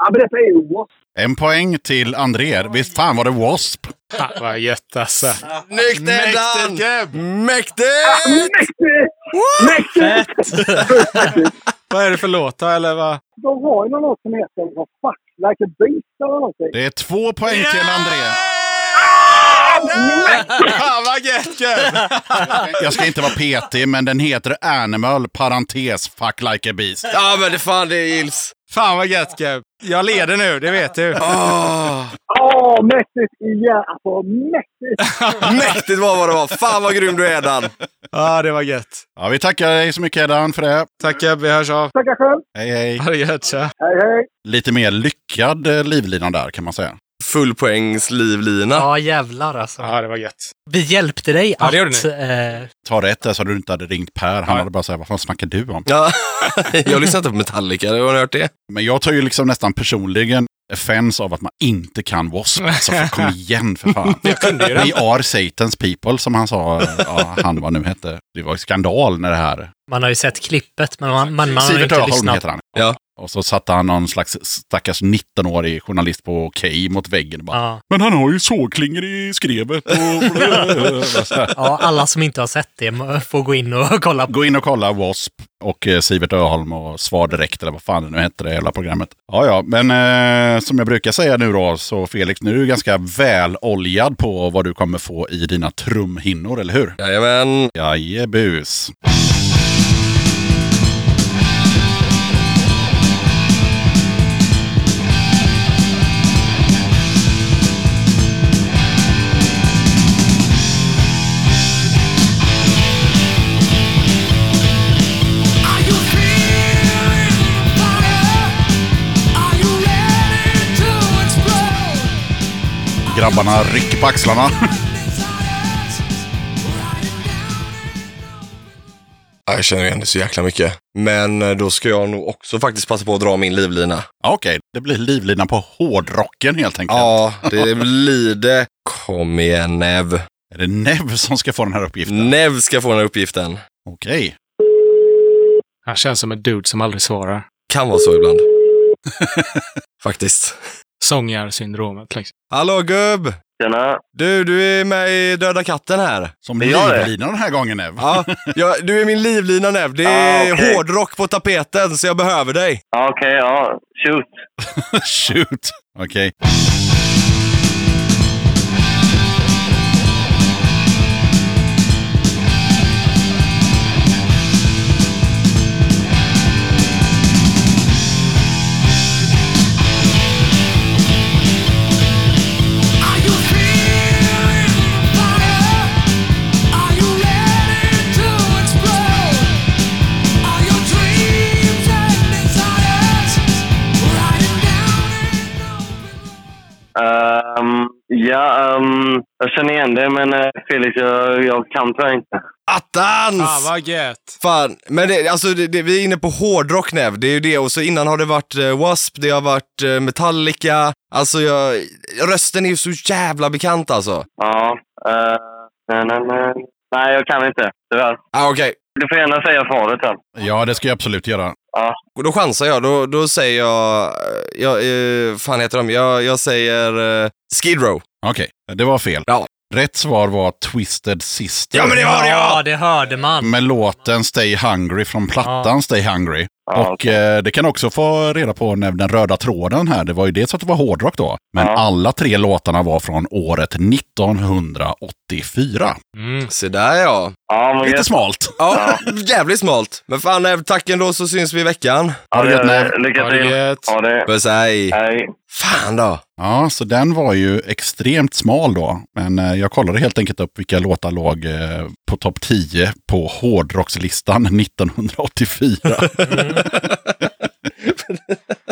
Ja, men detta är ju what? En poäng till André. Visst fan var det W.A.S.P. Ha, vad gött alltså. Snyggt Eddan! Mäktigt! Mäktigt! Mäktigt! Vad är det för låt eller vad? De har ju någon låt som heter fuck, like a beast eller någonting. Det är två poäng till André. Fan vad gött! Jag ska inte vara petig, men den heter Animal, parentes, fuck like a beast. Ja, men det fan det gills. Fan vad gött Gebb. Jag leder nu, det vet du. Åh, Åh, mäktigt igen! Alltså, mäktigt! mäktigt var vad det var. Fan vad grym du är Eddan. Ja, det var gött. Ja, vi tackar dig så mycket Edan för det. Tack Gebb, vi hörs av. Tackar själv! Hej, hej. Ha det gött, tja. Hej, hej! Lite mer lyckad eh, livlina där kan man säga. Fullpoängs livlina. Ja, jävlar alltså. Ja, det var gött. Vi hjälpte dig Ja, det att... Eh, Ta rätt där så du inte hade ringt Per. Han Ja. hade bara sagt, vad fan snackar du om? Ja, jag lyssnar inte på Metallica, har ni hört det? Men jag tar ju liksom nästan personligen offense av att man inte kan W.A.S.P. Alltså, för kom igen för fan. Jag kunde ju We den. are Satan's people, som han sa, ja, han vad nu hette. Det var skandal när det här... man har ju sett klippet, men man, man, man har inte Öholm lyssnat. heter han. Ja. Och så satte han någon slags stackars 19-årig journalist på Okej mot väggen. och Bara, Ja. Men han har ju sågklingor i skrevet. Och... Ja, alla som inte har sett det får gå in och kolla. Gå in och kolla W.A.S.P. och eh, Sivert Öholm och Svar Direkt eller vad fan det nu hette det hela programmet. Ja, ja, men eh, som jag brukar säga nu då, så Felix, nu är du ganska väloljad på vad du kommer få i dina trumhinnor, eller hur? Jajamän. Jajebus. Grabbarna rycker på axlarna. Ja, Jag känner igen det så jäkla mycket. Men eh, då ska jag nog också faktiskt passa på att dra min livlina. Okej, det blir livlina på hårdrocken helt enkelt. Ja, det blir det. Kom igen Nev. Är det Nev som ska få den här uppgiften? Nev ska få den här uppgiften. Okej. Han känns som en dude som aldrig svarar. Kan vara så ibland. Faktiskt. Sångarsyndromet liksom. Hallå gubb! Tjena. Du, du är med i Döda katten här. Som livlina den här gången Nev. Ja, ja, du är min livlina Nev. Det är Ah, okej. hårdrock på tapeten så jag behöver dig. Ja, Okej, ja. Shoot. Shoot. Okej. Are ja, ehm, jag känner igen det, men eh, Felix, jag, jag kan tyvärr inte. Attans! Fan vad gött! Fan, men det, alltså det, det, vi är inne på hårdrock Nev. Det är ju det. Och så innan har det varit eh, W.A.S.P, det har varit eh, Metallica. Alltså jag, rösten är ju så jävla bekant alltså. Ja. Uh, nej, nej, nej. nej, jag kan inte. Tyvärr. Ah, Okej, Du får gärna säga svaret sen. Ja, det ska jag absolut göra. Ja. Då chansar jag. Då, då säger jag, eh, jag eh, fan heter de? Jag, jag säger eh, Skid Row. Okej, det var fel. Ja. Rätt svar var Twisted Sister. Ja, men det var det Ja, ja! det hörde man. Med låten Stay Hungry från plattan Ja. Stay Hungry. Ja, och eh, det kan också få reda på när den röda tråden här. Det var ju dels att det var hårdrock då. Men Ja. alla tre låtarna var från året 1984. Mm. Se där ja. Ja, men Lite gött. smalt. Ja, jävligt smalt. Men fan Nev, tack ändå så syns vi i veckan. Ha det gött, Nev. Lycka Ha det till. gött. Ha det. Puss hej. Hej. Fan då. Ja, så den var ju extremt smal då. Men eh, jag kollade helt enkelt upp vilka låtar låg eh, på topp 10 på hårdrockslistan 1984.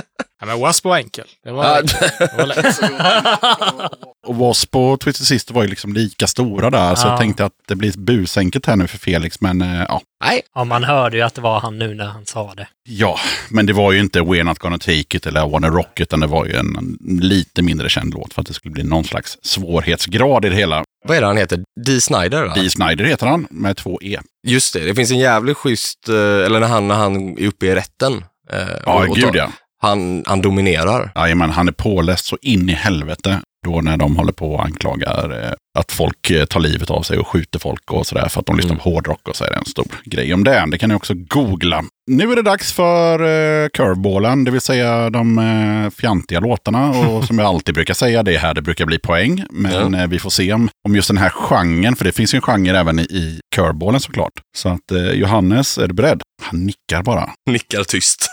Ja, men Wasp var enkel. Det var, Ja, det var lätt. och W.A.S.P och Twisted Sister var ju liksom lika stora där. Så Ja. jag tänkte att det blir busenkelt här nu för Felix. Men eh, ja. Nej. Ja, man hörde ju att det var han nu när han sa det. Ja, men det var ju inte We're Not Gonna Take It eller I Wanna Rock utan det var ju en, en lite mindre känd låt för att det skulle bli någon slags svårighetsgrad i det hela. Vad är det han heter? Dee Snider va? Dee Snider heter han med två E. Just det, det finns en jävligt schysst, eh, eller när han, när han är uppe i rätten. eh, Ja, och- och gud ja. Han, han dominerar. Jajamän, han är påläst så in i helvete. Då när de håller på och anklagar eh, att folk eh, tar livet av sig och skjuter folk och sådär för att de lyssnar på hårdrock och så är det en stor grej om det. Det kan ni också googla. Nu är det dags för eh, curveballen, det vill säga de eh, fjantiga låtarna. Och som jag alltid brukar säga, det är här det brukar bli poäng. Men eh, vi får se om, om just den här genren, för det finns ju en genre även i, i curveballen såklart. Så att eh, Johannes, är du beredd? Han nickar bara. Nickar tyst.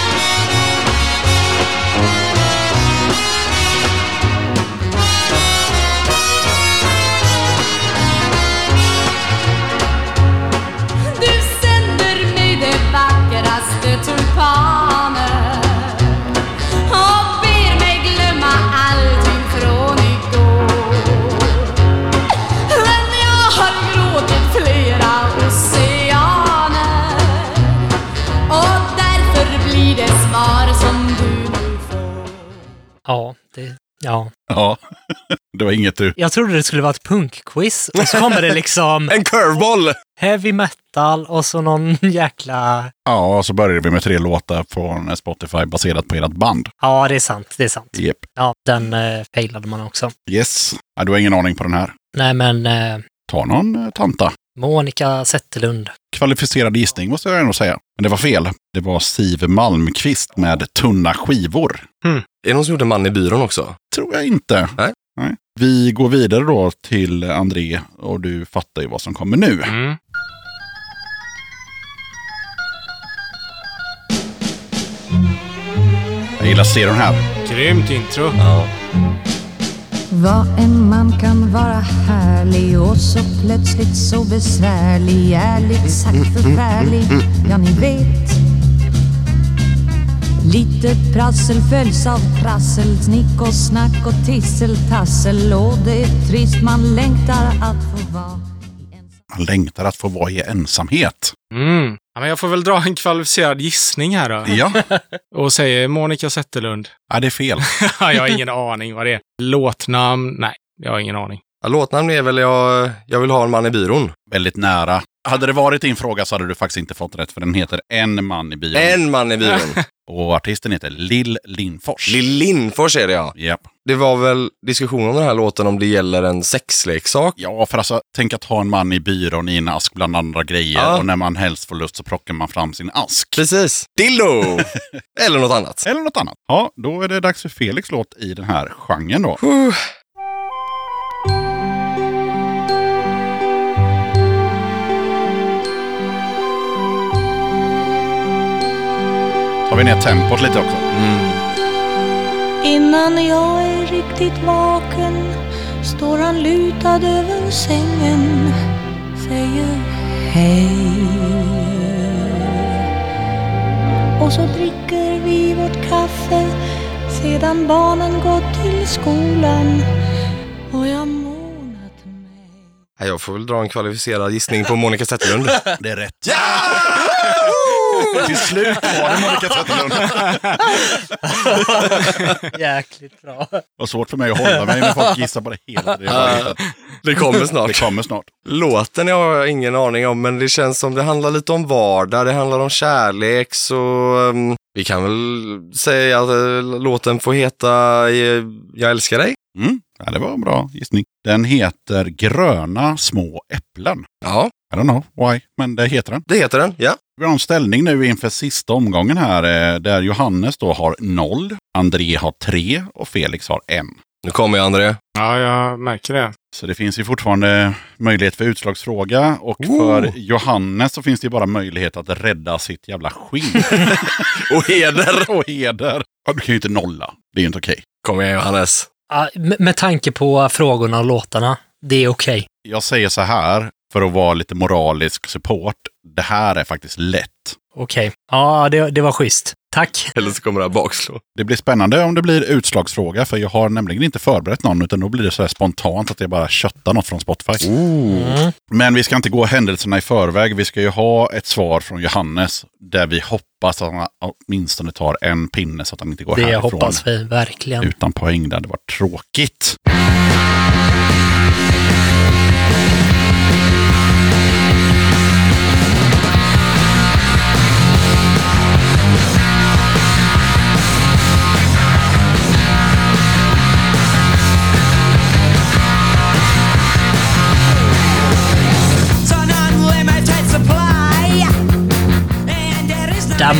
Yeah. Ja. Ja, det var inget du... Jag trodde det skulle vara ett punkquiz och så kommer det liksom En curveball! heavy metal och så någon jäkla... Ja, och så började vi med tre låtar från Spotify baserat på ert band. Ja, det är sant. Det är sant. Yep. Ja, den eh, failade man också. Yes. Ja, du har ingen aning på den här. Nej, men eh, Ta någon eh, tanta. Monica Zetterlund. Kvalificerad gissning måste jag ändå säga. Men det var fel. Det var Siv Malmqvist med Tunna skivor. Är det någon som gjorde Man i byrån också? Tror jag inte. Nej. Nej. Vi går vidare då till André och du fattar ju vad som kommer nu. Mm. Jag gillar stereon här. Grymt intro. Ja. Vad en man kan vara härlig och så plötsligt så besvärlig Ärligt sagt förfärlig, ja ni vet. Lite prassel följs av prassel, snick och snack och tisseltassel. Och det är trist, man längtar att få vara man längtar att få vara i ensamhet. Mm. Ja, men jag får väl dra en kvalificerad gissning här då. Ja, Och säger Monica Zetterlund. ja det är fel. jag har ingen aning vad det är. Låtnamn? Nej, jag har ingen aning. Ja, låtnamn är väl jag, jag vill ha en man i byrån. Väldigt nära. Hade det varit din fråga så hade du faktiskt inte fått rätt för den heter En man i bion. En man i byrån. Och artisten heter Lill Lindfors. Lill Lindfors är det ja. Japp. Det var väl diskussion om den här låten om det gäller en sexleksak. Ja, för alltså tänk att ha en man i byrån i en ask bland andra grejer Ja. och när man helst får lust så plockar man fram sin ask. Precis. Dildo! Eller något annat. Eller något annat. Ja, då är det dags för Felix låt i den här genren då. Uh. Tar vi ner tempot lite också. Innan jag är riktigt vaken står han lutad över sängen säger hej Och så dricker vi vårt kaffe sedan barnen gått till skolan och jag månat mig Ja, Jag får väl dra en kvalificerad gissning på Monica Zetterlund. Det är rätt. Till slut var det Monica Zetterlund. Jäkligt bra. Det var svårt för mig att hålla mig när folk gissar på det hela tiden. Det kommer snart. Det kommer snart. Låten har jag ingen aning om, men det känns som det handlar lite om vardag, det handlar om kärlek, så um, vi kan väl säga att uh, låten får heta eh, Jag älskar dig. Mm. Ja, det var en bra gissning. Den heter Gröna små äpplen. Ja, I don't know why, men det heter den. det heter den. Ja. Vi har en ställning nu inför sista omgången här eh, där Johannes då har noll, André har tre och Felix har en. Nu kommer jag, André. Ja, jag märker det. Så det finns ju fortfarande möjlighet för utslagsfråga och för Johannes så finns det ju bara möjlighet att rädda sitt jävla skinn. Och heder! och heder. Ja, du kan ju inte nolla. Det är ju inte okej. Kom igen, Johannes. Ja, med, tanke på frågorna och låtarna, det är okej. Jag säger så här för att vara lite moralisk support. Det här är faktiskt lätt. Okej. Ja, det, det var schysst. Tack. Eller så kommer det här bakslå. Det blir spännande om det blir utslagsfråga för jag har nämligen inte förberett någon utan då blir det så här spontant att jag bara köttar något från Spotify. Mm. Men vi ska inte gå händelserna i förväg. Vi ska ju ha ett svar från Johannes där vi hoppas att han åtminstone tar en pinne så att han inte går Det härifrån hoppas vi verkligen. utan poäng. Det hade varit tråkigt.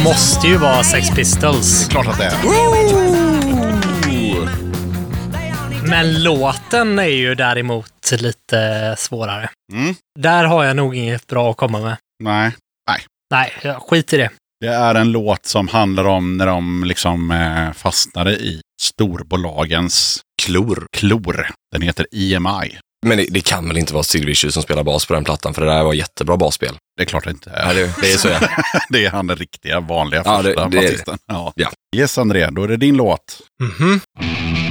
Måste ju vara Sex Pistols. Klart att det är. Men låten är ju däremot lite svårare. Mm. Där har jag nog inget bra att komma med. Nej. Nej. Nej, skit i det. Det är en låt som handlar om när de liksom eh, fastnade i storbolagens Klor. klor. Den heter EMI. Men det, det kan väl inte vara Sid Vicious som spelar bas på den plattan, för det där var jättebra basspel. Det är klart det inte är. Ja, det, det är så ja. det är han den riktiga, vanliga Ja, det- första det är det. basisten. Ja. Ja. Yes, André, då är det din låt. Mhm. Mhm.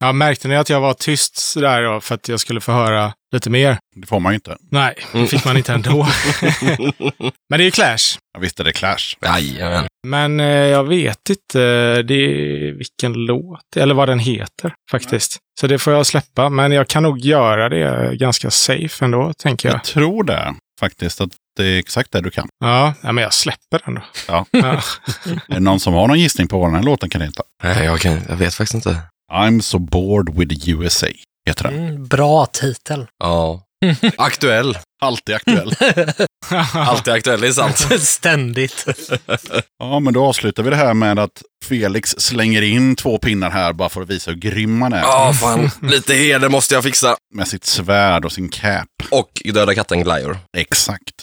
Ja, märkte ni att jag var tyst sådär då, för att jag skulle få höra lite mer? Det får man ju inte. Nej, det fick man inte ändå. Men det är ju Clash. Jag visste det är Clash. Jajamän. Men eh, jag vet inte det är vilken låt, eller vad den heter faktiskt. Så det får jag släppa, men jag kan nog göra det ganska safe ändå, tänker jag. Jag tror det faktiskt att det är exakt det du kan. Ja, ja men jag släpper den då. Ja. Ja. är det någon som har någon gissning på vad den här låten kan heta? Nej, jag, kan, jag vet faktiskt inte. I'm so bored with the USA heter den. Mm, bra titel. Ja. Aktuell. Alltid aktuell. Alltid aktuell, det är sant. Ständigt. Ja, men då avslutar vi det här med att Felix slänger in två pinnar här bara för att visa hur grym han är. Ja, fan. Lite heder måste jag fixa. Med sitt svärd och sin cap. Och Döda katten Glajor. Exakt.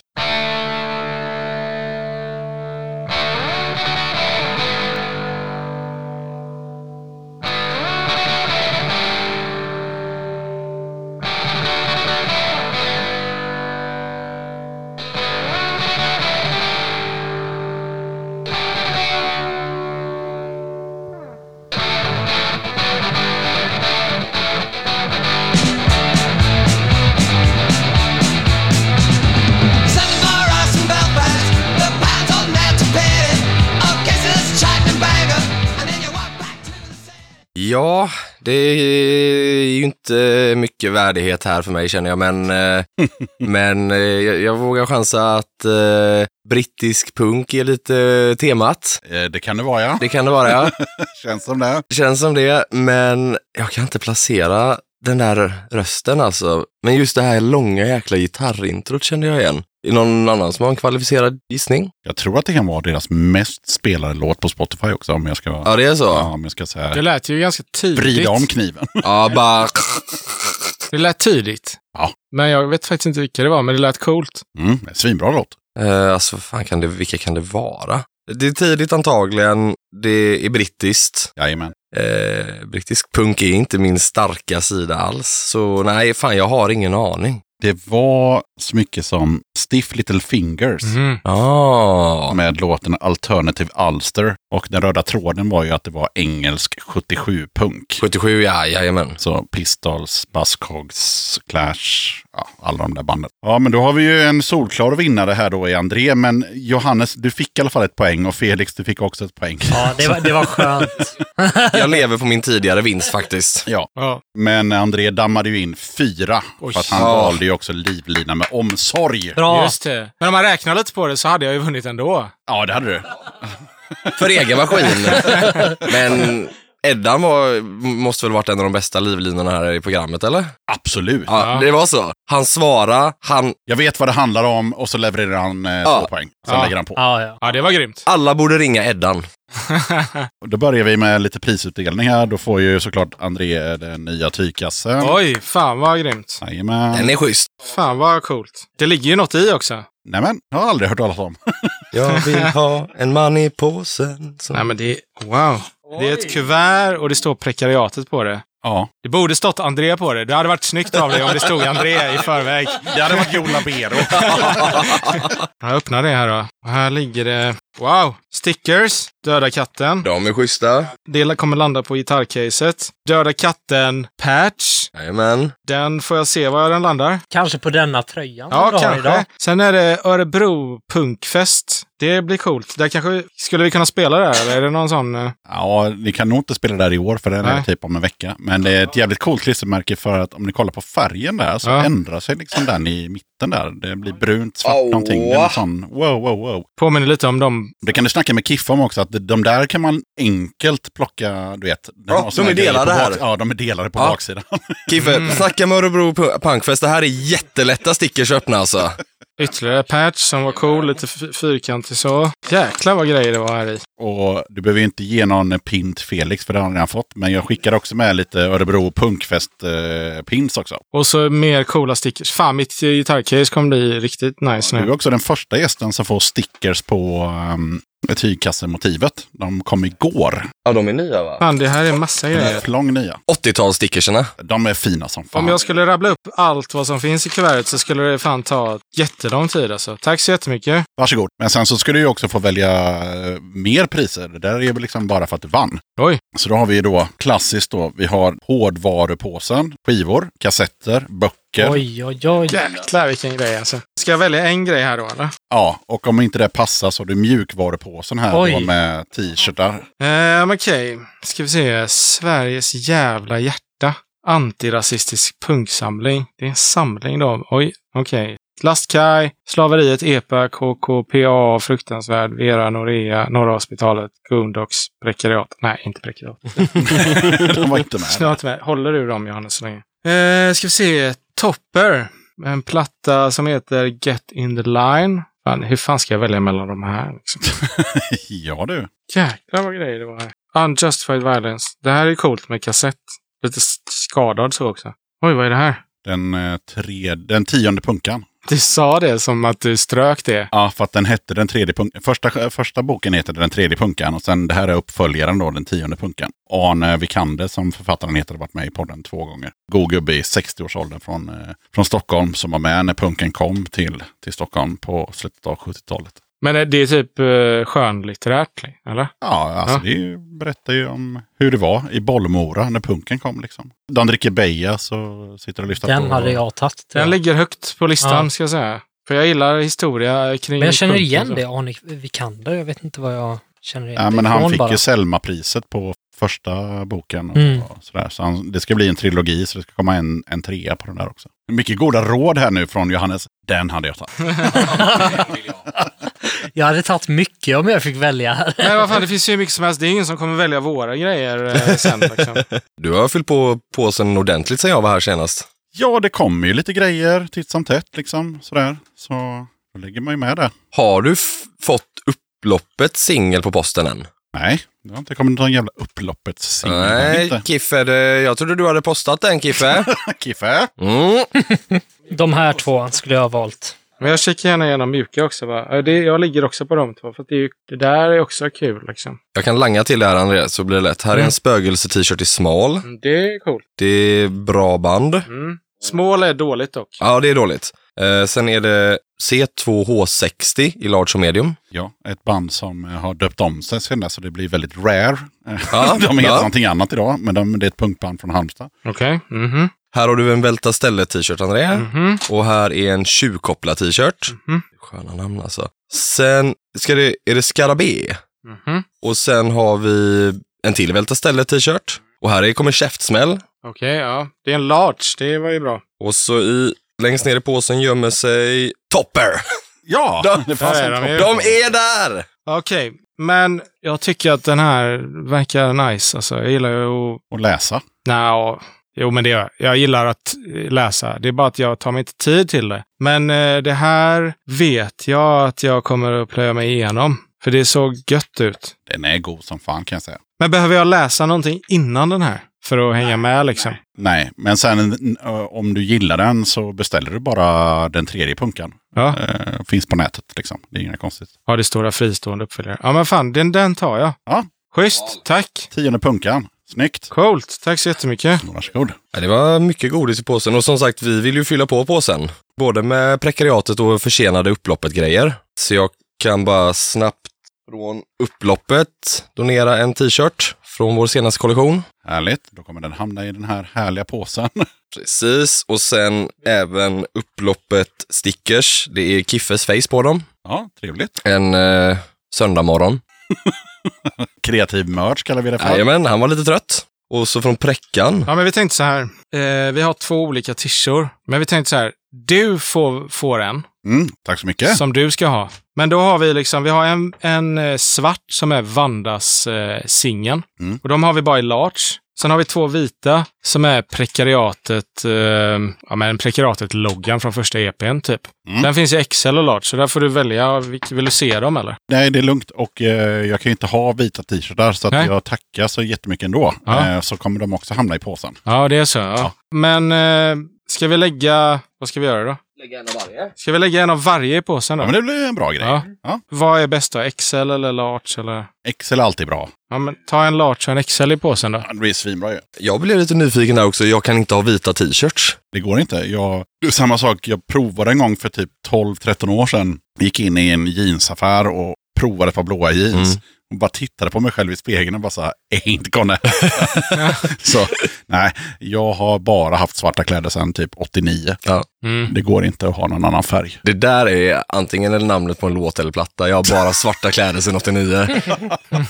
Ja, det är ju inte mycket värdighet här för mig känner jag, men, eh, men eh, jag, jag vågar chansa att eh, brittisk punk är lite temat. Eh, Det kan det vara ja. Det kan det vara, ja. Känns som det. Känns som det, men jag kan inte placera den där rösten alltså. Men just det här långa jäkla gitarrintrot kände jag igen. Är någon annan som har en kvalificerad gissning? Jag tror att det kan vara deras mest spelade låt på Spotify också om jag ska vara... Ja, det är så? Ja, om jag ska säga... Det lät ju ganska tidigt. Vrida om kniven. Ja, bara... Det lät tidigt. Ja. Men jag vet faktiskt inte vilka det var, men det lät coolt. Mm, svinbra låt. Eh, alltså, fan kan det, vilka kan det vara? Det är tidigt antagligen. Det är brittiskt. Jajamän. Eh, brittisk punk är inte min starka sida alls. Så nej, fan jag har ingen aning. Det var så mycket som Stiff Little Fingers Mhm. Ah. med låten Alternative Ulster. Och den röda tråden var ju att det var engelsk 77-punk. 77, ja, jajamän. Så Pistols, Buzzcocks, Clash, ja, alla de där banden. Ja, men då har vi ju en solklar vinnare här då i André. Men Johannes, du fick i alla fall ett poäng och Felix, du fick också ett poäng. Ja, det var, det var skönt. Jag lever på min tidigare vinst faktiskt. Ja, Ja. men André dammade ju in fyra. Oj. För att han Ja. valde ju också livlina med omsorg. Bra. Just det. Men om man räknar lite på det så hade jag ju vunnit ändå. Ja, det hade du. För egen maskin. Men Eddan var, måste väl varit en av de bästa livlinorna här i programmet, eller? Absolut. Ja, det var så. Han svarade, han... Jag vet vad det handlar om och så levererar han eh, Ja. två poäng. Sen Ja. lägger han på. Ja, ja. Ja, det var grymt. Alla borde ringa Eddan. Då börjar vi med lite prisutdelning här. Då får ju såklart André den nya tygkassen. Oj, fan vad grymt. Jajamän. Den är schysst. Fan vad coolt. Det ligger ju något i också. Nämen, jag har aldrig hört talas om. Jag vill ha en man i påsen. som- Nej men det är, wow. Det är ett kuvert och det står prekariatet på det. Ja, Det borde stått André på det. Det hade varit snyggt av dig om det stod André i förväg. det hade varit Joe Labero. Jag öppnar det här då. Och här ligger det, wow, stickers, Döda katten. De är schyssta. Det kommer landa på gitarrcaset. Döda katten, patch. Jajamän. Den får jag se var den landar. Kanske på denna tröjan Ja, du har kanske. idag. Sen är det Örebro punkfest. Det blir coolt. Där kanske, skulle vi kunna spela där? Eller är det någon sån... eh, Ja, ni kan nog inte spela där i år för den är Nej. typ om en vecka. Men det är ett jävligt coolt klistermärke för att om ni kollar på färgen där så Ja. ändrar sig liksom den i mitten där. Det blir brunt, svart Åh. någonting. Det är en sån wow, wow, wow. Påminner lite om dem. Det kan du snacka med Kiffa om också, att de där kan man enkelt plocka, du vet. Ja, de är delade på här. bak- Ja, de är delade på Ja. baksidan. Kiffe, snacka med Örebro Pu- Punkfest. Det här är jättelätta stickers öppna alltså. Ytterligare patch som var cool, lite fyrkantig så. Jäklar vad grejer det var här i. Och du behöver ju inte ge någon pin till Felix, för det har han redan fått. Men jag skickar också med lite Örebro Punkfest-pins också. Och så mer coola stickers. Fan, mitt gitarrcase kommer bli riktigt nice Du är nu. också den första gästen som får stickers på um, tygkassemotivet. De kom igår. Ja, de är nya va? Fan, det här är massa grejer. Flång nya. 80-talsstickerserna. De är fina som fan. Om jag skulle rabbla upp allt vad som finns i kuvertet så skulle det fan ta jättelång tid alltså. Tack så jättemycket. Varsågod. Men sen så ska du ju också få välja eh, mer priser. Det där är väl liksom bara för att du vann. Oj. Så då har vi ju då klassiskt då. Vi har hårdvarupåsen, skivor, kassetter, böcker. Oj, oj, oj. Jäklar vilken grej alltså. Ska jag välja en grej här då eller? Ja, och om inte det passar så har du mjukvarupåsen här Oj. då med t-shirtar. Ehm, Okej, ska vi se. Sveriges jävla hjärta. Antirasistisk punksamling. Det är en samling då. Oj, okej. Lastkaj, Slaveriet, EPA, KKPA, Fruktansvärd, Vera, Norea, Norra Hospitalet, Goondocks, Prekariat. Nej, inte Prekariat. De var inte med. Snart med. Håller du dem Johannes så länge? Eh, ska vi se. Topper. en platta som heter Get in the line. Fan, hur fan ska jag välja mellan de här? Liksom? ja du. Jäklar vad grejer det var här. Unjustified Violence. Det här är coolt med kassett. Lite skadad så också. Oj, vad är det här? Den, eh, tre, den tionde punkan. Du sa det som att du strök det. Ja, för att den hette den tredje punkan. Första, första boken heter Den tredje punkan och sen det här är uppföljaren då, Den tionde punkan. Arne Vikander som författaren heter har varit med i podden två gånger. God gubbe i 60-årsåldern från, eh, från Stockholm som var med när punken kom till, till Stockholm på slutet av 70-talet. Men är det typ uh, skönlitterärt, eller? Ja, alltså Ja. det är ju- berättar ju om hur det var i Bollmora när punken kom. Liksom. De dricker beja så sitter och lyssnar Den på... hade jag tagit. Den jag. ligger högt på listan, Ja. ska jag säga. För jag gillar historia kring... Men jag känner punken, igen så. det, Arne Vikander. Jag vet inte vad jag känner igen Ja, det men han fick bara. ju Selma-priset på första boken. Och, Mm. och sådär. Så han, det ska bli en trilogi, så det ska komma en, en trea på den där också. Mycket goda råd här nu från Johannes. Den hade jag tagit. Jag hade tagit mycket om jag fick välja här. Nej, vad fan, det finns ju mycket som helst. Det är ingen som kommer välja våra grejer eh, sen. Liksom. Du har fyllt på påsen ordentligt sen jag var här senast. Ja, det kommer ju lite grejer titt som tätt liksom. Sådär. Så då lägger man ju med det. Har du fått upploppet singel på posten än? Nej, det har inte kommit någon jävla upploppets singel. Nej. Kiffe, det, jag trodde du hade postat den Kiffe. Kiffe. Mm. De här två skulle jag ha valt. Men jag kikar gärna igenom mjuka också. Va? Det, jag ligger också på de två. För det, är det där är också kul. Liksom. Jag kan langa till det här Andreas så blir det lätt. Här är Mm. en spögelse-t-shirt i smal. Mm, Det är coolt. Det är bra band. Mm. Small är dåligt dock. Ja, det är dåligt. Eh, sen är det C2H60 i large och medium. Ja, ett band som eh, har döpt om sig sen dess så det blir väldigt rare. Ja, de heter ja. någonting annat idag, men de, det är ett punkband från Halmstad. Okej. Mhm. Här har du en Välta Ställe t-shirt André. Mhm. Och här är en tjuvkoppla t-shirt. Mhm. Sköna namn alltså. Sen ska det, är det Skarabé. Mhm. Och sen har vi en till Välta Ställe t-shirt. Och här är, kommer käftsmäll. Okej, ja. Det är en large. Det var ju bra. Och så i, längst ner i påsen gömmer sig Topper. Ja, De- det är de topp. De är där! Okej, men jag tycker att den här verkar nice. Alltså, jag gillar ju att... Och läsa. Nja, jo men det gör jag. Jag gillar att eh, läsa. Det är bara att jag tar mig inte tid till det. Men eh, det här vet jag att jag kommer att plöja mig igenom. För det såg gött ut. Den är god som fan kan jag säga. Men behöver jag läsa någonting innan den här? För att hänga med liksom? Nej, men sen eh, om du gillar den så beställer du bara den tredje punkan. Ja. Eh, finns på nätet liksom. Det är inget konstigt. Ja, det stora fristående uppföljare. Ja, men fan, den, den tar jag. Ja. Schysst, tack. Tionde punkan. Snyggt. Coolt, tack så jättemycket. Varsågod. Ja, det var mycket godis i påsen och som sagt, vi vill ju fylla på påsen. Både med prekariatet och försenade upploppet-grejer. Så jag kan bara snabbt från upploppet donera en t-shirt från vår senaste kollektion. Härligt. Då kommer den hamna i den här härliga påsen. Precis, och sen även upploppet stickers. Det är Kiffes face på dem. Ja, trevligt. En eh, söndagmorgon. Kreativ merch kallar vi det för. Jajamän, han var lite trött. Och så från präckan. Ja, men vi tänkte så här. Eh, vi har två olika tishor. Men vi tänkte så här. Du får, får en Mm, tack så mycket. som du ska ha. Men då har vi liksom, vi har en, en eh, svart som är Vandas eh, singeln. Mm. Och de har vi bara i large. Sen har vi två vita som är prekariatet, eh, ja men prekariatet-loggan från första EPn typ. Mm. Den finns i XL och large, så där får du välja. Vill du se dem eller? Nej, det är lugnt och eh, jag kan ju inte ha vita t-shirtar så att Nej. jag tackar så jättemycket ändå. Ja. Eh, så kommer de också hamna i påsen. Ja, det är så. Ja. Men eh, ska vi lägga, vad ska vi göra då? Lägga en av varje. Ska vi lägga en av varje i påsen då? Ja, men det blir en bra grej. Ja. Ja. Vad är bäst då? XL eller large eller? XL är alltid bra. Ja, men ta en large och en XL i påsen då. Ja, Det blir svinbra ju. Jag blev lite nyfiken där också. Jag kan inte ha vita t-shirts. Det går inte. Jag, samma sak, jag provade en gång för typ 12-13 år sedan. Gick in i en jeansaffär och provade ett par blåa jeans. Mm. Och bara tittade på mig själv i spegeln och bara så här, ain't gonna. så nej, jag har bara haft svarta kläder sedan typ 89. Ja. Mm. Det går inte att ha någon annan färg. Det där är antingen eller namnet på en låt eller platta. Jag har bara svarta kläder sedan 89.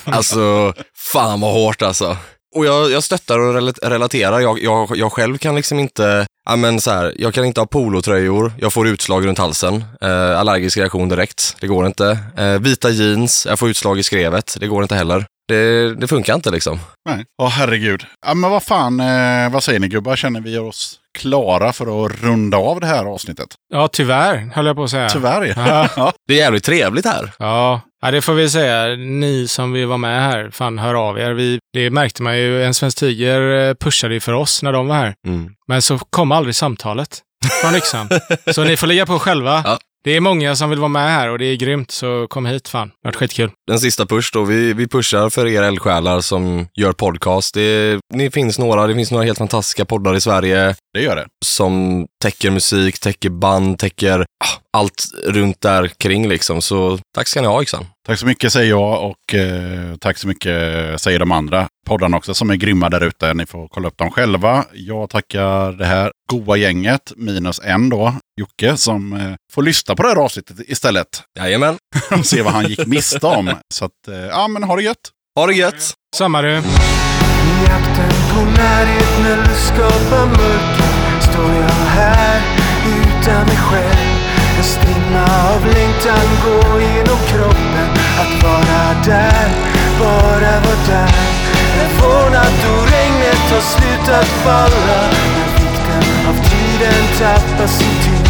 Alltså, fan vad hårt alltså. Och jag, jag stöttar och rel- relaterar. Jag, jag, jag själv kan liksom inte, ja men så här, jag kan inte ha polotröjor, jag får utslag runt halsen. Eh, allergisk reaktion direkt, det går inte. Eh, vita jeans, jag får utslag i skrevet, det går inte heller. Det, det funkar inte liksom. Nej. Åh herregud. Ja men vad fan, eh, vad säger ni gubbar? Känner vi oss klara för att runda av det här avsnittet? Ja, tyvärr, höll jag på att säga. Tyvärr Ja. ja. Det är jävligt trevligt här. Ja, ja, det får vi säga. Ni som vill vara med här, fan hör av er. Vi, det märkte man ju, En Svensk Tiger eh, pushade ju för oss när de var här. Mm. Men så kom aldrig samtalet från yxan. så ni får ligga på själva. Ja. Det är många som vill vara med här och det är grymt, så kom hit fan. Det har varit skitkul. Den sista push då, vi, vi pushar för er eldsjälar som gör podcast. Det, det finns några, det finns några helt fantastiska poddar i Sverige Det gör det. som täcker musik, täcker band, täcker ah, allt runt där kring liksom. Så tack ska ni ha Yxan. Tack så mycket säger jag och eh, tack så mycket säger de andra poddarna också som är grymma där ute. Ni får kolla upp dem själva. Jag tackar det här goa gänget, minus en då, Jocke, som eh, får lyssna på det här avsnittet istället. Jajamän. och se vad han gick miste om. Så att, eh, ja men ha det gött. Ha det gött! Samma du. Jakten på närhet när du skapar mörker Står jag här utan mig själv en strimma av längtan gå genom kroppen. Att vara där, bara vara där. En vårnatt då regnet har slutat falla. När vikten av tiden tappar sin tyngd.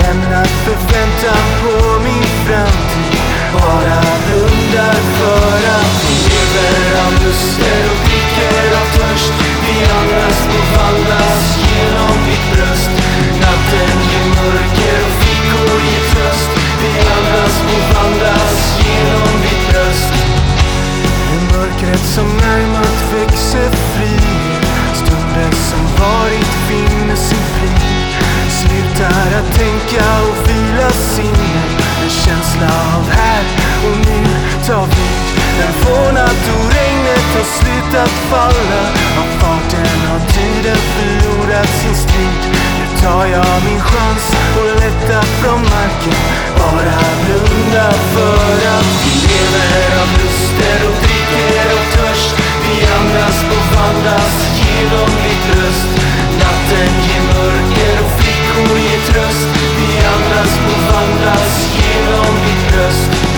Lämnat förväntan på min framtid. Bara blundar för att vi lever av luster och dricker av törst. Vi andas och vandras genom ditt bröst. Natten ger mörker och fickor tröst. Vi andas och vandras genom ditt bröst. I mörkret som närmat växer fri. Stunden som varit finner sin frid Slutar att tänka och vila sinnet En känsla av här och nu tar vid En vårnatt då regnet har slutat falla. Av farten har tiden förlorat sin strid tar jag min chans och lättar från marken. Bara blunda för att vi lever av luster och dricker av törst. Vi andas och vandras genom ditt röst Natten ger mörker och flickor ger tröst. Vi andas och vandras genom ditt bröst.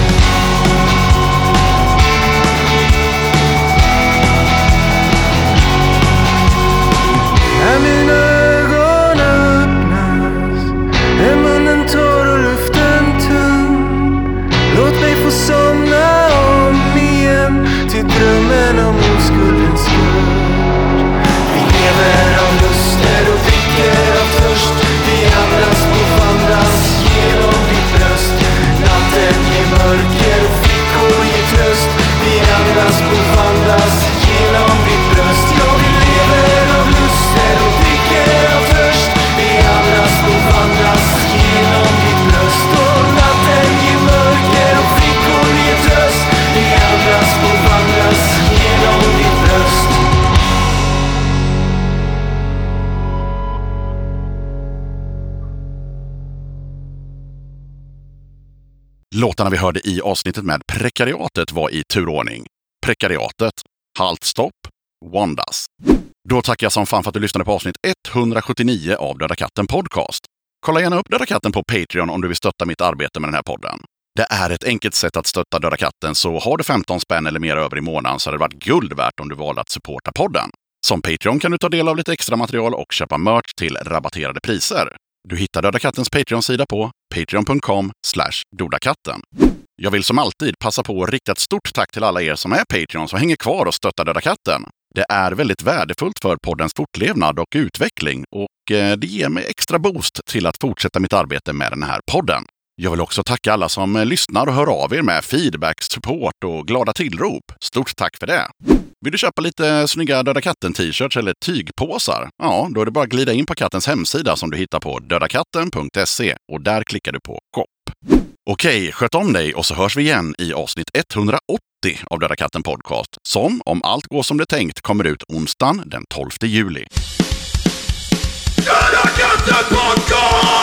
Mörker. Fickor ger tröst Vi andas och Låtarna vi hörde i avsnittet med Prekariatet var i turordning. Prekariatet, Halt stopp, Wandas. Då tackar jag som fan för att du lyssnade på avsnitt 179 av Döda katten Podcast. Kolla gärna upp Döda katten på Patreon om du vill stötta mitt arbete med den här podden. Det är ett enkelt sätt att stötta Döda katten, så har du 15 spänn eller mer över i månaden så hade det varit guld värt om du valde att supporta podden. Som Patreon kan du ta del av lite extra material och köpa merch till rabatterade priser. Du hittar Döda kattens Patreon-sida på patreon.com dodakatten. Jag vill som alltid passa på att rikta ett stort tack till alla er som är Patreon som hänger kvar och stöttar Döda katten. Det är väldigt värdefullt för poddens fortlevnad och utveckling och eh, det ger mig extra boost till att fortsätta mitt arbete med den här podden. Jag vill också tacka alla som eh, lyssnar och hör av er med feedback, support och glada tillrop. Stort tack för det! Vill du köpa lite snygga Döda katten-t-shirts eller tygpåsar? Ja, då är det bara att glida in på kattens hemsida som du hittar på dödakatten.se och där klickar du på shop. Okej, sköt om dig och så hörs vi igen i avsnitt 180 av Döda katten Podcast som, om allt går som det är tänkt, kommer ut onsdagen den 12 juli. Döda katten podcast!